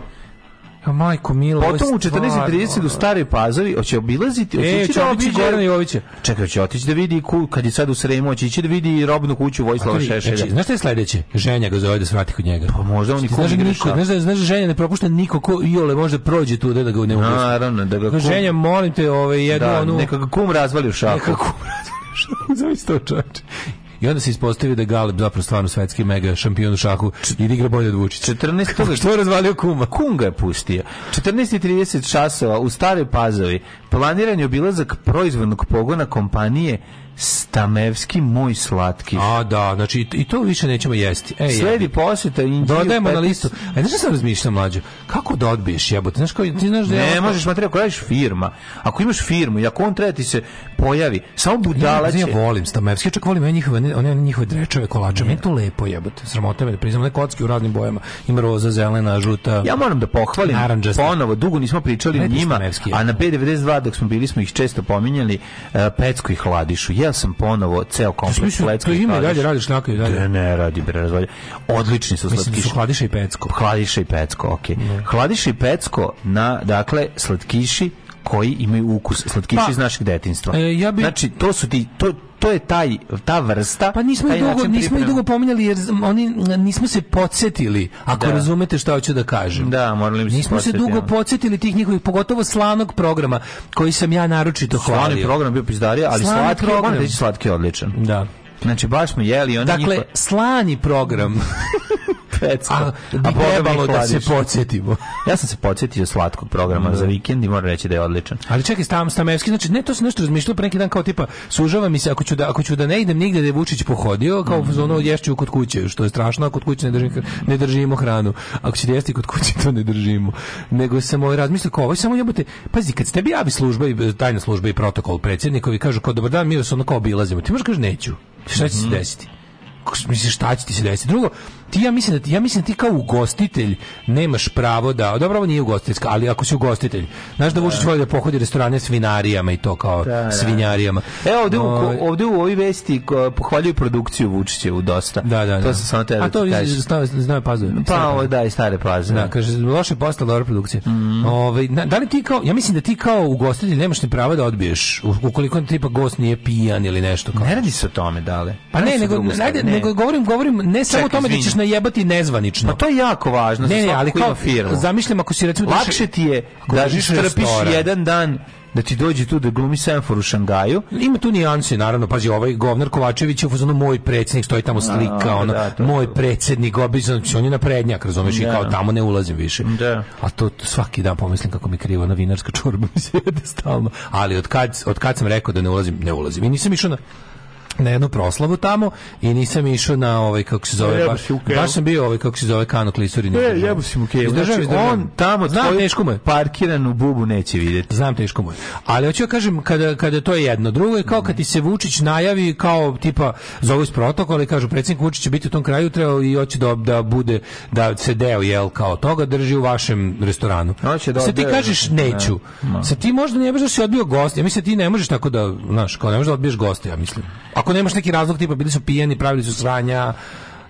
Ja, majko milo, Potom u 14.30 u Staroj Pazovi, hoće obilaziti, hoće e, otići Gorana Jovića. Čekaj, hoće otići da vidi, ku, kad je sad u Sremu, hoće ići da vidi robnu kuću Vojislava Šešelja. Znači, znaš šta je sledeće? Ženja ga zove da svrati kod njega. Pa možda on niko znaš, niko, da- znaš, znaš, da znaš, ženja ne propušta niko ko Iole može prođe tu da-, da ga ne upusti. Naravno, da ga kum... Ženja, molim te, ovaj, jednu da, onu... Neka ga kum razvali u šaku. Neka kum razvali u šaku, zavisno čoče i onda se ispostavi da je Galeb zapravo stvarno svetski mega šampion u šahu i da igra bolje od Vučića. 14. Toga, što je razvalio kuma? Kunga je pustio. 14.30 časova u Staroj Pazovi planiran je obilazak proizvodnog pogona kompanije Stamevski moj slatki. A da, znači i to više nećemo jesti. Ej, Sledi posjeta Indiju. Dodajemo na listu. Aj, e, znaš šta razmišljam mlađe? Kako da odbiješ jebote? Znaš koji ti znaš da Ne, možeš materijal ako radiš firma. Ako imaš firmu i ako on treba da ti se pojavi, samo budala će. Ja, ja volim Stamevski, čak volim ja njihove, one njihove drečove kolače. Meni to lepo jebote. Sramota me da priznam, neke kocki u raznim bojama. Ima roza, zelena, žuta. Ja moram da pohvalim. Naranđasta. Ponovo dugo nismo pričali o njima, a na p 92 dok smo bili smo ih često pominjali, uh, Pecku i Hladišu ja sam ponovo ceo kompleks slatki. Ti ima dalje radiš naka i dalje. Ne, ne radi bre, razvalja. Odlični su slatkiši. Mislim, su i pecko. Hladiša i pecko, okej. Okay. Hladiša i pecko na dakle slatkiši koji imaju ukus slatkiši pa, iz našeg detinjstva. E, ja bi... Znači, to su ti, to, to je taj, ta vrsta. Pa nismo i dugo, nismo i dugo pominjali jer oni nismo se podsetili ako da. razumete šta hoću da kažem. Da, morali smo Nismo se dugo podsetili tih njihovih, pogotovo slanog programa, koji sam ja naročito hvalio. Slani program bio pizdarija, ali slani slatki, program. Reći, slatki odličan. Da. Znači, baš smo jeli. Oni dakle, njihova... slani program. Švedska. A, a trebalo da se podsjetimo. ja sam se podsjetio slatkog programa mm. za da. vikend i moram reći da je odličan. Ali čekaj, stavam Stamevski, znači ne, to se nešto razmišljalo pre neki dan kao tipa sužava mi se ako ću da ako ću da ne idem nigde da je Vučić pohodio, kao mm. ono ješću kod kuće, što je strašno, a kod kuće ne, držim, ne držimo hranu. Ako ćete jesti kod kuće to ne držimo. Nego sam ovaj razmislio kao ovo samo jebote. Pazi, kad ste javi služba i e, tajna služba i protokol predsjednikovi kažu kao dobar dan, mi vas ono kao obilazimo. Ti možeš kažeš neću. Šta će mm -hmm. se mhm. desiti? Misliš, šta će ti se desiti? Drugo, ti ja mislim da ti, ja mislim da ti kao ugostitelj nemaš pravo da dobro ovo nije ugostiteljska, ali ako si ugostitelj, znaš da Vučić da. voli da pohodi restorane s vinarijama i to kao da, da. svinjarijama. Evo ovde u, ovaj- ovde u ovoj vesti pohvaljuju produkciju u dosta. Da, da, da. da to se samo te A to znaju pazove. Pa ovo da i stare pazove. Da, kaže loše postala dobra produkcija. Mm. Ove, ovaj, na, da li ti kao ja mislim da ti kao ugostitelj nemaš ni pravo da odbiješ ukoliko ti pa gost nije pijan ili nešto kao. Ne radi se o tome, dale. Pa ne, nego, ajde, ne. nego govorim, govorim ne Čekaj, samo o tome da ćeš možeš najebati nezvanično. Pa to je jako važno. Ne, ne, ali kao firma. Zamišljam ako si recimo... Lakše ti je da trpiš jedan dan da ti dođe tu da glumi Senfor u Šangaju. Ima tu nijanse, naravno, pazi, ovaj govnar Kovačević je ono moj predsednik, stoji tamo slika, A, ono, da, to, moj predsednik, obično, on je na naprednjak, razumeš, da. i kao tamo ne ulazim više. Da. A to, to svaki dan pomislim kako mi krivo na vinarska čorba mi se jede stalno. Ali od kad, od kad sam rekao da ne ulazim, ne ulazim. I nisam išao na na jednu proslavu tamo i nisam išao na ovaj kako se zove e, baš, baš sam bio ovaj kako se zove kano klisuri ne jebu si mu keo znači, on tamo znam teško mu je u bubu neće videti znam teško mu je ali hoću ja da kažem kada, kada to je jedno drugo je kao kad ti se Vučić najavi kao tipa zovu iz protokola i kažu predsjednik Vučić će biti u tom kraju treba i hoće da, da bude da se deo jel kao toga drži u vašem restoranu hoće da sad ti kažeš neću ne, sad ti možda ne možeš da si odbio gost ja mislim da ti ne možeš tako da znaš kao ne možeš da odbiješ goste ja mislim Ako nemaš neki razlog tipa bili su pijani, pravili su sranja,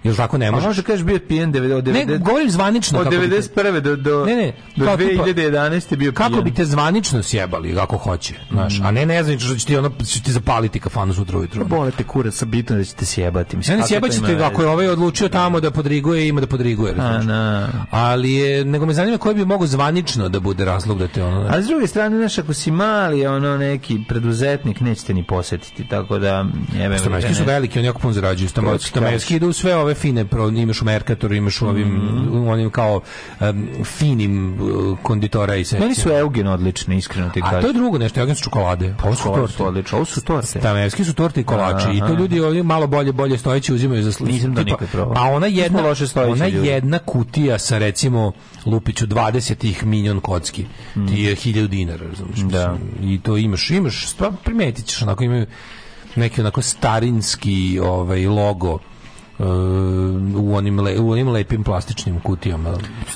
Jel tako ne može? A može kažeš bio pijen 99. Ne, govorim zvanično od 91. do do ne, ne, do 2011 pa- je bio pijen. Kako biste zvanično sjebali ako hoće, znaš? Mm. A ne ne nezvanično što će ti ono će ti zapaliti kafanu sutra ujutro. Ne pa bolete kurac sa bitno da ćete sjebati, mislim. Ne, ne sjebaćete ako je ovaj odlučio tamo da podriguje, ima da podriguje, znači. A, na. Ali je nego me zanima koji bi mogao zvanično da bude razlog da te ono. A s druge strane, znaš, ako si mali, ono neki preduzetnik nećete ni posetiti, tako da jebe. Stomački su veliki, oni jako puno zarađuju, stomački idu sve ove ove fine, pro, imaš u Mercatoru, imaš u ovim, mm. onim kao um, finim uh, konditora i sve. Meni su Eugen odlični, iskreno ti kažem. A to je drugo nešto, Eugen su čokolade. Pa, ovo su torte. Odlično, ovo su torte. Tamerski su torte i kolači. I to ljudi ovdje malo bolje, bolje stojeći uzimaju za slično. Nisam to nikad probao. Pa ona jedna, loše ona ljudi. jedna kutija sa recimo Lupiću 20 ih milion kocki. Mm. Ti je 1000 dinara, razumiješ? Da. I to imaš, imaš, stvarno pa primetit ćeš, onako imaju neki onako starinski ovaj logo uh, u onim le, u onim lepim plastičnim kutijama.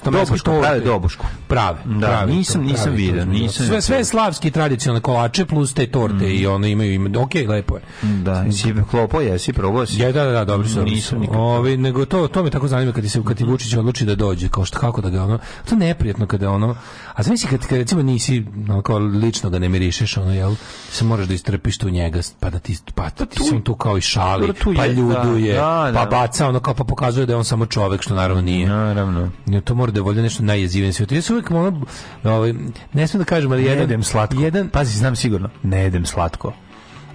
Dobošku, torte. prave dobošku. Prave. Da, prave nisam to, nisam prave nisam. Sve sve slavski tradicionalne kolače plus te torte mm. i one imaju im okej, okay, lepo je. Da, si klopo jesi probao si. Ja, da, da, da, dobro sam. Nisam Ovi, nego to to me tako zanima kad se kad ti Vučić odluči da dođe, kao što kako da ga ono, to je neprijatno kada ono, a zamisli kad, kad recimo nisi onako lično ga da ne mirišeš, ono jel, se možeš da istrpiš tu njega, pa da ti pa da ti tu, tu kao i šali, pa da, ljuduje, da, pa da, baca ono kao pa pokazuje da je on samo čovek što naravno nije. Naravno. Ja to mora da volje nešto najjezivnije svetu. Ja se uvijek ono, ovaj, ne smijem da kažem, ali ne jedan... jedem slatko. Jedan... Pazi, znam sigurno, ne jedem slatko.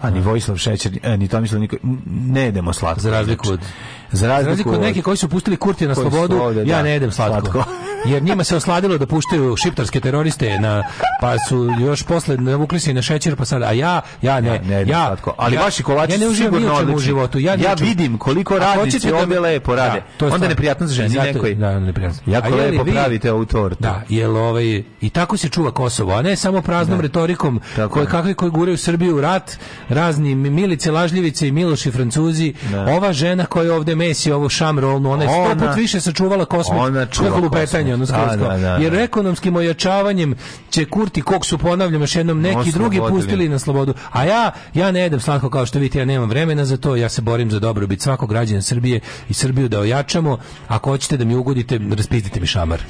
A ni da. Vojislav Šećer, ni Tomislav Nikolić, ne jedemo slatko. Za razliku znači, od... Za razliku od neki koji su pustili Kurti na slobodu, slode, ja da, ne jedem slatko. slatko. Jer njima se osladilo da puštaju šiptarske teroriste na pa su još posle navukli se na šećer pa sad a ja ja ne ja, ne jedem ja slatko. ali ja, vaši kolači ja ne uživam sigurno u životu. Ja, ja vidim koliko radnici da- ovde lepo da, rade. Da, Onda neprijatno za ženi nekoj. Da, neprijatno. Jako lepo pravite ovu tortu. Da, jel ovaj i tako se čuva Kosovo, a ne samo praznom da. retorikom koji kakvi koji gure u Srbiju rat, razni milice lažljivice i Miloši Francuzi. Ova žena koja ovde one mesi, ovu šamrolnu, ona je sto put više sačuvala kosmet. Ona čuva lupetanje, ono da, da, da, Jer da. ekonomskim ojačavanjem će Kurti kog su ponavljam još jednom neki drugi pustili na slobodu. A ja ja ne jedem slatko kao što vidite, ja nemam vremena za to. Ja se borim za dobrobit svakog građana Srbije i Srbiju da ojačamo. Ako hoćete da mi ugodite, raspizdite mi šamar.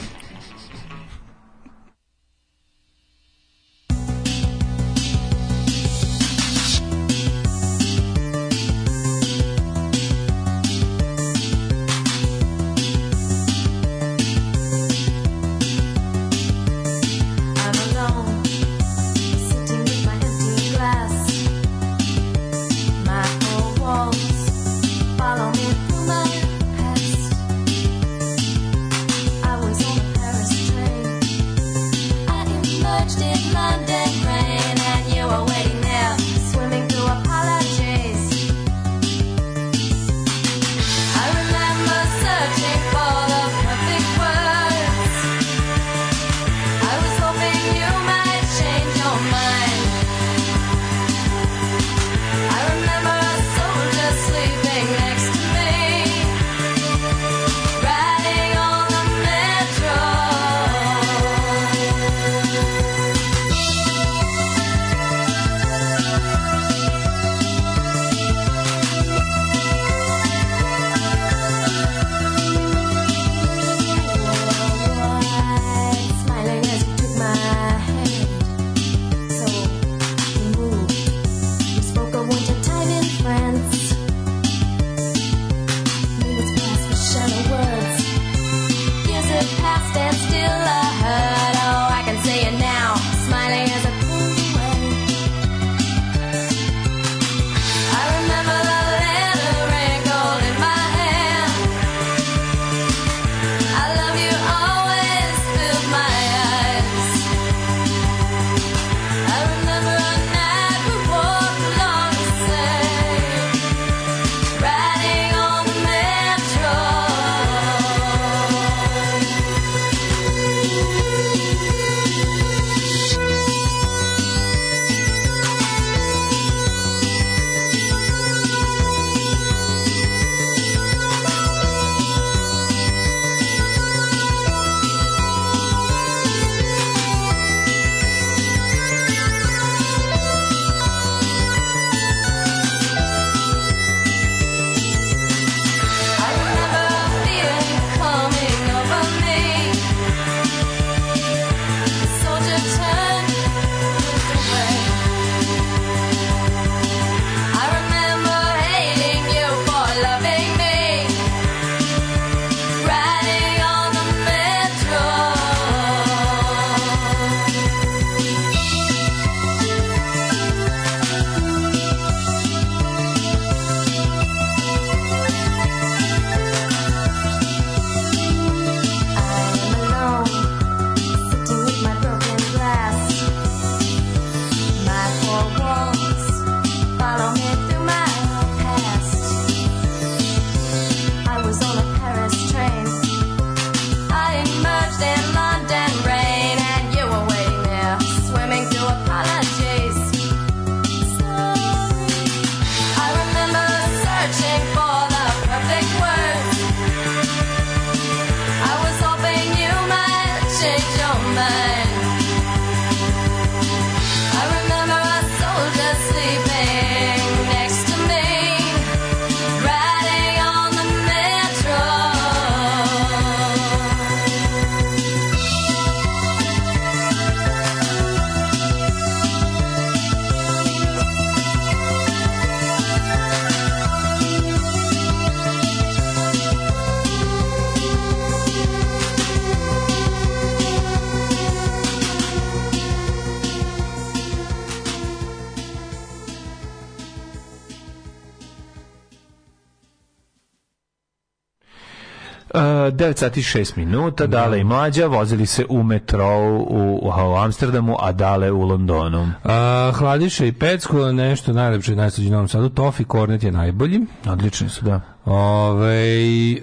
9 sati 6 minuta, Dale i Mlađa vozili se u metrou u, u Amsterdamu, a Dale u Londonu. A, hladiše i Pecku, nešto najlepše i najslađe u Novom Sadu. Tofi Kornet je najbolji. Odlični su, da. Ove, e,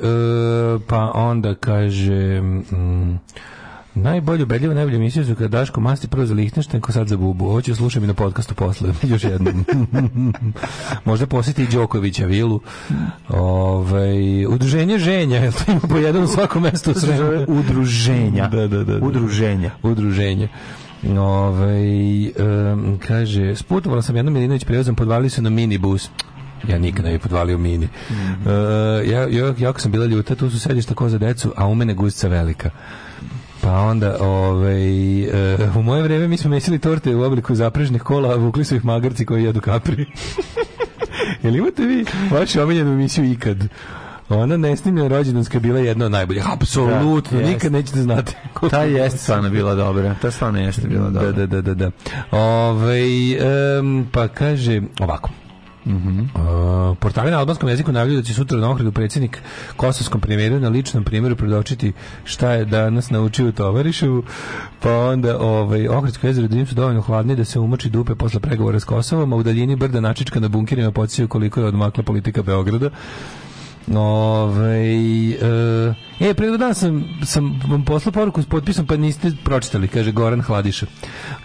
pa onda kaže... Mm, Najbolje ubedljivo, najbolje emisije su kada Daško masti prvo za Lihtenštajn, ko sad za Bubu. Ovo ću slušati na podcastu posle, još jednom. Možda posjeti i Đokovića vilu. Ove, ovaj, udruženje ženja, jel to ima po jednom svakom mestu u sve? Udruženja. Da, da, da, da. Udruženja. Udruženje. Ove, ovaj, um, kaže, sputovala sam jednom Milinović prevozom, podvalili su na minibus. Ja nikad ne bi podvalio mini. Mm -hmm. uh, ja, jako sam bila ljuta, tu su sedišta ko za decu, a u mene gusca velika. Pa onda, ovaj, uh, u moje vrijeme mi smo mesili torte u obliku zaprežnih kola, a vukli su ih magarci koji jedu kapri. Jel imate vi vašu omiljenu emisiju ikad? Ona nesnimljena rođendanska je bila jedna od najboljih. Da, Apsolutno, da, nikad nećete znati. Ta jeste stvarno bila dobra. Ta stvarno jeste bila da, dobra. Da, da, da, da. da. Ove, ovaj, um, pa kaže ovako. Mm -hmm. uh, portali na albanskom jeziku najavljuju da će sutra na Ohridu predsjednik kosovskom premijeru na ličnom primjeru predočiti šta je danas naučio u Tovarišu, pa onda ovaj, Ohridsko jezero da im su dovoljno hladni da se umoči dupe posle pregovora s Kosovom, a u daljini brda načička na bunkirima podsjećaju koliko je odmakla politika Beograda. Ovaj, uh, E, pre dan sam, sam vam poslao poruku s potpisom, pa niste pročitali, kaže Goran Hladiša.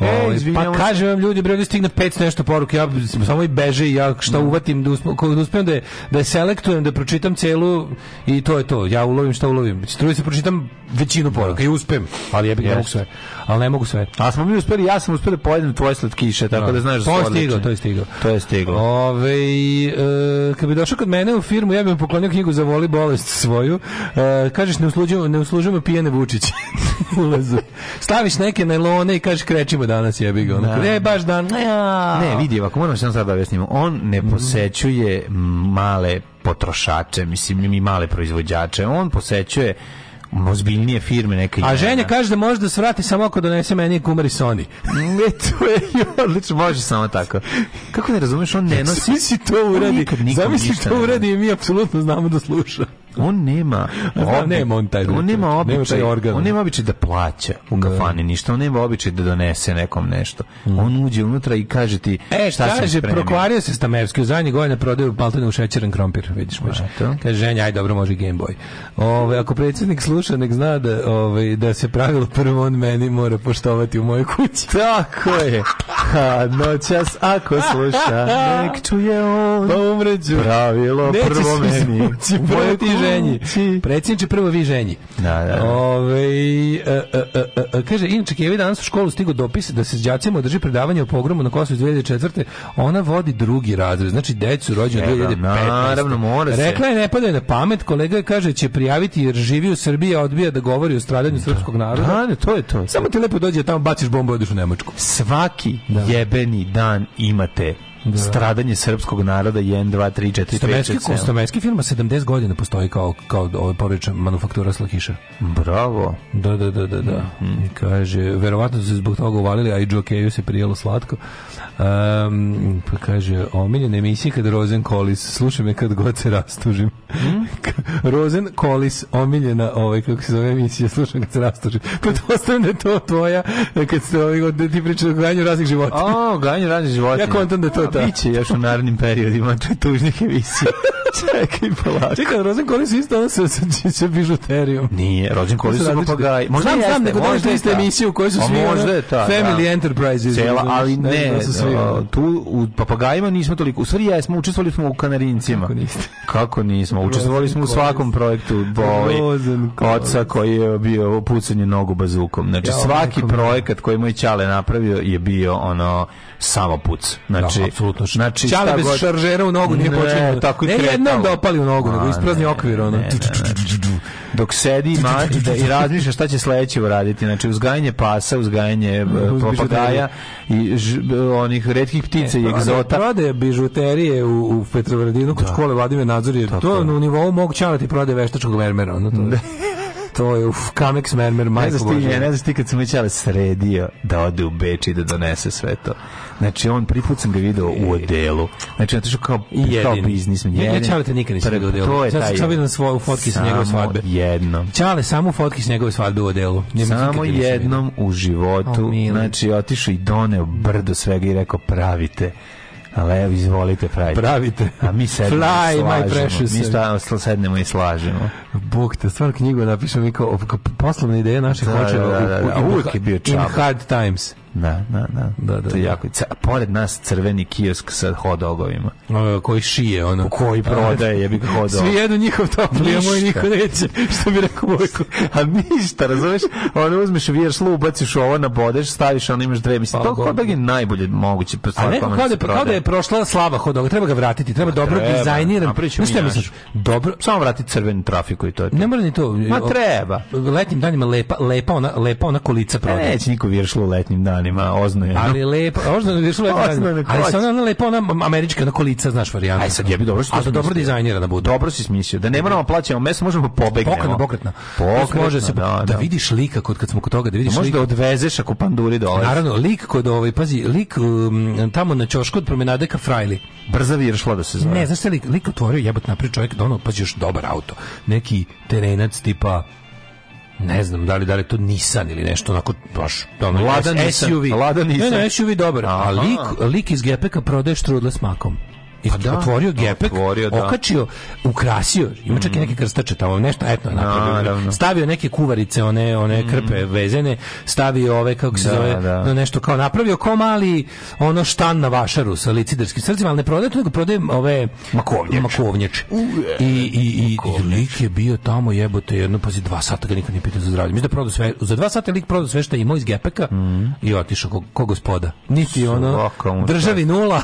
E, ovaj, pa kažem vam ljudi, bre, stigne 500 nešto poruke, ja samo i beže ja šta da. uvatim, da, usp, da uspijem da je, da je selektujem, da pročitam celu i to je to, ja ulovim šta ulovim. Struji se da pročitam većinu poruka i uspem, ali jebi, yes. ne mogu sve. Ali ne mogu sve. A smo mi uspeli, ja sam uspeo da pojedem tvoje slatkiše, tako no. Da. da znaš da to je stiglo, to je stiglo. To je stiglo. Ove, e, kad bi došao kod mene u firmu, ja bih poklonio knjigu za voli bolest svoju. E, kažeš ne uslužujemo, ne uslužujemo pijene Vučiće. Ulazu. Staviš neke nailone i kažeš krećimo danas jebi ga. Onako, da. E, baš dan. Ja. Ne, vidi, ako moramo što sad da objasnimo, on ne mhm. posećuje male potrošače, mislim i male proizvođače. On posećuje ozbiljnije firme neke. A ženja kaže da može da svrati samo ako donese meni kumari Sony. ne, to je odlično, može samo tako. Kako ne razumeš, on ne nosi. Zamisli to uradi. Zamisli to uradi i mi apsolutno znamo da sluša on nema pa on nema on taj on nema običaj on nema običaj da plaća u da. kafani ništa on nema običaj da donese nekom nešto mm. on uđe unutra i kaže ti e, šta kaže, se prokvario se Stamevski u zadnjih godina prodaju baltane u šećeran krompir vidiš baš kaže ženja aj dobro može Game Boy ove, ako predsednik sluša nek zna da, ove, da se pravilo prvo on meni mora poštovati u mojoj kući tako je ha, noćas ako sluša nek čuje on pa umređu pravilo prvo meni u mojoj ženji. Znači. Predsjedniče, prvo vi ženji. Da, da. Ove, a, a, a, kaže, inače, Kevi danas u školu stigo dopis da se s đacima održi predavanje o pogromu na Kosovo 2004. Ona vodi drugi razred, znači decu rođenu 2015. E, da, naravno, mora se. Rekla je, ne pada na pamet, kolega je kaže, će prijaviti jer živi u Srbiji, a odbija da govori o stradanju da. srpskog naroda. Da, to je to. Samo ti lepo dođe tamo, baciš bombu i odeš u Nemačku. Svaki da. jebeni dan imate da. stradanje srpskog naroda je 1, 2, 3, 4, 5, 6, 7. firma 70 godina postoji kao, kao ovaj porodična manufaktura slakiša. Bravo. Da, da, da, da. da. Mm. I kaže, verovatno su se zbog toga uvalili, a i džokeju se prijelo slatko. Um, pa kaže, omiljena emisija kad Rozen Kolis, slušaj me kad god se rastužim. Mm? Rozen Kolis, omiljena, ovaj, kako se zove emisija, slušam kad se rastužim. Pretpostavljam da to tvoja, kad se ovaj, ti pričaš o ganju raznih života. O, ganju raznih života. Ja kontam da to biće još u narednim periodima tužnih emisija. Čekaj, polako. Pa Čekaj, Rozen Kolis isto ono sa, sa, sa bižuterijom. Nije, rođen Kolis su papagaj. Možda znam, znam, da nego dođe iste emisije u kojoj su pa svi možda je ta, Family da. Enterprises. Cela, ali ne, ne da su svi, tu u papagajima nismo toliko. U stvari jesmo, učestvovali smo u kanarincima. Kako niste? Kako nismo? Učestvovali smo u svakom projektu Bovi, oca koji je bio pucanje nogu bazukom. Znači, svaki projekat koji moj Ćale napravio je bio ono samo puc. Znači, da, apsolutno. Znači, Ćale bez šaržera u nogu nije počeo. Tako i nam da opali u nogu, nego isprazni okvir. Ono. Dok sedi i razmišlja šta će sledeće uraditi. Znači, uzgajanje pasa, uzgajanje e, papagaja i e, onih redkih ptica i e, egzota. Prode bižuterije u, Petrovradinu kod da. škole Vladimir Nadzor je to na nivou mog čara prode veštačkog mermera, Ono, to da. to je uf, Kamex Mermer, majko Ne znaš ne znaš ti kad sam već sredio da ode u Beč i da donese sve to. Znači, on prvi sam ga video u e. odelu. Znači, on tešao kao, kao biznismen. Ja, ja Čaleta nikad nisam video u odelu. To Sad sam vidio svoju fotki sa njegove svadbe. Jedno. Čale, samo fotki sa njegove svadbe u odelu. Samo da jednom u životu. znači, otišao i doneo brdo svega i rekao, pravite. Ali evo, izvolite, pravite. Pravite. A mi sednemo Fly, i slažemo. mi stavamo, sednemo i slažemo. Bog te, stvarno knjigu napišem i kao poslovna ideja naših da, hoćeva. Da, da, da. da. Uvijek je bio čabak. In hard times. Da, da, da. da, da to je da. jako. C pored nas crveni kiosk sa hodogovima. koji šije ono. U koji prodaje jebi ga hodog. Svi jedu njihov topli, a moj niko neće. Što bi rekao Bojko. A ništa, razumeš? Ono uzmeš slu, baciš ovo, na nabodeš, staviš, ono imaš dve. Mislim, pa, to hodog da je najbolje moguće. A neko kao da, da kao da je prošla slava hodoga, treba ga vratiti, treba dobro treba, dizajniran. Znaš šta misliš? Dobro, samo vratiti crveni trafiku i to je to. Ne mora ni to. Ma treba. Letnim danima lepa, lepa ona, lepa ona kolica e, prodaje. Neće niko vjeršlu letnjim danima bananima, oznaje. Ali lepo, oznaje je lepo. ali se ona, lepo, ona američka, ona kolica, znaš, varijanta. Aj sad jebi, dobro što Ali dobro dizajnera da bude. Dobro si smislio. Da ne moramo plaćamo meso, možemo da pobegnemo. Pokretna, pokretno. pokretna može se, da, da, da, vidiš lika kod, kad smo kod toga, da vidiš Može da Možda odvezeš ako panduri dole. Naravno, lik kod ovaj, pazi, lik um, tamo na ćošku od promenade ka Frajli. Brza viršla da se zove. Ne, znaš se lik, lik otvorio jebat napred čovjek, da ono, pazi, još dobar auto. Neki terenac tipa ne znam da li da li to Nissan ili nešto onako baš ono Lada SUV. Lada Nissan. Ne, ne, SUV dobar. A lik, lik iz GPK prodaje štrudle s makom. I pa da, otvorio gepek, otvorio, da. okačio, ukrasio, ima čak i neke krstače tamo, nešto etno napravio. Stavio neke kuvarice, one, one mm. krpe vezene, stavio ove, kako se da, zove, da. nešto kao napravio, kao mali ono štan na vašaru sa licidarskim srcima, ali ne prodaje to, nego prodaje ove makovnječe. makovnječe. I, i, i, i, lik je bio tamo jebote jedno, pazi, dva sata ga niko nije pitao za zdravlje. Mislim da prodao sve, za dva sata lik prodao sve što je imao iz gepeka mm. i otišao ko, ko gospoda. Niti ono, državi nula.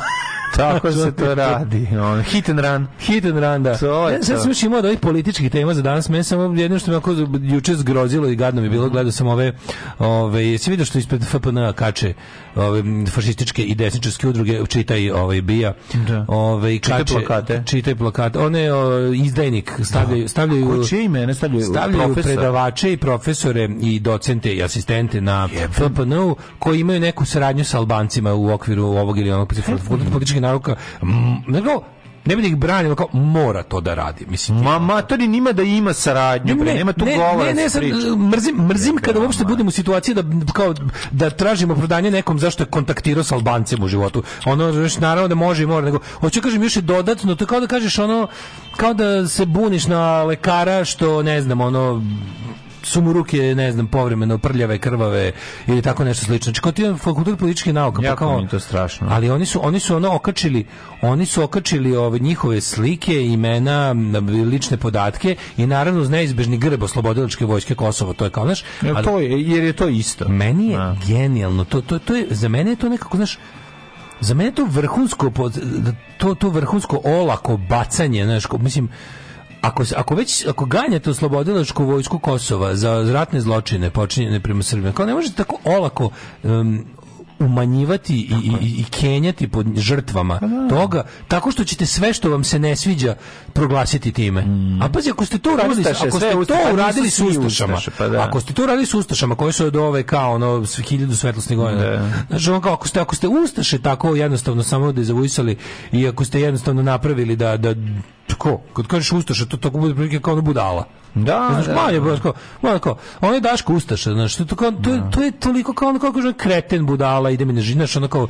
Tako se to radi. On, hit and run. Hit and run, da. ja, sad sam još imao od ovih političkih tema za danas. Mene samo jedno što me ako juče zgrozilo i gadno mi bilo, mhm. gledao sam ove, ove jesi vidio što ispred FPN kače ove, fašističke i desničarske udruge, čitaj ovaj, bija. Da. Ove, kače, čitaj plakate. Čitaj plakate. One o, izdajnik stavljaju... Da. stavljaju Ko čije imene stavljaju? Stavljaju profesor. predavače i profesore i docente i asistente na FPN-u koji imaju neku saradnju sa Albancima u okviru ovog ili onog političkih nauka, mm, nego ne bih da ih branio, kao mora to da radi. Mislim, Ma, matori nima da ima saradnju, ne, pre, nema tu ne, govora. Ne, da ne, sam, mrzim, mrzim kada uopšte budemo u situaciji da, kao, da tražimo prodanje nekom zašto je kontaktirao s Albancem u životu. Ono, znaš, naravno da može i mora, nego, hoću da kažem još i dodatno, to kao da kažeš ono, kao da se buniš na lekara što, ne znam, ono, su mu ruke, ne znam, povremeno prljave, krvave ili tako nešto slično. Znači, kao ti je fakultet političkih nauka. Pa jako pa kao, mi to strašno. Ali oni su, oni su ono okačili, oni su okačili ove njihove slike, imena, lične podatke i naravno uz neizbežni grb oslobodilačke vojske Kosova, to je kao, znaš... Ali, to je, jer je to isto. Meni je A. Da. genijalno, to, to, to je, za mene je to nekako, znaš, za mene je to vrhunsko, to, to vrhunsko olako bacanje, znaš, ko, mislim, Ako, ako već ako ganjate oslobodilačku vojsku Kosova za ratne zločine počinjene prema Srbima, kao ne možete tako olako um, umanjivati i, i, i kenjati pod žrtvama da. toga, tako što ćete sve što vam se ne sviđa proglasiti time. Mm. A pazi, ako ste to uradili, Ustaše, ako ste to uradili s ustašama, pa da. ako ste to uradili s ustašama, koji su od ove kao ono hiljadu svetlosnih godina, da. znači on kao, ako ste, ako ste ustaše tako jednostavno samo da zavujsali i ako ste jednostavno napravili da, da tko, kad kažeš Ustaše, to tako bude prilike kao ono budala. Da, znaš, da, malo je baš kao, malo kao, on je Daško Ustaša, znaš, to, kao, to, da. to je toliko kao, ono kao, kao, kreten budala, ide mi ne živi, znaš, ono kao,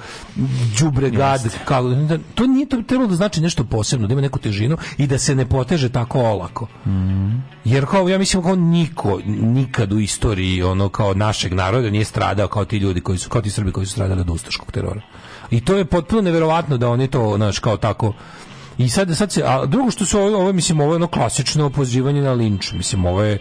džubre gad, kao, da, to nije to trebalo da znači nešto posebno, da ima neku težinu i da se ne poteže tako olako. Mm. Jer kao, ja mislim, kao niko, nikad u istoriji, ono, kao našeg naroda nije stradao kao ti ljudi koji su, kao ti Srbi koji su stradali od ustaškog terora. I to je potpuno neverovatno da oni to, znaš, kao tako, I sad, sad se, a drugo što su ovo, ovo mislim, ovo je ono klasično opozivanje na linč. Mislim, ovo je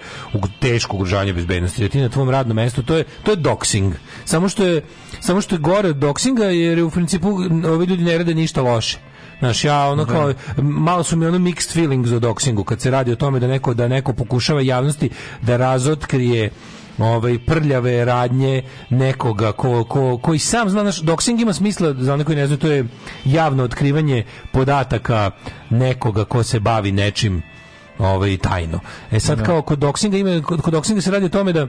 teško ugrožavanje bezbednosti. Da ti na tvom radnom mestu, to je, to je doxing. Samo što je, samo što je gore od doxinga, jer u principu ovi ljudi ne rade ništa loše. Znaš, ja ono da. kao, malo su mi ono mixed feelings o doksingu, kad se radi o tome da neko, da neko pokušava javnosti da razotkrije ovaj prljave radnje nekoga ko, ko, koji sam zna naš doxing ima smisla za one ne znaju to je javno otkrivanje podataka nekoga ko se bavi nečim ovaj tajno. E sad da. kao kod doxinga ima kod, kod doksinga se radi o tome da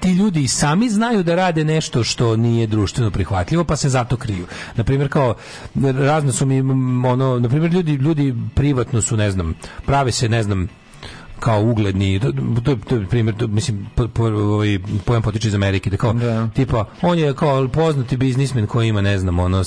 ti ljudi sami znaju da rade nešto što nije društveno prihvatljivo pa se zato kriju. Na primjer kao razno su mi ono na primjer ljudi ljudi privatno su ne znam prave se ne znam kao ugledni to to primjer mislim ovaj pojam potiče iz Amerike da kao da. tipa on je kao poznati biznismen koji ima ne znam ono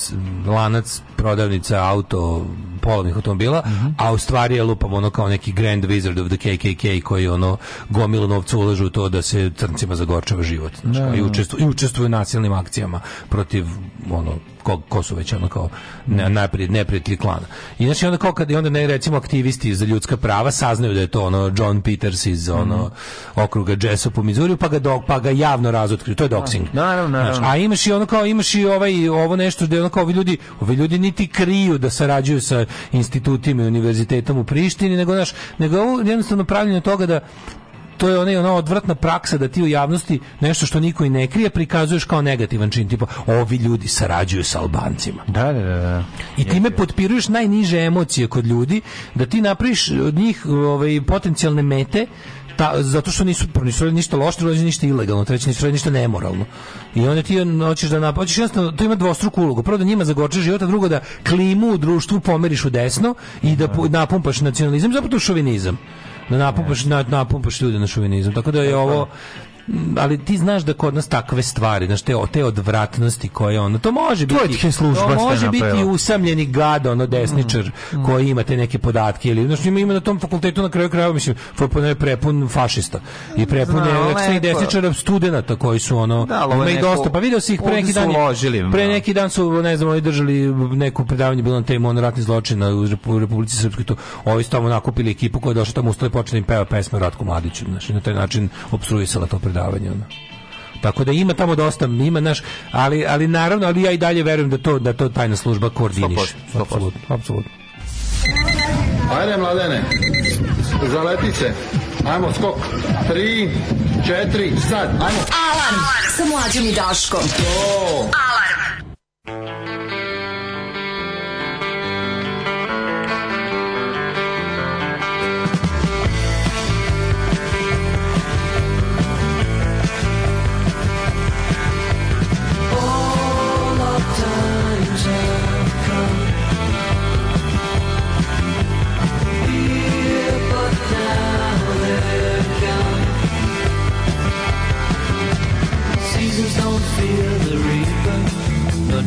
lanac prodavnica auto polovnih automobila mm -hmm. a u stvari je lupav ono kao neki grand wizard of the KKK koji ono gomilu novca ulažu u to da se crncima zagorčava život znači i da. učestvuje i učestvuje u nasilnim akcijama protiv ono ko, ko su već ono kao naprijed neprijatelji klana. I znači onda kao kad i onda ne recimo aktivisti za ljudska prava saznaju da je to ono John Peters iz ono okruga Jessup u Mizuriju pa ga dok, pa ga javno razotkriju. To je doxing. Da, naravno, naravno. Znači, a imaš i ono kao imaš i ovaj ovo nešto da ono kao ovi ljudi, ovi ljudi niti kriju da sarađuju sa institutima i univerzitetom u Prištini, nego naš nego ovo jednostavno pravljenje toga da to je ona ona odvratna praksa da ti u javnosti nešto što niko i ne krije prikazuješ kao negativan čin tipa ovi ljudi sarađuju sa Albancima. Da, da, da. da. I time potpiruješ najniže emocije kod ljudi da ti napriš od njih ovaj potencijalne mete ta, zato što nisu nisu ništa loše, rođeni ništa ilegalno, treće nisu ništa nemoralno. I onda ti hoćeš da napačiš, jednostavno to ima dvostruku ulogu. Prvo da njima zagorčaš život, a drugo da klimu u društvu pomeriš u desno i da napumpaš nacionalizam, zapravo šovinizam da napumpaš, na, napumpaš ljude na šuvinizam. Tako da je ovo Mm, ali ti znaš da kod nas takve stvari, znači te, te odvratnosti koje ono, to može biti to biti, to može biti usamljeni gad, ono, desničar mm, mm. koji ima te neke podatke, ili, znači ima, na tom fakultetu na kraju krajeva, mislim, fakultetu je prepun fašista i prepun je desničara studenata koji su, ono, da, ima i dosta, pa video si ih pre neki dan, pre da. neki dan su, ne znam, oni držali neku predavanje bilo na temu, ono, ratni zločina u Republici Srpskoj, to, oni su tamo nakupili ekipu koja je došla tamo ustali počeli im peva pesme Ratku Mladiću, znaš, na taj način obstruisala to pre opravdavanje ono. Tako da ima tamo dosta, ima naš, ali, ali naravno, ali ja i dalje verujem da to, da to tajna služba koordiniše. Apsolutno, apsolutno. Ajde, mladene, zaleti se. Ajmo, skok. 3 4 sad, ajmo. Alarm, Alarm. sa mlađom i Daškom. To. Alarm.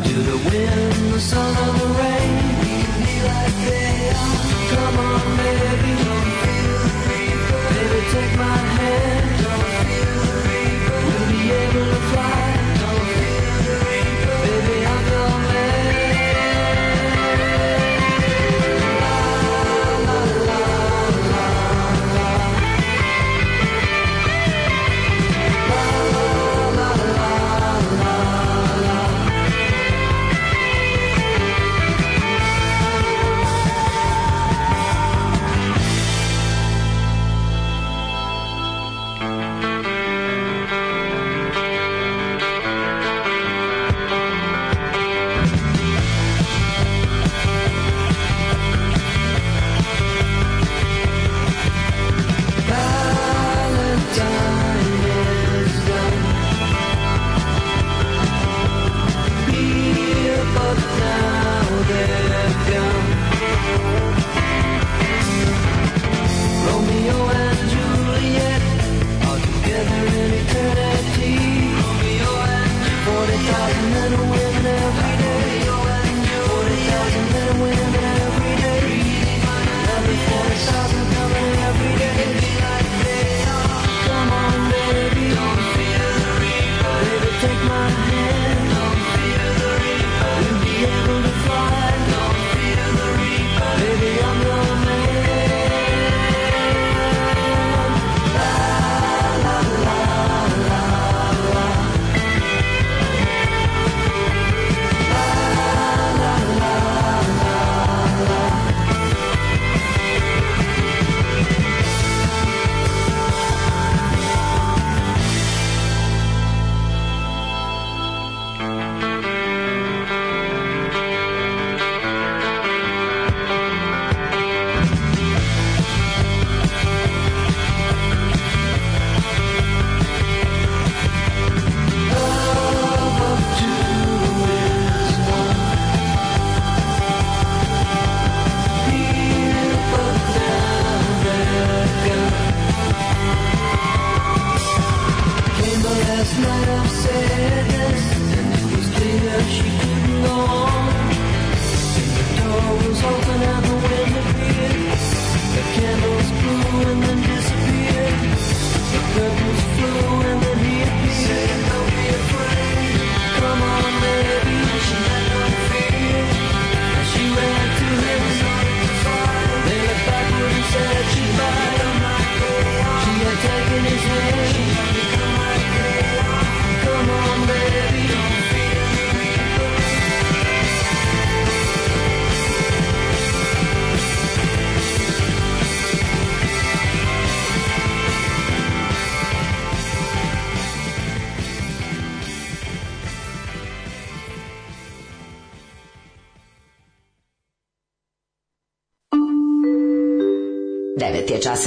Do the wind, the sun, and the rain, we can be like they are. Come on, baby, don't feel Baby, take my hand.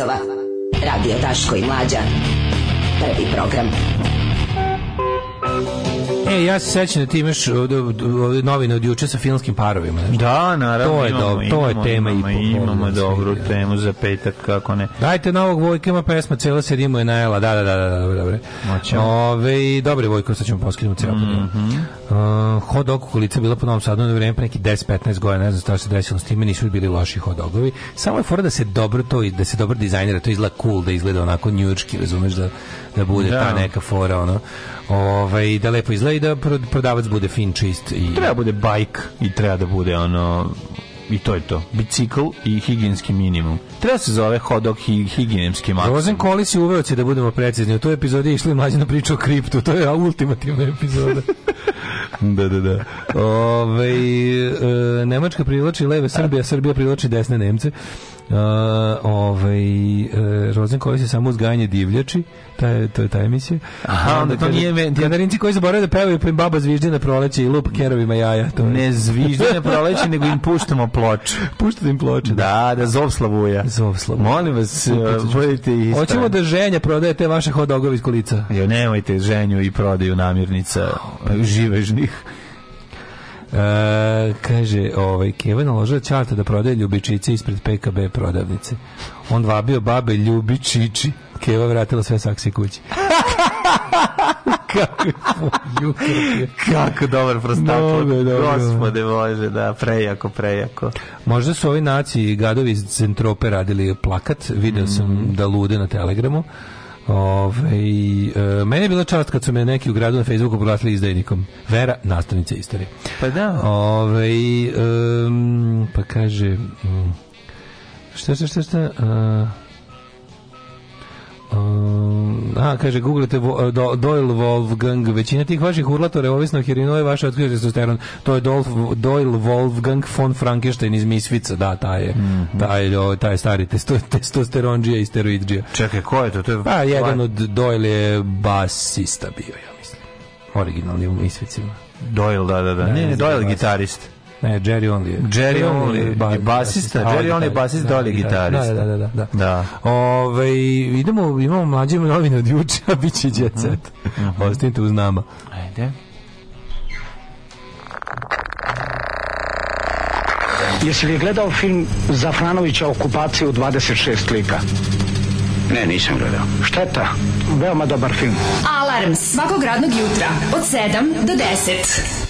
časova. se sećam da ti imaš e, novine od juče sa filmskim parovima. Znači. Da, naravno. To je, imamo, do, to imamo, je tema imamo, i popolno, Imamo dobru da. temu za petak, kako ne. Dajte novog Vojka, ima pesma, cela se Rimu je najela. Da, da, da, da, da dobro. Ove, dobri Vojko, sad ćemo poskinuti cijelo. Mm -hmm. uh, hod dog kulica bila po Novom Sadu na vreme pre neki 10-15 godina, ne znam šta se desilo s time, nisu bili loši hod dogovi. Samo je fora da se dobro to i da se dobro dizajnira, to izgleda cool, da izgleda onako njujorski, razumeš da da bude da. ta neka fora ono Ove, ovaj, da lepo izgleda i da prodavac bude fin, čist. I... Treba bude bajk i treba da bude ono i to je to. Bicikl i higijenski minimum. Treba da se zove hodog hi, higijenski maksimum. Rozen Kolis je uveo da budemo precizni. U toj epizodi je išli mlađi na priču o kriptu. To je ultimativna epizoda. da, da, da. Ove, ovaj, e, Nemačka privlači leve Srbija, Srbija privlači desne Nemce. Uh, ovaj uh, e, Rozen koji se samo uzgajanje divljači, je, to je ta emisija. Aha, onda, to nije me, kanarinci koji zaborave da pevaju pa im baba zviždi na proleće i lup kerovima jaja, to Ne zviždi na proleće, nego im puštamo ploču. Puštate im ploče. Da, da, da zovslavuja. Zovslavuja. Molim vas, e, budite uh, Hoćemo da ženja prodaje te vaše hot dogove iz kolica. Jo, nemojte ženju i prodaju namirnica živežnih. E, kaže, ovaj, Keva naložila da Ćarta da prodaje ljubičice ispred PKB prodavnice. On vabio babe ljubičiči. Keva vratila sve sakse kući. kako, kako dobar prostaklo. Gospode Bože, da, prejako, prejako. Možda su ovi naci i gadovi iz Centrope radili plakat, video sam mm. da lude na Telegramu. Ove, ovaj, e, meni je bila čast kad su me neki u gradu na Facebooku proglasili izdajnikom. Vera, nastavnica istorije. Pa da. Ove, ovaj, e, pa kaže... Mm, šta, šta, šta, šta... A, Um, ehm, a, kaže, googlete eh, do, Doyle Wolfgang. Većina tih vaših urlatora ovisno o herinu je vaša otkrio testosteron. To je Dolf, Doyle Wolfgang von Frankenstein iz Misvica. Da, ta je, mm -hmm. taj, o, taj stari testo, testosteronđija i steroidđija. Čekaj, ko je to? to je... Pa, jedan od Doyle je basista bio, ja mislim. Originalni u Misvicima. Doyle, da, da, da. Ne, ne, ne Doyle gitarist. Ne, Jerry Only. Jerry Only, ba, basista, Jerry Only je basista, da, Dolly da, da, gitarista. Da, da, da. da. da. Ove, ovaj, idemo, imamo mlađe novine od juče, a bit će jet set. Mm -hmm. Ostanite uz nama. Ajde. Jesi li gledao film Zafranovića okupacije u 26 lika? Ne, nisam gledao. Šteta, veoma dobar film. Alarm svakog radnog jutra od 7 do 10.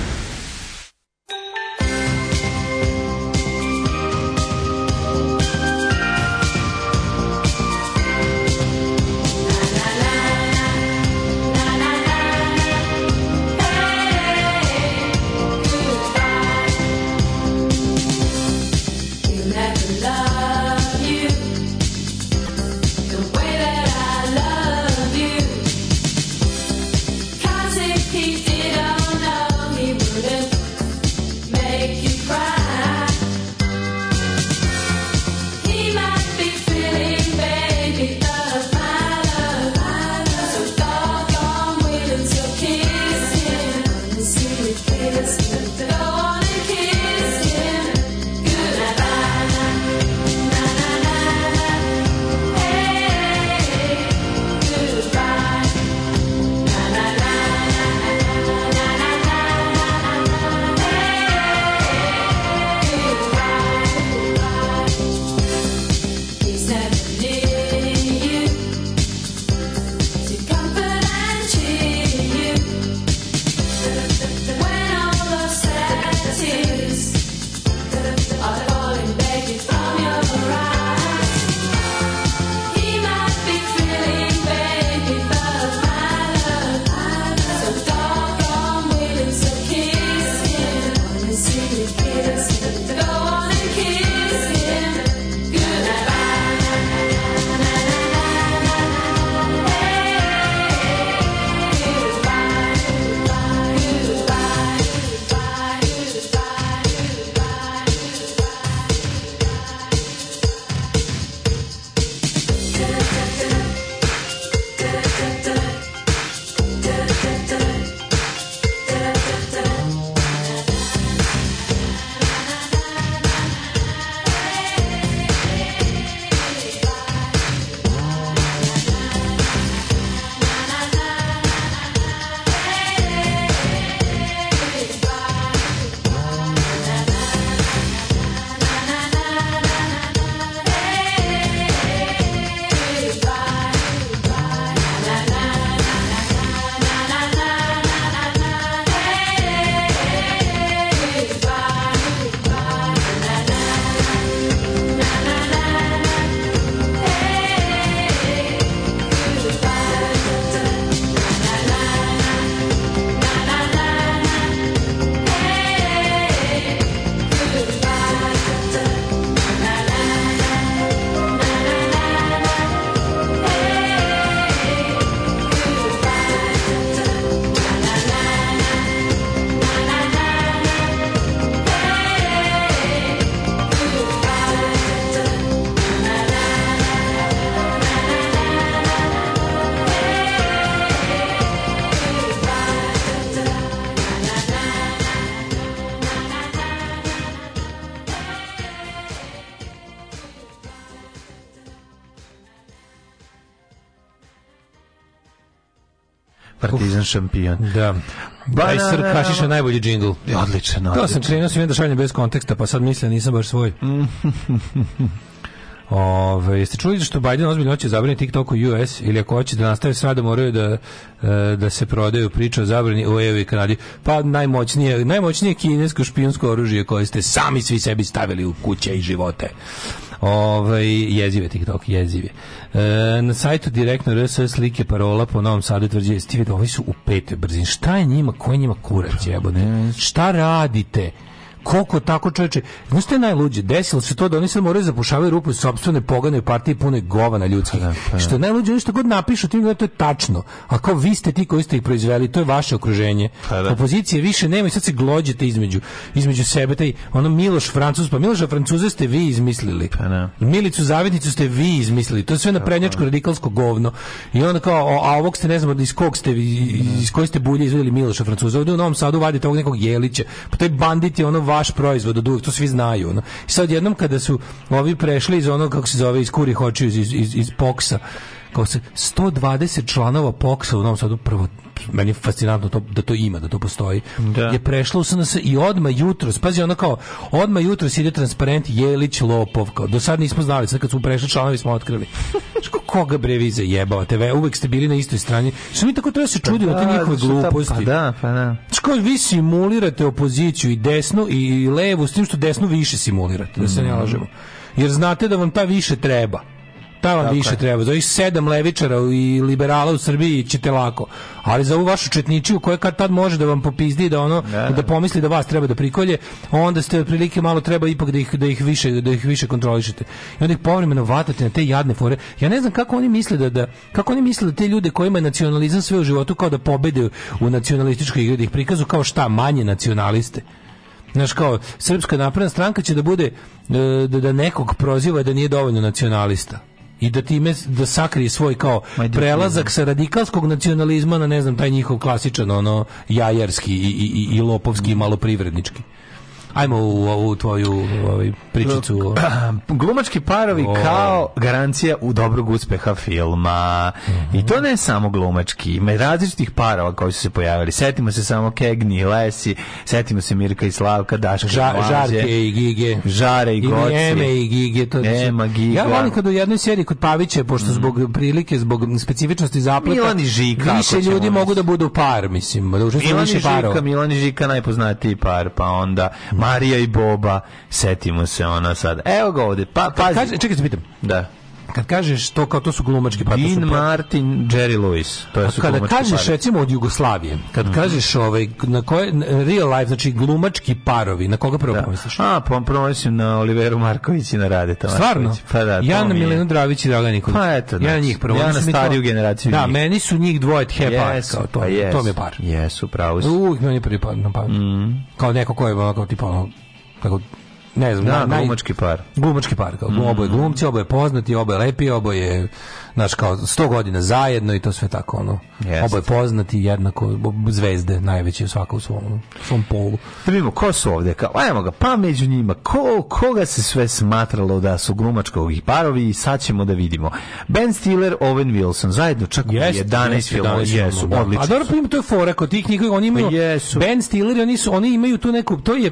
sam šampion. Da. Bajser Kašiš Kašiša najbolji džingl. Odlično, odlično. To sam krenuo sam da šaljem bez konteksta, pa sad mislim da nisam baš svoj. Ove, jeste čuli što Biden ozbiljno hoće zabrani TikTok u US ili ako hoće da nastave s radom moraju da, e, da se prodaju priča o zabrani u EU i Kanadi. Pa najmoćnije, najmoćnije kinesko špijunsko oružje koje ste sami svi sebi stavili u kuće i živote. Ovaj jezive TikTok, jezive. E, na sajtu direktno RS slike parola po Novom Sadu tvrđe Stivi, ovi su u petoj brzini. Šta je njima, ko je njima kurac, jebote? Šta radite? Koliko tako čoveče? Znaš što je najluđe? Desilo se to da oni sad moraju zapušavaju rupu sopstvene pogane partije pune gova govana ljudskih. Pa da, pa da. Što je najluđe, oni što god napišu, tim da to je tačno. Ako vi ste ti koji ste ih proizveli, to je vaše okruženje. Pa da. Opozicije više nema i sad se glođite između, između sebe. Taj, ono Miloš Francuz, pa Miloša Francuza ste vi izmislili. Milicu Zavetnicu ste vi izmislili. To je sve na prednjačko radikalsko govno. I onda kao, a ovog ste ne znamo iz kog ste, iz koje ste bulje izvedeli Miloša Francuza. Ovdje u Novom Sadu vadite ovog nekog Jelića. Pa je bandit je ono vaš proizvod od uvijek, to svi znaju. No. I sad jednom kada su ovi prešli iz onog, kako se zove, iz kurih očiju, iz, iz, iz poksa, kao se 120 članova poksa u Novom Sadu prvo meni je fascinantno to, da to ima, da to postoji. Da. Je prešlo u SNS i odma jutro, pazi ono kao, odma jutro jutros ide transparent Jelić Lopov, kao, do sad nismo znali, sad kad su prešli članovi smo otkrili. koga bre vi zajebavate, ve, uvek ste bili na istoj strani. Što mi tako treba se čudi na pa da, te njihove gluposti. Pa da, pa da. Što vi simulirate opoziciju i desnu i levu, s tim što desnu više simulirate, da se ne da. lažemo. Jer znate da vam ta više treba. Ta vam više treba. Za ovih sedam levičara i liberala u Srbiji ćete lako. Ali za ovu vašu četničiju koja kad tad može da vam popizdi da ono da, da, da pomisli da vas treba da prikolje, onda ste otprilike malo treba ipak da ih da ih više da ih više kontrolišete. I onda ih povremeno vatate na te jadne fore. Ja ne znam kako oni misle da, da kako oni misle da te ljude kojima je nacionalizam sve u životu kao da pobede u nacionalističkoj igri, da ih prikazu kao šta manje nacionaliste. Znaš kao, Srpska napredna stranka će da bude e, da, da nekog proziva da nije dovoljno nacionalista i da time da sakrije svoj kao da prelazak sa radikalskog nacionalizma na ne znam taj njihov klasičan ono jajerski i, i, i lopovski i privrednički. Ajmo u ovu tvoju ovaj, pričicu. Glumački parovi o... kao garancija u dobrog uspeha filma. Mm -hmm. I to ne samo glumački, ima različitih parova koji su se pojavili. Setimo se samo Kegni Lesi, setimo se Mirka i Slavka, Daška Ža, i Žarke i Gige. Žare i Goci. Eme i Gige. To Ema, Giga. Ja volim kad u jednoj seriji kod Pavića, pošto mm. zbog prilike, zbog specifičnosti zapleta, Milan i Žika, više ljudi mogu da budu par, mislim. Da Milan i Žika, Milan i Žika najpoznatiji par, pa onda Marija i Boba, setimo se ona sad. Evo ga ovde. Pa, pazi. Kaži, čekaj, da se pitam. Da kad kažeš to kao to su glumački pa Dean Martin, Jerry Lewis, to je kada kažeš pare. recimo od Jugoslavije, kad mm -hmm. kažeš ovaj na koje real life, znači glumački parovi, na koga prvo da. pomisliš? A, pa on prvo mislim na Oliveru Marković i na Radeta Stvarno? Pa da, Jan na Milenu Dravić i Dragan Nikolić. Pa eto, znači, ja njih prvo. Ja na stariju to, generaciju. Da, njih. meni su njih dvoje the par, kao to, pa yes, to mi je par. Jesu, pravo u meni prvi par, na par. Mm. Kao neko ko je kao tipa ono, kako ne znam, da, naj, glumački par. Glumački par, kao, mm. oboje glumci, oboje poznati, oboje lepi, oboje, znaš, kao, sto godina zajedno i to sve tako, ono, yes. oboje poznati, jednako, zvezde, najveće svaka u svom, svom polu. Da vidimo, ko su ovde, kao, ajmo ga, pa među njima, ko, koga se sve smatralo da su glumačkovi parovi i sad ćemo da vidimo. Ben Stiller, Owen Wilson, zajedno čak yes, u 11 filmova, jesu, da. odlično. A dobro, pa im to je fora, kod tih njih, oni imaju, yes. Pa ben Stiller, oni, su, oni imaju tu neku, to je,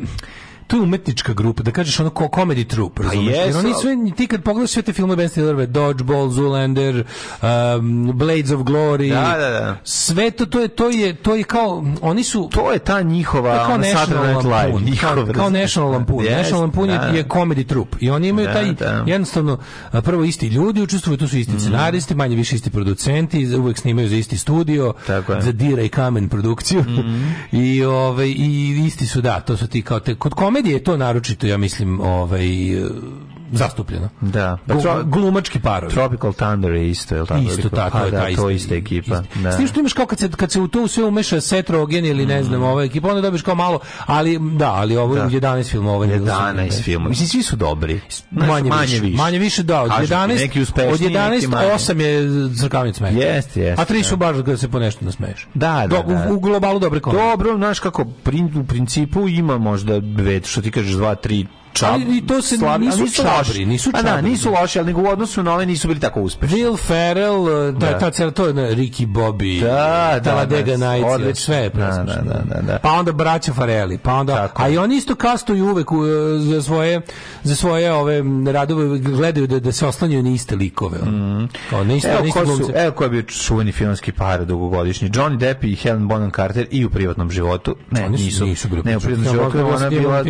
to je umetnička grupa, da kažeš ono comedy troupe, pa razumiješ? Jer oni sve, ti kad pogledaš sve te filme Ben Stillerve, Dodgeball, Zoolander, um, Blades of Glory, da, da, da. sve to, to je, to je, to je kao, oni su... To je ta njihova kao Saturday Night Live. Njihov, kao, kao National Lampoon. Yes, National Lampoon je, da, da. je comedy troupe. I oni imaju da, taj, jednostavno, prvo isti ljudi učestvuju, tu su isti mm. scenaristi, manje više isti producenti, uvek snimaju za isti studio, za Dira i Kamen produkciju. Mm. I, ove, ovaj, I isti su, da, to su ti kao te, kod komedi komedije je to naročito, ja mislim, ovaj, zastupljeno. Da. Pa tro, glumački parovi. Tropical Thunder je isto, je li tako? Isto tako, pa, da, da, to ista ekipa. Da. S tim što imaš kao kad se, kad se u to sve umeša Setrogen ili ne znam, mm. ova ekipa, onda dobiješ kao malo, ali da, ali ovo da. 11 filmova. 11 filmova. Mislim, svi su dobri. Manje, manje, manje više. Manje više, da. Od 11, neki od 11 8 je crkavnic smeh. Jest, jest. A 3 da. su baš da se po nešto nasmeješ. Da, da, Do, da. U, u globalu dobre komedije. Dobro, znaš kako, u principu ima možda, ved, što ti kažeš, 2, 3 čab, ali, to se slabi, nisu, nisu čabri, nisu čabri. da, nisu loši, ali nego u odnosu na ove nisu bili tako uspešni. Will Ferrell, da, da. ta cela to je na Ricky Bobby, da, da, Dega Nights, sve je da, da, da, da, Pa onda braća Fareli, pa onda tako. a i oni isto kastuju uvek u, za svoje za svoje ove radove gledaju da, da se oslanjaju na iste likove. Mm. Kao na iste, evo, na ko su, evo ko je bio čuveni filmski par dugogodišnji Johnny Depp i Helen Bonham Carter i u privatnom životu. Ne, nisu, nisu, nisu ne u privatnom životu, ona bila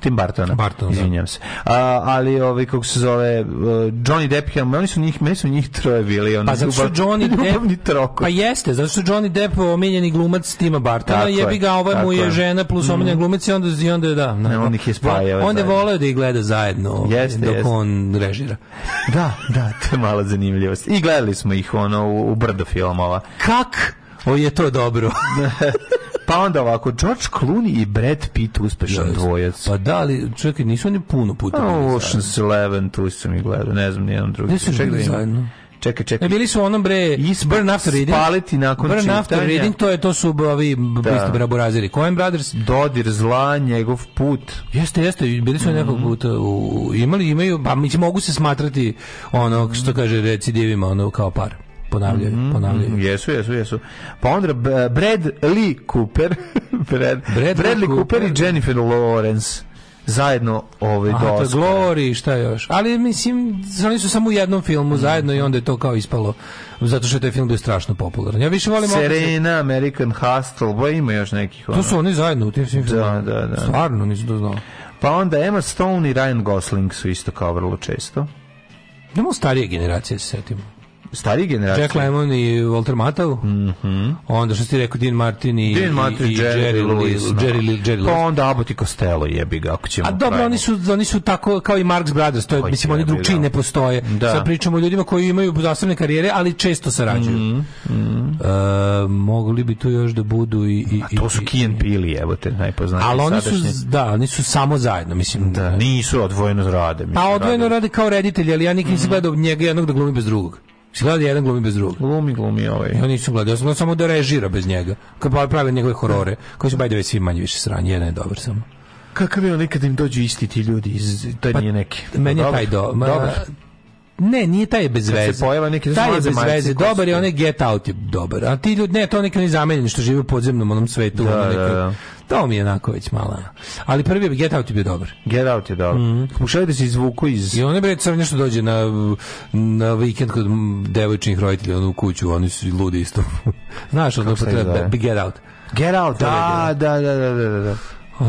Tim Bartona. Verovatno. Da. Izvinjam se. A, ali ovaj kako se zove uh, Johnny Depp, ja, oni su njih, meni su njih troje bili, oni pa, zato ljubav, Johnny Depp, troko. Pa jeste, zato što Johnny Depp omiljeni glumac Tima Bartona, jebi ga, ova mu je žena plus omiljen mm. glumac i onda i onda je da, ne, da. on ih je spajao. On je da. voleo da ih gleda zajedno ovaj, jeste, dok jeste. on režira. da, da, to je mala zanimljivost. I gledali smo ih ono u, u brdo filmova. Kak? O je to dobro. Pa onda ovako, George Clooney i Brad Pitt uspešan yes. dvojac. Pa da, ali čekaj, nisu oni puno puta. Oh, Ocean's Eleven, tu sam ih gledao, ne znam, nijedan drugi. Nisu bili da zajedno. Čekaj, čekaj. Ne bili su onom bre Is Burn After Reading. Spaliti nakon Burn čitanja. After Reading, to je to su ovi da. isto braborazeri. Coen Brothers, Dodir zla, njegov put. Jeste, jeste, bili su mm -hmm. nekog mhm. puta u, imali imaju, pa mi mogu se smatrati ono što mhm. kaže recidivima, ono kao par ponavljaju. Mm, ponavljaju. Mhm, jesu, jesu, jesu. Pa onda Brad Lee Cooper, Brad, Brad Lee Cooper, Cooper i Jennifer Lawrence zajedno ovaj Aha, do to Glory, šta još. Ali mislim oni su samo u jednom filmu mhm. zajedno i onda je to kao ispalo zato što je taj film bio strašno popularan. Ja više volim Serena, opet... American Hustle, ba pa ima još nekih. Ono. To su oni zajedno u tim svim filmima. Da, da, da. Stvarno nisu to znao. Pa onda Emma Stone i Ryan Gosling su isto kao vrlo često. Nemo starije generacije se setimo stari generacije. Jack Lemmon i Walter Matthau. Mm Onda što si rekao Dean Martin i, Dean Martin, i, i Jerry, Jerry Lewis. Lewis, Jerry, da. no. Jerry Lewis. Pa onda Abbott i Costello jebi ga, ako ćemo. A dobro, krajno. oni su, oni su tako kao i Marx Brothers, to je, mislim, oni drugčiji ne da. postoje. Da. Sad pričamo o ljudima koji imaju zasebne karijere, ali često sarađuju. Mm -hmm. uh, mogli bi to još da budu i... i A to su Kian Pili, evo te najpoznatiji Ali oni sadašnji. su, da, oni su samo zajedno, mislim. Da, nisu odvojeno rade. Mislim, pa odvojeno rade kao reditelji, ali ja nikim nisam mm -hmm. gledao njega jednog da glumi bez drugog. Si gleda jedan glumi bez drugog. Glumi, glumi ovaj. Ja nisam gledao, ja sam samo da režira bez njega. Kad pa pravi njegove horore, koji su bajde svi manje više sranje, jedan je dobar samo. Kakav je onaj kad im dođu isti ti ljudi iz, to pa, nije neki. Meni je taj do, dobar. Ne, nije taj bez veze. Se pojava neki taj je bez veze. Dobar je onaj Get Out je dobar. A ti ljudi ne, to neki ne zamenjeni što žive u podzemnom onom svetu, da, ono da, da. To mi je onako već mala. Ali prvi Get Out je bio dobar. Get Out je dobar. Mm. Pokušaju da se izvuku iz... I one bre, sam nešto dođe na, na vikend kod devojčinih roditelja, ono u kuću, oni su ludi isto. Znaš, ono, pa Get Out. Get Out, da, da, da, da, da, da. da. Uh,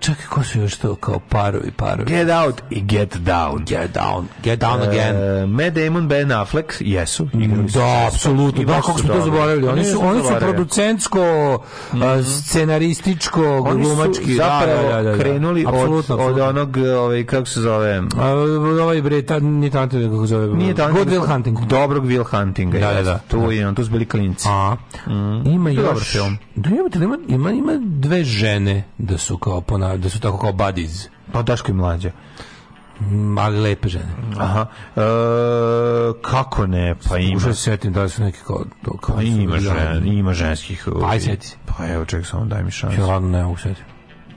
čak ko su još to kao parovi, parovi? Get Out i Get Down. Get Down, Get Down uh, again. E, Matt Damon, Ben Affleck, jesu. Mm, da, apsolutno. Da, kako smo to zaboravili. Oni su, oni su producentsko, mm -hmm. scenarističko, oni glumački. Da, da, zapravo da, da, da, krenuli absolutno, od, od onog, ovaj, kako se zove? Uh, ovaj bre, ta, nije Tantin, kako se zove? Nije Tantin. God Will Hunting. Dobrog Will Huntinga. Da, da, da. Tu, da. je, on, tu su bili klinci. A, mm. ima još... Da, ima, ima dve žene da su su kao pona, da su tako kao buddies. Pa Daško i mlađa. Mm, ali lepe žene. Aha. E, kako ne? Pa ima. Ušao se setim da su neki kao... To, kao pa ima, žen, ima ženskih... Pa aj ovaj, seti. Pa evo, ček, samo daj mi šans. Ja, ladno, ne mogu setim.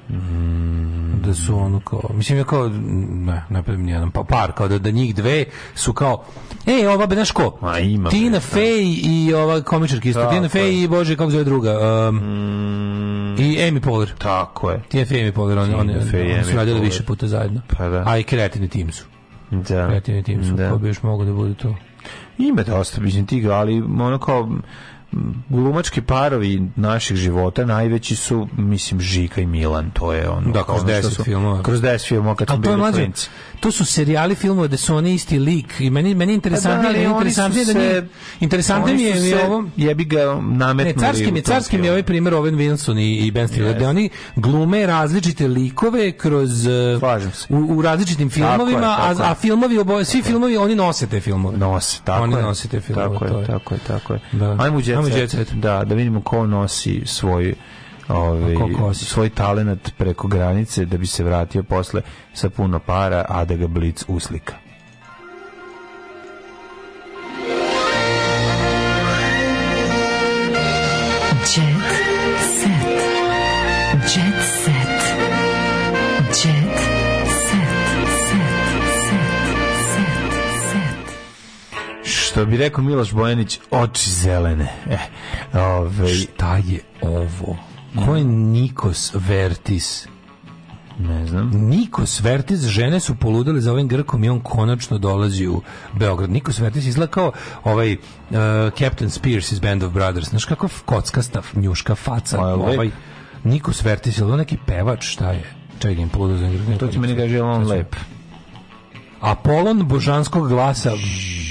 Mm. Da su ono kao... Mislim, je kao... Ne, ne pa nijedan. Pa par, kao da, da njih dve su kao... E, ova be, znaš ko? A ima. Tina Fey da. i ova komičarka isto. Tina Fey i, Bože, kako zove druga? Um, mm I Amy Poehler. Tako je. TF i Amy Poehler, oni, oni, oni su radili više puta zajedno. Pa da. A i kreativni tim su. Da. Kreativni tim su, da. ko bi još mogo da bude to. Ima dosta, mislim, ti ali ono kao glumački parovi naših života najveći su mislim Žika i Milan to je ono da, kroz 10 filmova kroz deset filmova kad to, mlađe, to su serijali filmova gde su oni isti lik i meni meni pa da, da interesantnije da, da, interesantnije da nije interesantnije mi je se, ovo jebi ga nametnuli ne mi je carskim je ovaj primer Owen Wilson i, i Ben Stiller yes. da oni glume različite likove kroz e, u, u različitim filmovima je, a, a filmovi oboje svi filmovi oni nose te filmove nose tako oni je, nose te filmove tako je tako je tako je da. ajmo moramo jet set. Da, da vidimo ko nosi svoj ovaj, svoj talenat preko granice da bi se vratio posle sa puno para, a da ga blic uslika. što bi rekao Miloš Bojanić, oči zelene. Eh, ove, Šta je ovo? Ko je Nikos Vertis? Ne znam. Nikos Vertis, žene su poludale za ovim Grkom i on konačno dolazi u Beograd. Nikos Vertis izgleda ovaj uh, Captain Spears iz Band of Brothers. Znaš kako kockasta, njuška faca. Ovaj, Nikos Vertis, je li neki pevač, šta je? Čekaj, da poludale za ovim Grkom. To ti meni kaže, on lep. Apolon božanskog glasa.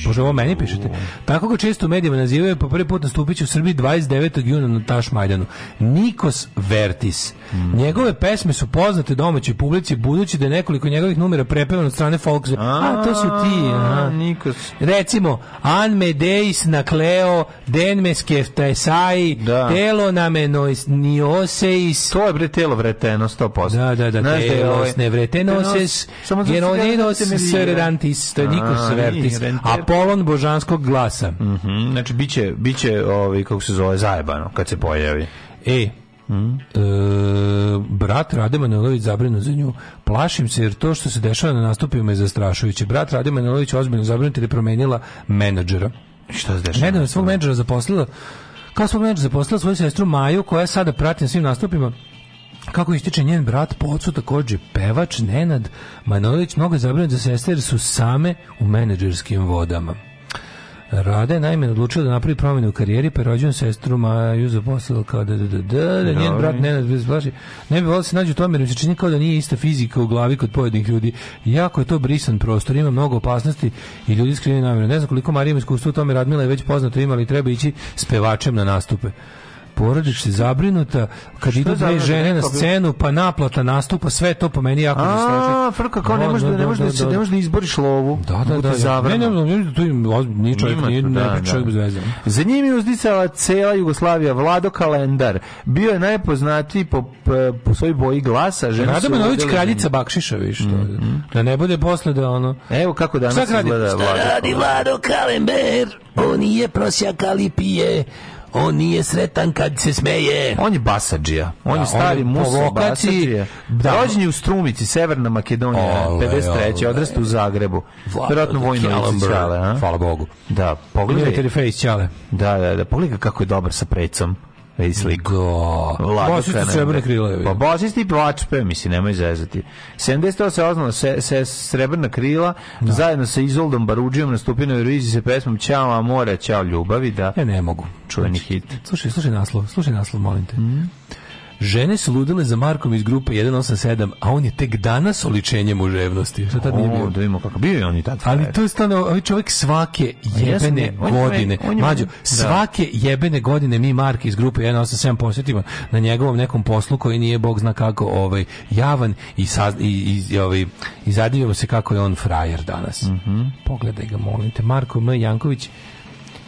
Bože, ovo meni pišete. Tako ga često u medijima nazivaju, po pa prvi put nastupit u Srbiji 29. juna na Taš Majdanu. Nikos Vertis. Mm. Njegove pesme su poznate domaćoj publici, budući da je nekoliko njegovih numera prepevano od strane Folkze. A, to su ti. A. Nikos. Recimo, An me deis na kleo, den me skeftaesai, da. telo na me nioseis. To je bre telo vreteno, 100%. Da, da, da, da telos ovaj- ne vretenosis, genoninos da se Redantis, to je Nikos Vertis. Apolon božanskog glasa. Mm -hmm. Znači, biće, biće ovaj, kako se zove, zajebano kad se pojavi. E, Mm. E, brat Rade Manolović zabrinu za nju. Plašim se jer to što se dešava na nastupima je zastrašujuće. Brat Rade Manolović ozbiljno zabrinut jer je promenila menadžera. Šta se dešava? Nedavno svog menadžera zaposlila kao svog menadžera zaposlila svoju sestru Maju koja sada prati na svim nastupima Kako ističe njen brat po ocu takođe pevač Nenad Manolić mnogo je zabrinut za sestre jer su same u menadžerskim vodama. Rada je naime odlučila da napravi promjenu u karijeri, pa je sestru Maju zaposlila kao da, da, da, da, da njen brat Nenad bez plaši. Ne bi volio da se nađu u tome, jer se čini kao da nije ista fizika u glavi kod pojedinih ljudi. Jako je to brisan prostor, ima mnogo opasnosti i ljudi skriveni namjerno. Ne znam koliko Marija ima iskustva u tome, Radmila je već poznato ima, ali treba ići s pevačem na nastupe porodište zabrinuta kad idu dve žene na scenu pa naplata nastupa sve to po meni jako A, znači. frka kao ne da, može da, da ne da, može da se ne može da izboriš lovu. Da, da, da. Ne, ne, ne, tu im ni čovjek ni ne čovjek bez veze. Za njim je uzdisala cela Jugoslavija, Vlado Kalendar. Bio je najpoznatiji po po svojoj boji glasa, žena. Rada Manović kraljica bakšiša, vi što. Mhm. Da ne bude posle da ono. Evo kako danas izgleda Vlado. Vlado Kalendar. On je prosjak ali pije on nije sretan kad se smeje. On je Basadžija. On da, je stari musul Basadžija. Da. Rođen je u Strumici, Severna Makedonija, ole, 53. Odrast u Zagrebu. Vjerojatno vojno lice Ćale. Hvala Bogu. Da, pogledajte Military face Čale. Da, da, da. Pogledaj kako je dobar sa precom. Vidi sliku. Bosisti srebrne krila. Pa bosisti plačpe, mislim, nemoj zezati. 78 se oznalo se, se srebrna krila, da. zajedno sa Izoldom Baruđijom nastupio na Euroviziji sa pesmom Ćao Amore, Ćao Ljubavi. Da, ja e, ne mogu. Čuveni hit. Slušaj, slušaj naslov, slušaj naslov, molim te. Mm. Žene su ludile za Markom iz grupe 187, a on je tek danas oličenje muževnosti. Šta tad nije bio? Da vidimo kako bio je on i tad. Ali to je stano, ovaj čovjek svake jebene on godine, on je, mađo, svake da. jebene godine mi Mark iz grupe 187 posjetimo na njegovom nekom poslu koji nije bog zna kako ovaj javan i saz, i, i, ovaj, i zadivimo se kako je on frajer danas. Mm -hmm. Pogledaj ga, molim te. Marko M. Janković,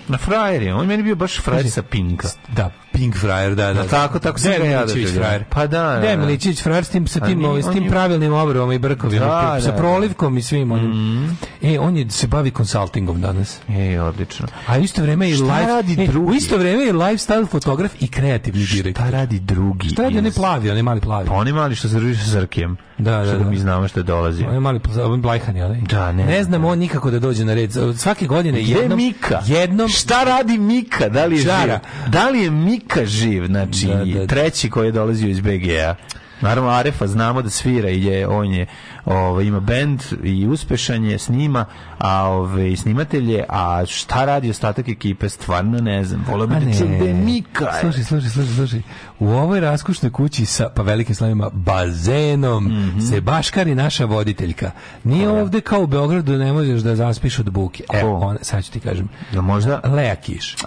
na frajer je, on meni bio baš frajer sa Pinka. Da, Pink frajer, da, da. Pa da. tako, tako se ga ja frajer. Pa da, da. da. Milićić frajer s tim, sa tim, s tim pravilnim obrvama i brkovima, da, da sa da. prolivkom i svim onim. Mm. E, on je, se bavi konsultingom danas. E, odlično. A isto vreme i life, radi e, U isto vreme je lifestyle fotograf i kreativni direktor. Šta radi drugi? Šta radi, on je plavi, on je mali plavi. Pa on je mali što se druži sa Zrkijem. Da, da, da. mi znamo što dolazi. On je mali, on je blajhan, jel? Da, ne. Ne znam on nikako da dođe na red. Svake godine jednom... je Mika? Jednom... Šta radi Mika? Da li je Da li je Mika Nika živ, znači da, da, da, treći koji je dolazio iz BG-a. Naravno Arefa znamo da svira i je on je ovaj ima bend i uspešan je, snima, a ovaj snimatelje a šta radi ostatak ekipe, stvarno ne znam. Volio bih da čude Mika. E. Slušaj, slušaj, slušaj, slušaj. U ovoj raskošnoj kući sa, pa velikim slavima, bazenom, mm -hmm. se baškari naša voditeljka. Nije Koja? ovde kao u Beogradu, ne možeš da zaspiš od buke. e on, sad ću ti kažem. Da možda? Lea Kiš. E,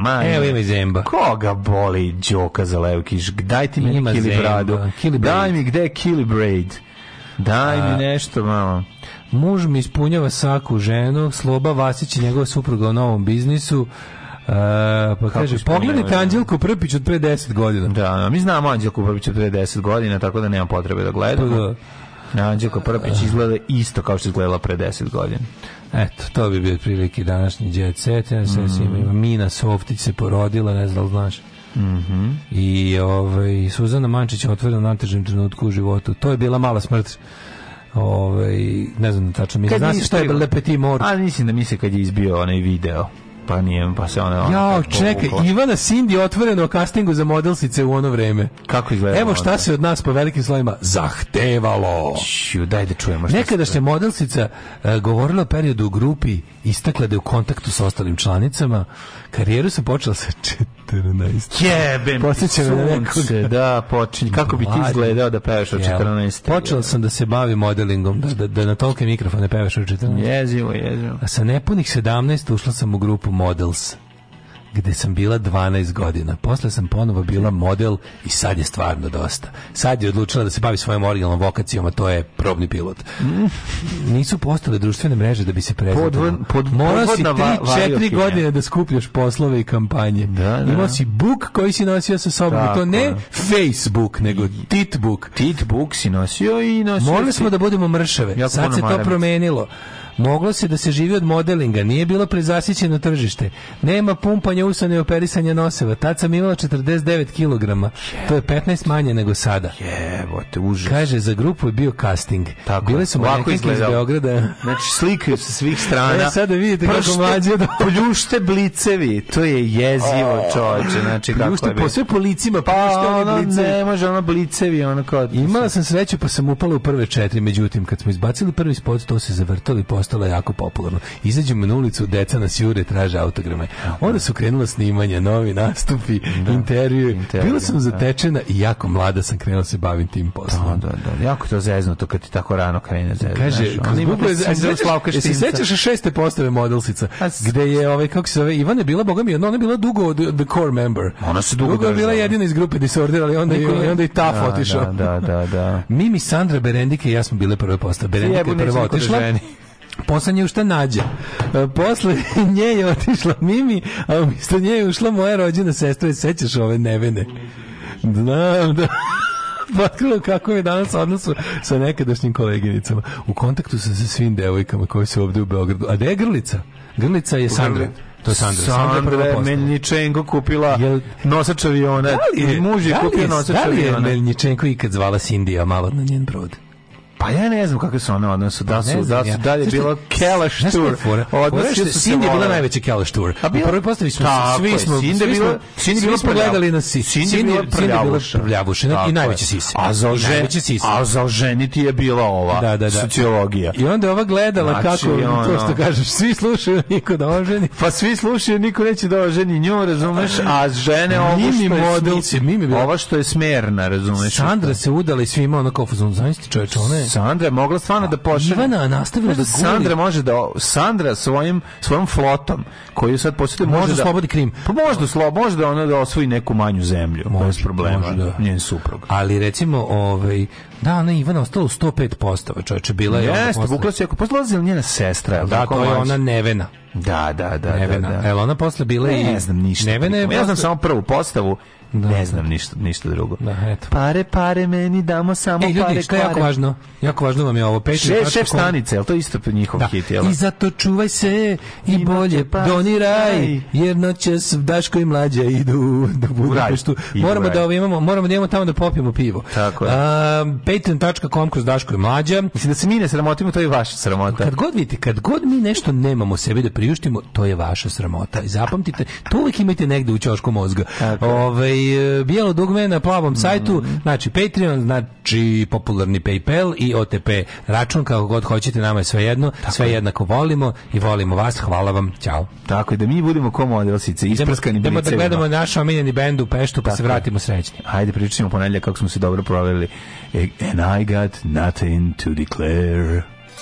man. Evo ima zemba. Koga boli Đoka za Leo Kiš? Daj ti meni Kilibrado. Daj mi gde Kilibrade. Daj mi nešto, mama. Muž mi ispunjava svaku ženu, Sloba Vasić i njegova supruga u novom biznisu. Uh, pa kaže, pogledajte Anđelku Prpić od pre 10 godina. Da, da, mi znamo Anđelku Prpić od pre 10 godina, tako da nema potrebe da gledamo. Pa da. Anđelka Prpić izgleda isto kao što izgledala pre 10 godina. Eto, to bi bio prilike današnji jet set. Ja da mm. Ima Mina Softić se porodila, ne znam, da znaš. Mm I ovaj, Suzana Mančić je otvorena na težem trenutku u životu. To je bila mala smrt. Ovaj, ne znam tačno mi. Znaš šta je lepe ti Mort? A mislim da misle kad je izbio onaj video pa nije, pa se ona... Ja, Jao, čekaj, Ivana Cindy otvoreno o castingu za modelsice u ono vreme. Kako izgleda? Evo šta se od nas po velikim slovima zahtevalo. Ču, daj da čujemo šta Nekada se modelsica uh, govorila o periodu u grupi, istakla da je u kontaktu sa ostalim članicama. Karijeru se počela sa 14. Jebem Posjeća sunce, na da, počinje. Kako bi ti izgledao da pevaš od 14? Počela sam da se bavim modelingom, da, da, da na tolke mikrofone pevaš od 14. Jezivo, jezivo. A sa nepunih 17 ušla sam u grupu Models gde sam bila 12 godina. Posle sam ponovo bila model i sad je stvarno dosta. Sad je odlučila da se bavi svojom originalnom vokacijom, a to je probni pilot. Nisu postale društvene mreže da bi se prezentala. Pod, Morao si 3-4 godine da skupljaš poslove i kampanje. Da, da. Imao si book koji si nosio sa sobom. Tako. To ne Facebook, nego titbook. Titbook si nosio i nosio Morali smo da budemo mršave. Sad se to promenilo. Moglo se da se živi od modelinga, nije bilo prezasićeno tržište. Nema pumpanja usana i operisanja noseva. Tad sam imala 49 kg. To je 15 manje nego sada. Jebote, užas. Kaže, za grupu je bio casting. Tako, Bile su manekinke iz Beograda. Znači, slikaju sa svih strana. E, sada vidite Pršte, kako mlađe... Da... Pljušte blicevi. To je jezivo, čovječe. Znači, pljušte kako je po sve po licima. Pa, pa ono, blicevi. ne može, ono blicevi. Ono kao... Imala sam sreću, pa sam upala u prve četiri. Međutim, kad smo izbacili prvi spot, to se zavrtali posto postalo jako popularno. Izađemo na ulicu, deca nas jure, traže autograme. Onda su krenula snimanja, novi nastupi, da. intervju. Bila sam da. zatečena i jako mlada sam krenula da se bavim tim poslom. Da, da, da. Jako to zezno to kad ti tako rano krene zezno. Kaže, pa- se se sećaš šeste postave modelsica, gde je ovaj kako se zove Ivana bila bogami, ona je bila dugo od the core member. Ona se dugo, dugo je bila jedina iz grupe Disorder, ali onda Niko, onda i Tafo da, otišao. Da, da, da, da. Mimi Sandra Berendike i ja smo bile prve postave. Berendike je prva otišla poslednje u šta nađe. E, posle nje je otišla Mimi, a umjesto nje je ušla moja rođena sestra. E, sećaš ove nevene? Znam, da potkrilo kako je danas odnosu sa nekadašnjim koleginicama. U kontaktu sam sa svim devojkama koje su ovde u Beogradu. A gde je Grlica? Grlica je Sandra. To je Sandra. Sandra, Sandra da Melničenko kupila Jel, nosač aviona. Da li je, muž je da li je, kupio nosač aviona. Da li je Melničenko ikad zvala Sindija malo na njen brod? Pa ja ne znam kakve su one odnose, da, pa da su, da su dalje bilo Kelaš Tour. Odnosno, Cindy je bila najveći Kelaš Tour. A u prvoj postavi smo, svi smo, Cindy bila, Cindy bilo pogledali na sisi. Cindy bila prljavuša. prljavuša i najveći sise. A za najveće A za oženiti je bila ova da, da, da. sociologija. I onda ova gledala znači, kako ono, to što kažeš, svi slušaju niko da oženi. Pa svi slušaju, niko neće da oženi nju, razumeš? A žene ovo što je model, mimi ova što je smerna, razumeš? Sandra se udala i svi ima kao fazon, znači čoveče, ona je Sandra je mogla stvarno da pošalje. Ivana nastavila da guli. Sandra može da Sandra svojim svojom flotom koju sad posjeduje može, može da slobodi Krim. Pa može da može da ona da osvoji neku manju zemlju može, bez problema. Može da. Njen suprug. Ali recimo ovaj da, ona Ivana ostala u 105 postava, čoveče, bila je Jeste, ona. Jeste, vukla se, ako poslazila njena sestra, je da, to je ona Nevena. Da, da, da. da Nevena. Da, da. Jel ona posle bila ne, i... Ne znam ništa. Nevena je... Ja znam samo prvu postavu Da, ne da. znam ništa, ništa drugo. Da, eto. Pare, pare meni, damo samo Ej, ljudi, pare, šta je jako važno? Jako važno vam je ovo. Peći, Še, šef stanice, jel to isto njihov da. hit, jel? I zato čuvaj se i, I bolje pa doniraj, jer noćas Daško i mlađa idu do da Budimpeštu. Moramo da ovo ovaj, imamo, moramo da imamo tamo da popijemo pivo. Tako je. Patreon.com kroz Daško i mlađa. Mislim da se mi ne sramotimo, to je vaša sramota. Kad god vidite, kad god mi nešto nemamo sebi da priuštimo, to je vaša sramota. Zapamtite, to uvijek imajte negde u čošku mozga. Tako. Ove, ovaj, E, bijelo dugme na plavom sajtu, mm. znači Patreon, znači popularni PayPal i OTP račun, kako god hoćete, nama je sve jedno, Tako sve je. jednako volimo i volimo vas, hvala vam, ćao. Tako je, da mi budemo komo odrosice, isprskani Idemo da gledamo naš omiljeni bend u Peštu, pa Tako se vratimo srećni. Ajde, pričamo ponedlja kako smo se dobro proveli. E, and I got nothing to declare